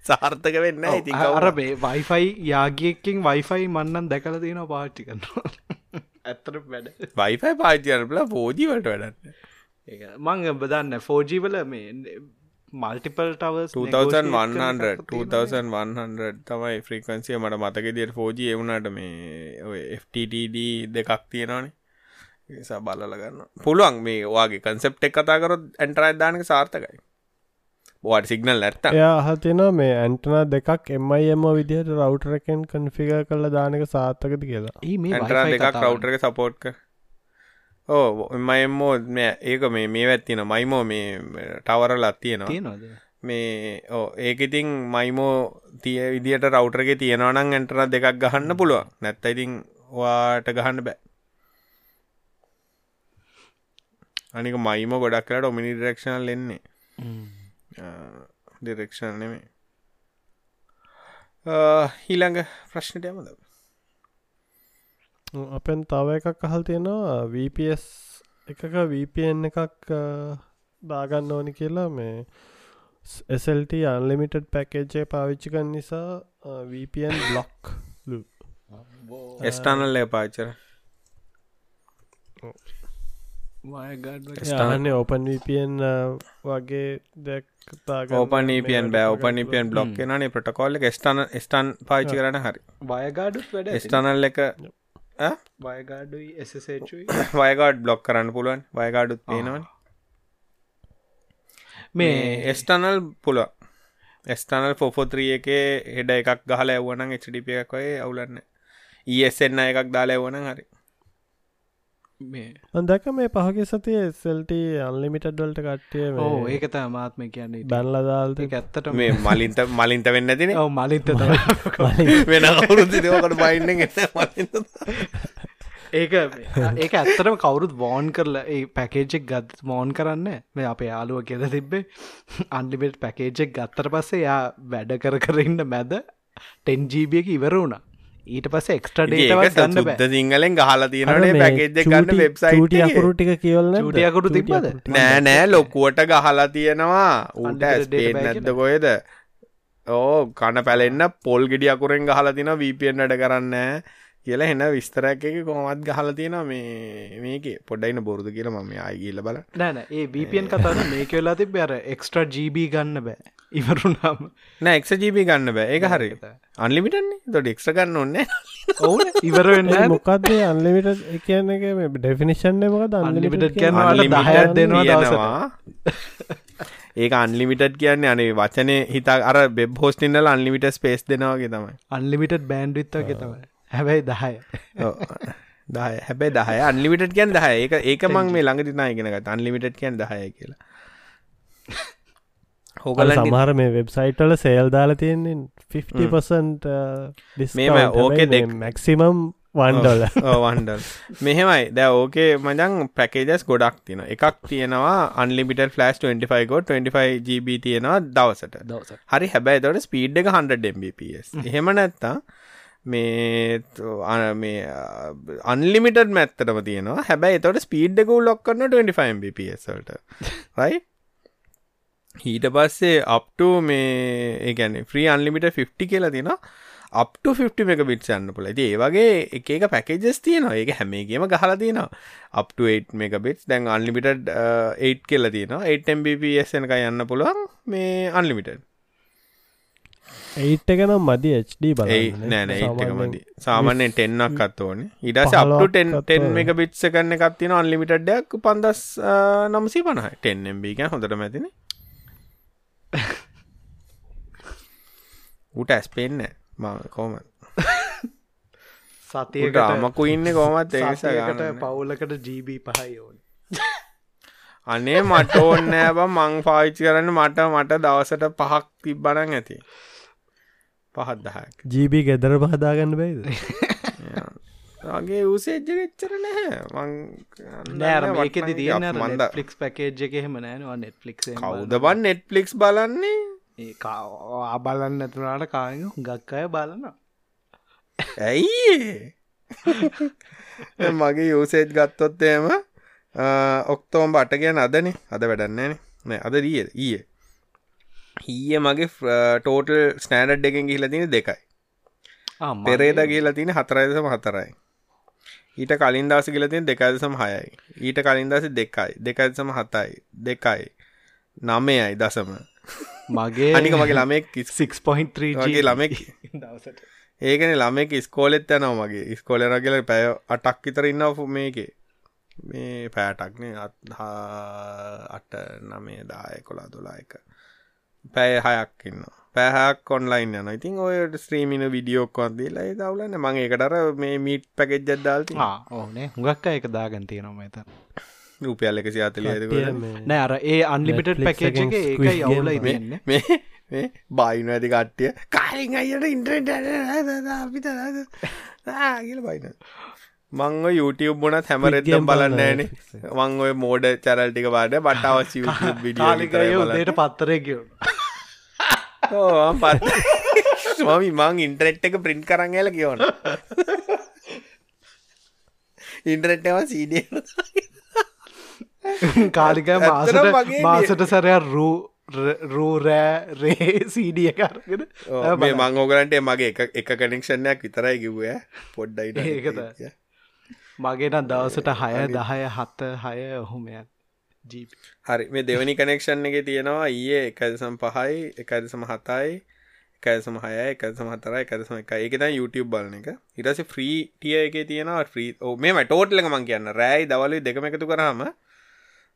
සාර්ථක වෙන්න ඉති අර බේ වයිෆයි යාගියකින් වයිෆයි මන්නන් දැකල තියෙන පාට්ටි කරන්න ඇත්තර වැඩ. වයිෆයි පාචයනපල පෝජීවට වැඩන්න මං බදන්න ෆෝජීවල මේ මල්ටිපල් ටවස් 2100 2100 තමයි ෆ්‍රීකන්සිය මට මතක දියට ෆෝජී එවුණට මේ FTTD දෙකක් තියෙනවානේ නිසා බලල ගන්න. පුළුවන් මේ වගේ කන්සෙප් එක් කතාකරොත් ඇන්ටරයි දානක සාර්ථකයි. බෝට සිගනල් ඇත්ත එයා අහතින මේ ඇන්ටන දෙකක් එමයිම විදිහට රවටරකෙන් කන්ෆිග කල්ල දානක සාර්ථකද කියලා. දෙකක් රවටරක සපෝට්ක ඕ එමයිමෝ ඒක මේ මේ වැත්තින මයිමෝ මේ ටවරල අත්තියෙනවා මේ ඕ ඒක ඉතින් මයිමෝ තිය විදිට රවටරගේ තියෙනවනම් ඇන්ටර දෙකක් ගහන්න පුළුවන්. නැත්ත ඉතින් වාට ගහන්න බෑ අනික මයිම ගොඩක් කලට ඔමිනි ඩරක්ෂනල් එන්නේ. ඩිරෙක්ෂන් නෙමේ හිළඟ ප්‍රශ්නට යමද අපෙන් තව එකක් අහල් තියෙනවා. වPS එකක VPN එකක් දාගන්න ඕනි කියලා මේ SLT අන්ලිමිටඩ් පැකේජ්ජය පාවිච්චිකන් නිසා VPN බ්ලොක් එස්ටානල්ලය පාචර ස්ථානය ඕපන් වපන් වගේ දැක්තා ඕපන් පියන් බෑ. ඕපන් පියන් බ්ලොක් නේ ප්‍රටකොල්ල ස්ටාන ස්ටන් පාචි කරන හරි. වයගාඩුත් වැඩ ස්ටනල් එක වයගඩ් බ්ලොක් කරන්න පුළුවන්. වයගාඩුත් පේනවන. මේ එස්ටනල් පුළුව එස්ටනල් පොෆොත්‍රිය එක හෙඩ එකක් ගහල ඇවනං එච්ඩිප එකක් ඔය අවුලන්න ඒසෙන්න්න එකක් දාලා ඇවන හරි දැක මේ පහගේ සතිය සෙල්ට අන්ලිමිටඩ්වල්ට කට්ටිය ඕ ඒකත මාත්ම කියන්නේ. බැල්ලදාල්ත ඇත්තට මේ මලින්ත මලින්ත වෙන්න තින ඔව මලින්ත වෙන අවුරුදි දවකට බයින්න එන්න ඒක ඒක ඇත්තරම කවුරුත් වෝන් කරලා ඒ පැකේජෙක් ගත් මෝන් කරන්න මේ අප යාලුව කියද තිබ්බේ. අන්ලිමට පැකේජෙක් ගත්තර පස්සේ යා වැඩ කර කරන්න මැද ටෙන්ජීබියක ඉවර වුණා ඊට ගන්න බෑ. සුද්ද සිංහලෙන් ගහලා තියෙනනේ පැකේජ්ජ ගන්න වෙබ්සයිට් අකුරු ටික කියවල චූටියකුරු තිබ්බද? නෑ නෑ ලොකුවට ගහලා තියෙනවා. ස්පේන් pack නැද්ද කොයද ඕ කන පැලෙන්න්න පොල් ගෙඩි අකුරෙන් ගහලා තින වීපෙන් වැඩ කරන්න කියලා හෙන විස්තරැක එක කොමත් ගහලා තියෙන මේ මේක. පොඩ්ඩයින බොරුදු කියලා මම ආයිගල්ල බල නෑන ඒ VPN කතන මේක වෙලා තිබ අර එක්ස්ට්‍ර ජීබ ගන්න බෑ ඉවරුනාම නෑ එක්ෂ ජීබි ගන්න බෑ. ඒක හරි. අන්ලිමිටන්නේ තොට එක්ෂ ගන්න ඔන්න ඔවුන. ඉවරවෙන්න මොකක්ද අන්ලිමිට කියන එක ඩෙෆිනිෂන් මොකද Unlimited කියන්නේ? දහයක් දෙනවා දවසට. ඒක අන්ලිමිටඩ් කියන්නේ අනේ වචනය හිතා අර බෙබ් හෝස්ටින්නල අන්ලිමිට ස්පේස් දෙනවාගේ තමයි. අන්ලිමිට බෑන්ඩ් විත්තගේ තමයි. හැබැයි දහය. ඔව්. දහය. හැබැයි දහය. අන්ලිමිට කියන් දහය. ඒක ඒක මං මේ ළඟ දිනා ඉගෙනගත් අන්ලිමිට කියන් දහය කියලා හෝගල සමහර මේ වෙබ්සයිට්වල සේල් දාලා තියෙන්නේ 50% මේම ඕකේ දෙක්- මැක්සිමම් වන්ඩොල වන්ඩල් මෙහෙමයි. දැ ඕකේ මජං පැකේජස් ගොඩක් තියෙන එකක් තියෙනවා අන්ලිමිට ෆලස් 25 25 GB තියෙනවා දවසට. දවස හරි හැබැයි තොට ස්පීඩ් එක 100 mbps. එහෙම නැත්තා මේ අන- මේ අන්ලිමිටඩ් මැත්තටම තියෙනවා. හැබැයි තොට ස්පීඩ් එක ලොක් කරන්න 25 mbps වලට. රයි ඊට පස්සේ අප්ට මේ ඒගැන ෆ්‍රී අන්ලිමිට 50 කියලා තින අප්ට 50 එක බිට් යන්න පුල ඒ වගේ එක එක පැකේජස් තියනවා. ඒක හැමේගේම ගහලා තියෙනවා. අප්ට 8 මේක බිට් දැන් අන්ලිමිට 8 කියල තියෙන 8 mbps එක යන්න පුළුවන් මේ අන්ලිමිට ඒට් එක නම් මදි HD බල නෑන ඒත් එක මදි. සාමාන්‍යෙන් ටෙන්නක් අත් ඕන. ඉඩස අප්ට 10 10 මේක බිට්ස කරන්න එකත්තින අන්ලිමිටඩ්ඩයක් පන්දස් නම්සී පනහ 10 එක හොඳට මැතින උට ඇස් පෙන්න ම කෝම සතියකට අමකු ඉන්න කොමත් ඒස සතියකට ගන්න පවුලකට ජීබ පහයි ඕන. අනේ මට ඕන්න ඇබ මං පාවිච්චි කරන්න මට මට දවසට පහක් තිබ්බනං ඇති. පහත් දහක් ජීබී ගෙදර පහදාගන්න බයිද වගේ උසේජ්ජ එච්චර නැහැ. මං නෑර මේකෙද තියන්න මන්ද. ෆලික්ස් පැකේජ් එක එහෙම නෑනවා නෙට්ලික් කවුද බන් නෙට්ලික්ස් බලන්නේ? ඒ ආබලන්න ඇතුනාට කාය ගක් අය බලන ඇයි මගේ යුසේජ් ගත්තොත් එම ඔක්තෝම් බට කියන අදනේ. අද වැඩන්නේන නෑ අද රිය ඊය. ඊය මගේ ටෝටල් ස්නෑඩ් එකෙන් ගිහිල තින දෙකයි. පෙරේද කියලා තින හතරයිදසම හතරයි ඊට කලින් දස කියල දෙකයිදසම හයයි. ඊට කලින් දස දෙකයි. දෙකයිදසම හතයි. දෙකයි. නමයයි දසම මගේ අනික මගේ ළමෙක් 6.3 වගේ ළමෙක් දවසට. ඒකන ළමෙක් ස්කෝලෙත් යනවා මගේ. ස්කෝලර කියල පැය අටක් විතර ඉන්න මේකේ. මේ පෑටක්නේ අට නමේ දාය කොලා දොලා එක. පැය හයක් ඉන්න පැහක් කොන්ලයින් යන ඉතින් ඔය ස්ත්‍රීමින විඩියෝක්කොත් දීලා ඒ දවලන්න මං එකටර මේ මීට් පැකෙජ්ජත් දාල්ති ඕනේ හුඟක් අය එක දාගන් තියෙනවා ඇත රූපියල් එක සියාතලියදක නෑ අර ඒ අන්ලිමිට Netflix පැකේජ් එක එකෙන් ඒක Squid යවුල Game ඉදන්න. මේ මේ බයින ඇති කට්ටිය. කාලින් අයට ඉන්ට්‍රට අපිට කියල බයින. මංව YouTube බොනත් හැමරෙත්තම් Game බලන්න එක. මං ඔය මෝඩ චැරල්ටික බාඩ බට අවශ්‍ය විඩිය කාලිකය උදේට පත්තරය කියවුණ පත් මම මං ඉන්ටරෙට් එක ප්‍රින්් කරන්න ඇල කියවන. ඉන්ටරෙට්ව සීඩිය ඇත්තටම මාසට මාසට සැරයක් රූ රූ රෑ සීඩිය කරගෙන මේ මං ඕගලන්ට මගේ එක කනෙක්ෂණයක් විතරයි කිව්ය පොඩ්ඩයිට ඒකද? මගේන දවසට හය දහය හත හය ඔහොමයක් හරි. මේ දෙවනි කනෙක්ෂන් එක තියෙනවා ඊයේ එකදසම් පහයි එකදසම හතයි එකදසම හය එකදසම හතරයි එකදසම එක ඒකත YouTube බලන එක. ඉරස ෆ්‍රී ටිය එක තියෙනවා ්‍රී මේ ටෝට්ලක මං කියන්න. රෑයි දවලු දෙකම එකතු කරහම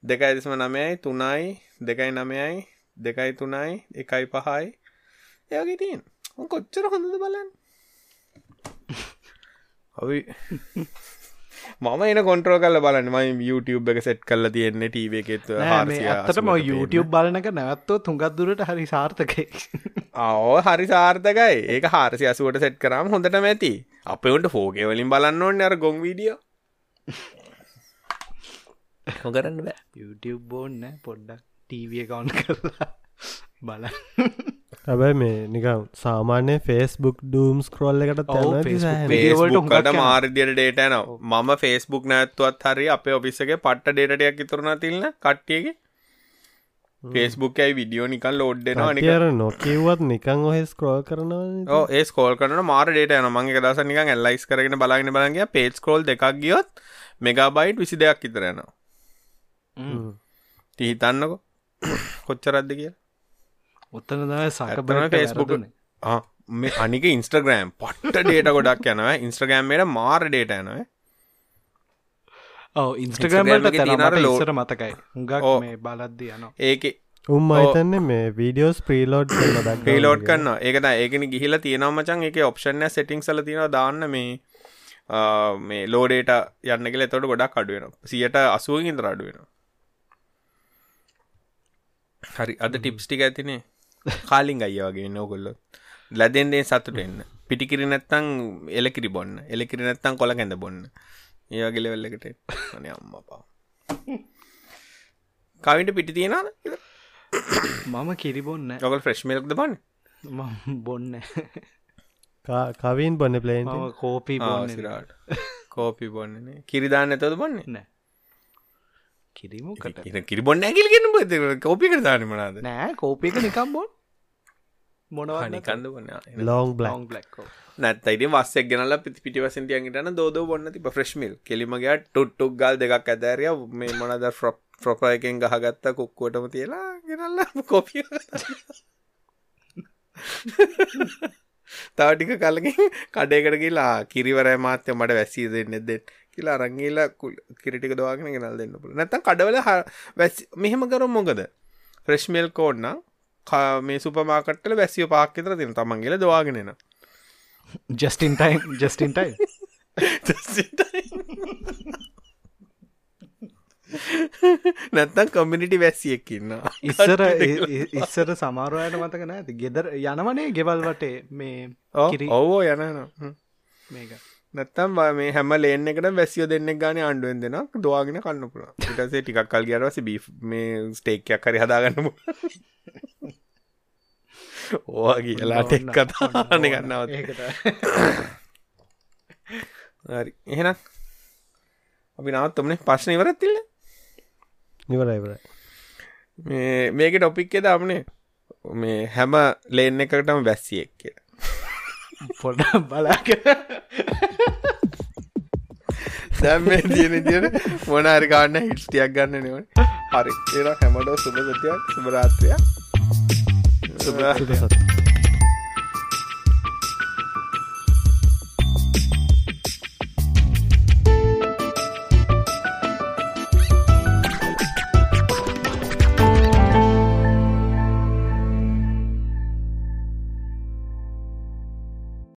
දෙකයිදසම නමයයි තුනයි දෙකයි නමයයි දෙකයි තුනයි එකයි පහයි. ඒගේ තියෙන් කොච්චර හොඳද බලන්න ඔවි මම එන කොන්ට්‍රෝ කල බලන්න. ම YouTube එක සෙට් කල්ල තියෙන්නේ ටීව එකෙත් ඇත්තටම YouTube බලනක නැවත්තෝ තුඟත් දුරට හරි සාර්ථකය. ඕ හරි සාර්ථකයි. ඒක හාරසි අසුවට සෙට් කරම් හොඳට මැති අපට ෆෝගේ වලින් බලන්න ඕන්න අර ගොන් වීඩියෝ නොකරන්න බෑ. YouTube බෝන්න පොඩ්ඩක් ටීවිය කවුන් කරලා බල හැබැයි මේ නිකම් සාමාන්‍ය ෆේස්බුක් ඩූම්ස් කරෝල්ල එකට යනවා. මාර්දියට ඩේට න මම ෆේස්බුක් නැත්තුවත් හරි අප ඔෆිස්සගේ පට්ට ඩේටයක් ඉතුරන තිල්න්න කට්ටියගේ. ෆේස්බුක් ඇයි විඩියෝ නිකන් ලෝඩ්ඩෙනවා නික අර නොකිව්වත් නිකං ඔහෙ ස්ක්‍රෝල් කරනවා ඒ ස්කෝල් කරන මාර ඩේට යන මගේ දස නිකන් එල්ලයිස් කරගෙන බලගෙන බලගේ පේස් කෝල් දෙකක් ගියොත් මෙගබයිට් විසි දෙයක් ඉතරයනවා තිහිතන්නකො කොච්චරද්ද කිය උත්තන තමයි සක ඇත්තම ෆේස්බුක් මේ අනික ඉන්ස්ටග්‍රෑම් පට්ට ඩේට ගොඩක් යනව. ඉන්ස්ට්‍රගෑම්මට මාර ඩේට යනව. ඔව තැනට load- ඉස්සර මතකයි. හුඟක්. මේ බලද්දී යන ඒක උම් අයිතන්නේ මේ වීඩියෝස් ප්‍රීලෝඩ් පේලෝඩ් කන්න ඒකන ඒකන ගිහිල තියෙනවමචන් එක ඔප්ෂන් සෙටිං සල තියෙන දාන්න මේ මේ ලෝඩේට යන්නගෙල තොට ගොඩක් අඩුවෙන සියට අසුවග ඉඳ අඩුවෙන හරි. අද ටිප්ස්ටික ඇතිනේ කාලින් අය වගේ නොකොල්ල ලැදෙන්දේ සතුට එන්න. පිටිකිරි නැත්තං එලකිරි බොන්න. එලකිරි නැත්තං කොළ කැඳ බොන්න ඒවගේ ලෙවල්ලකට අන අම්ම පා කවිට පිටි තියෙනද මම කිරිබොන්න ඔකල් ෆ්‍රෙශ්මල්ක්ද බන්න? බොන්න කවින් බොන්න මම කෝපී බොන්න සිරාට. කෝපි බොන්නනේ කිරිදාන්න ඇතද බොන්නේ? නෑ කිරිමුකට. කිරිබොන්න ඇකිල්ගෙන බ කෝපි කරදාන මනාද නෑ කෝපයක නිකම් බොන් මොනවන්න නිකන්ද බොන්න? ලෝං බ්ලක් ලොං බ්ලක්කෝ නැත්තයිට වස්සක් ගෙනල පිති පිටිවසන්තියන්ගටන දෝද බොන්න තිබ ෆ්‍රෙශ්මිල් කෙලිමගේ ටුට්ටුක් ගල් දෙකක් ඇතෑරිය මේ මොනද ෆ්‍රොප් ෆ්‍රොප එකෙන් ගහගත්ත කොක්කෝටම තියලා ගෙනල්ල කොපිය තාටික කලකින් කඩේකට කියලා කිරිවරය මාත්‍ය මට වැස්සී දෙන්න. දෙත් කියලා අරංගේලා කිරිටික දවාගෙන ගෙනල් දෙන්න පුළ නැතම් කඩවල වැස් මෙහෙම කරු මොකද? ෆ්‍රෙශ්මේල් කෝඩ්න මේ සුපමාකට්ටල වැසිය පාක්කතර තින තමන්ගේල දවාගෙනන just in time just in time නැත්තම් කමිනිටි වැස්සියෙක්කින්න ඉස්සර ඉස්සර සමාරුවයට මතක නෑති ගෙදර යනවනේ ගෙවල් වටේ මේ ඔවෝ යන මේක නැත්තම් මේ හැම ලේන එකට වැසියෝ දෙන්නෙක් ගාන ආණ්ඩුවෙන් දෙෙනක් දවාගෙන කන්න පුළ ඉටසේ ටිකක් කල් ගරවස බී මේ ස්ටේක්යක් හරි හදාගන්න ඕවා කියලා ටෙක් කතාන ගන්නවත්. හරි. එහෙනම් අපි නවත් ඔමනේ පශ්න ඉවරත්තිල්ල නිවරයිවර මේ මේක ටොපික්කෙ දමනේ. මේ හැම ලේන් එකකටම වැස්සියෙක් කිය පොඩ බලාක දැම් මේ තියෙන තියට මොනාරි කාන්න හිට්ටියක් ගන්න නව හරි ඒ හැමටෝ සුබ සතියක් සුභරාත්‍රයක් සුභ සුප සත්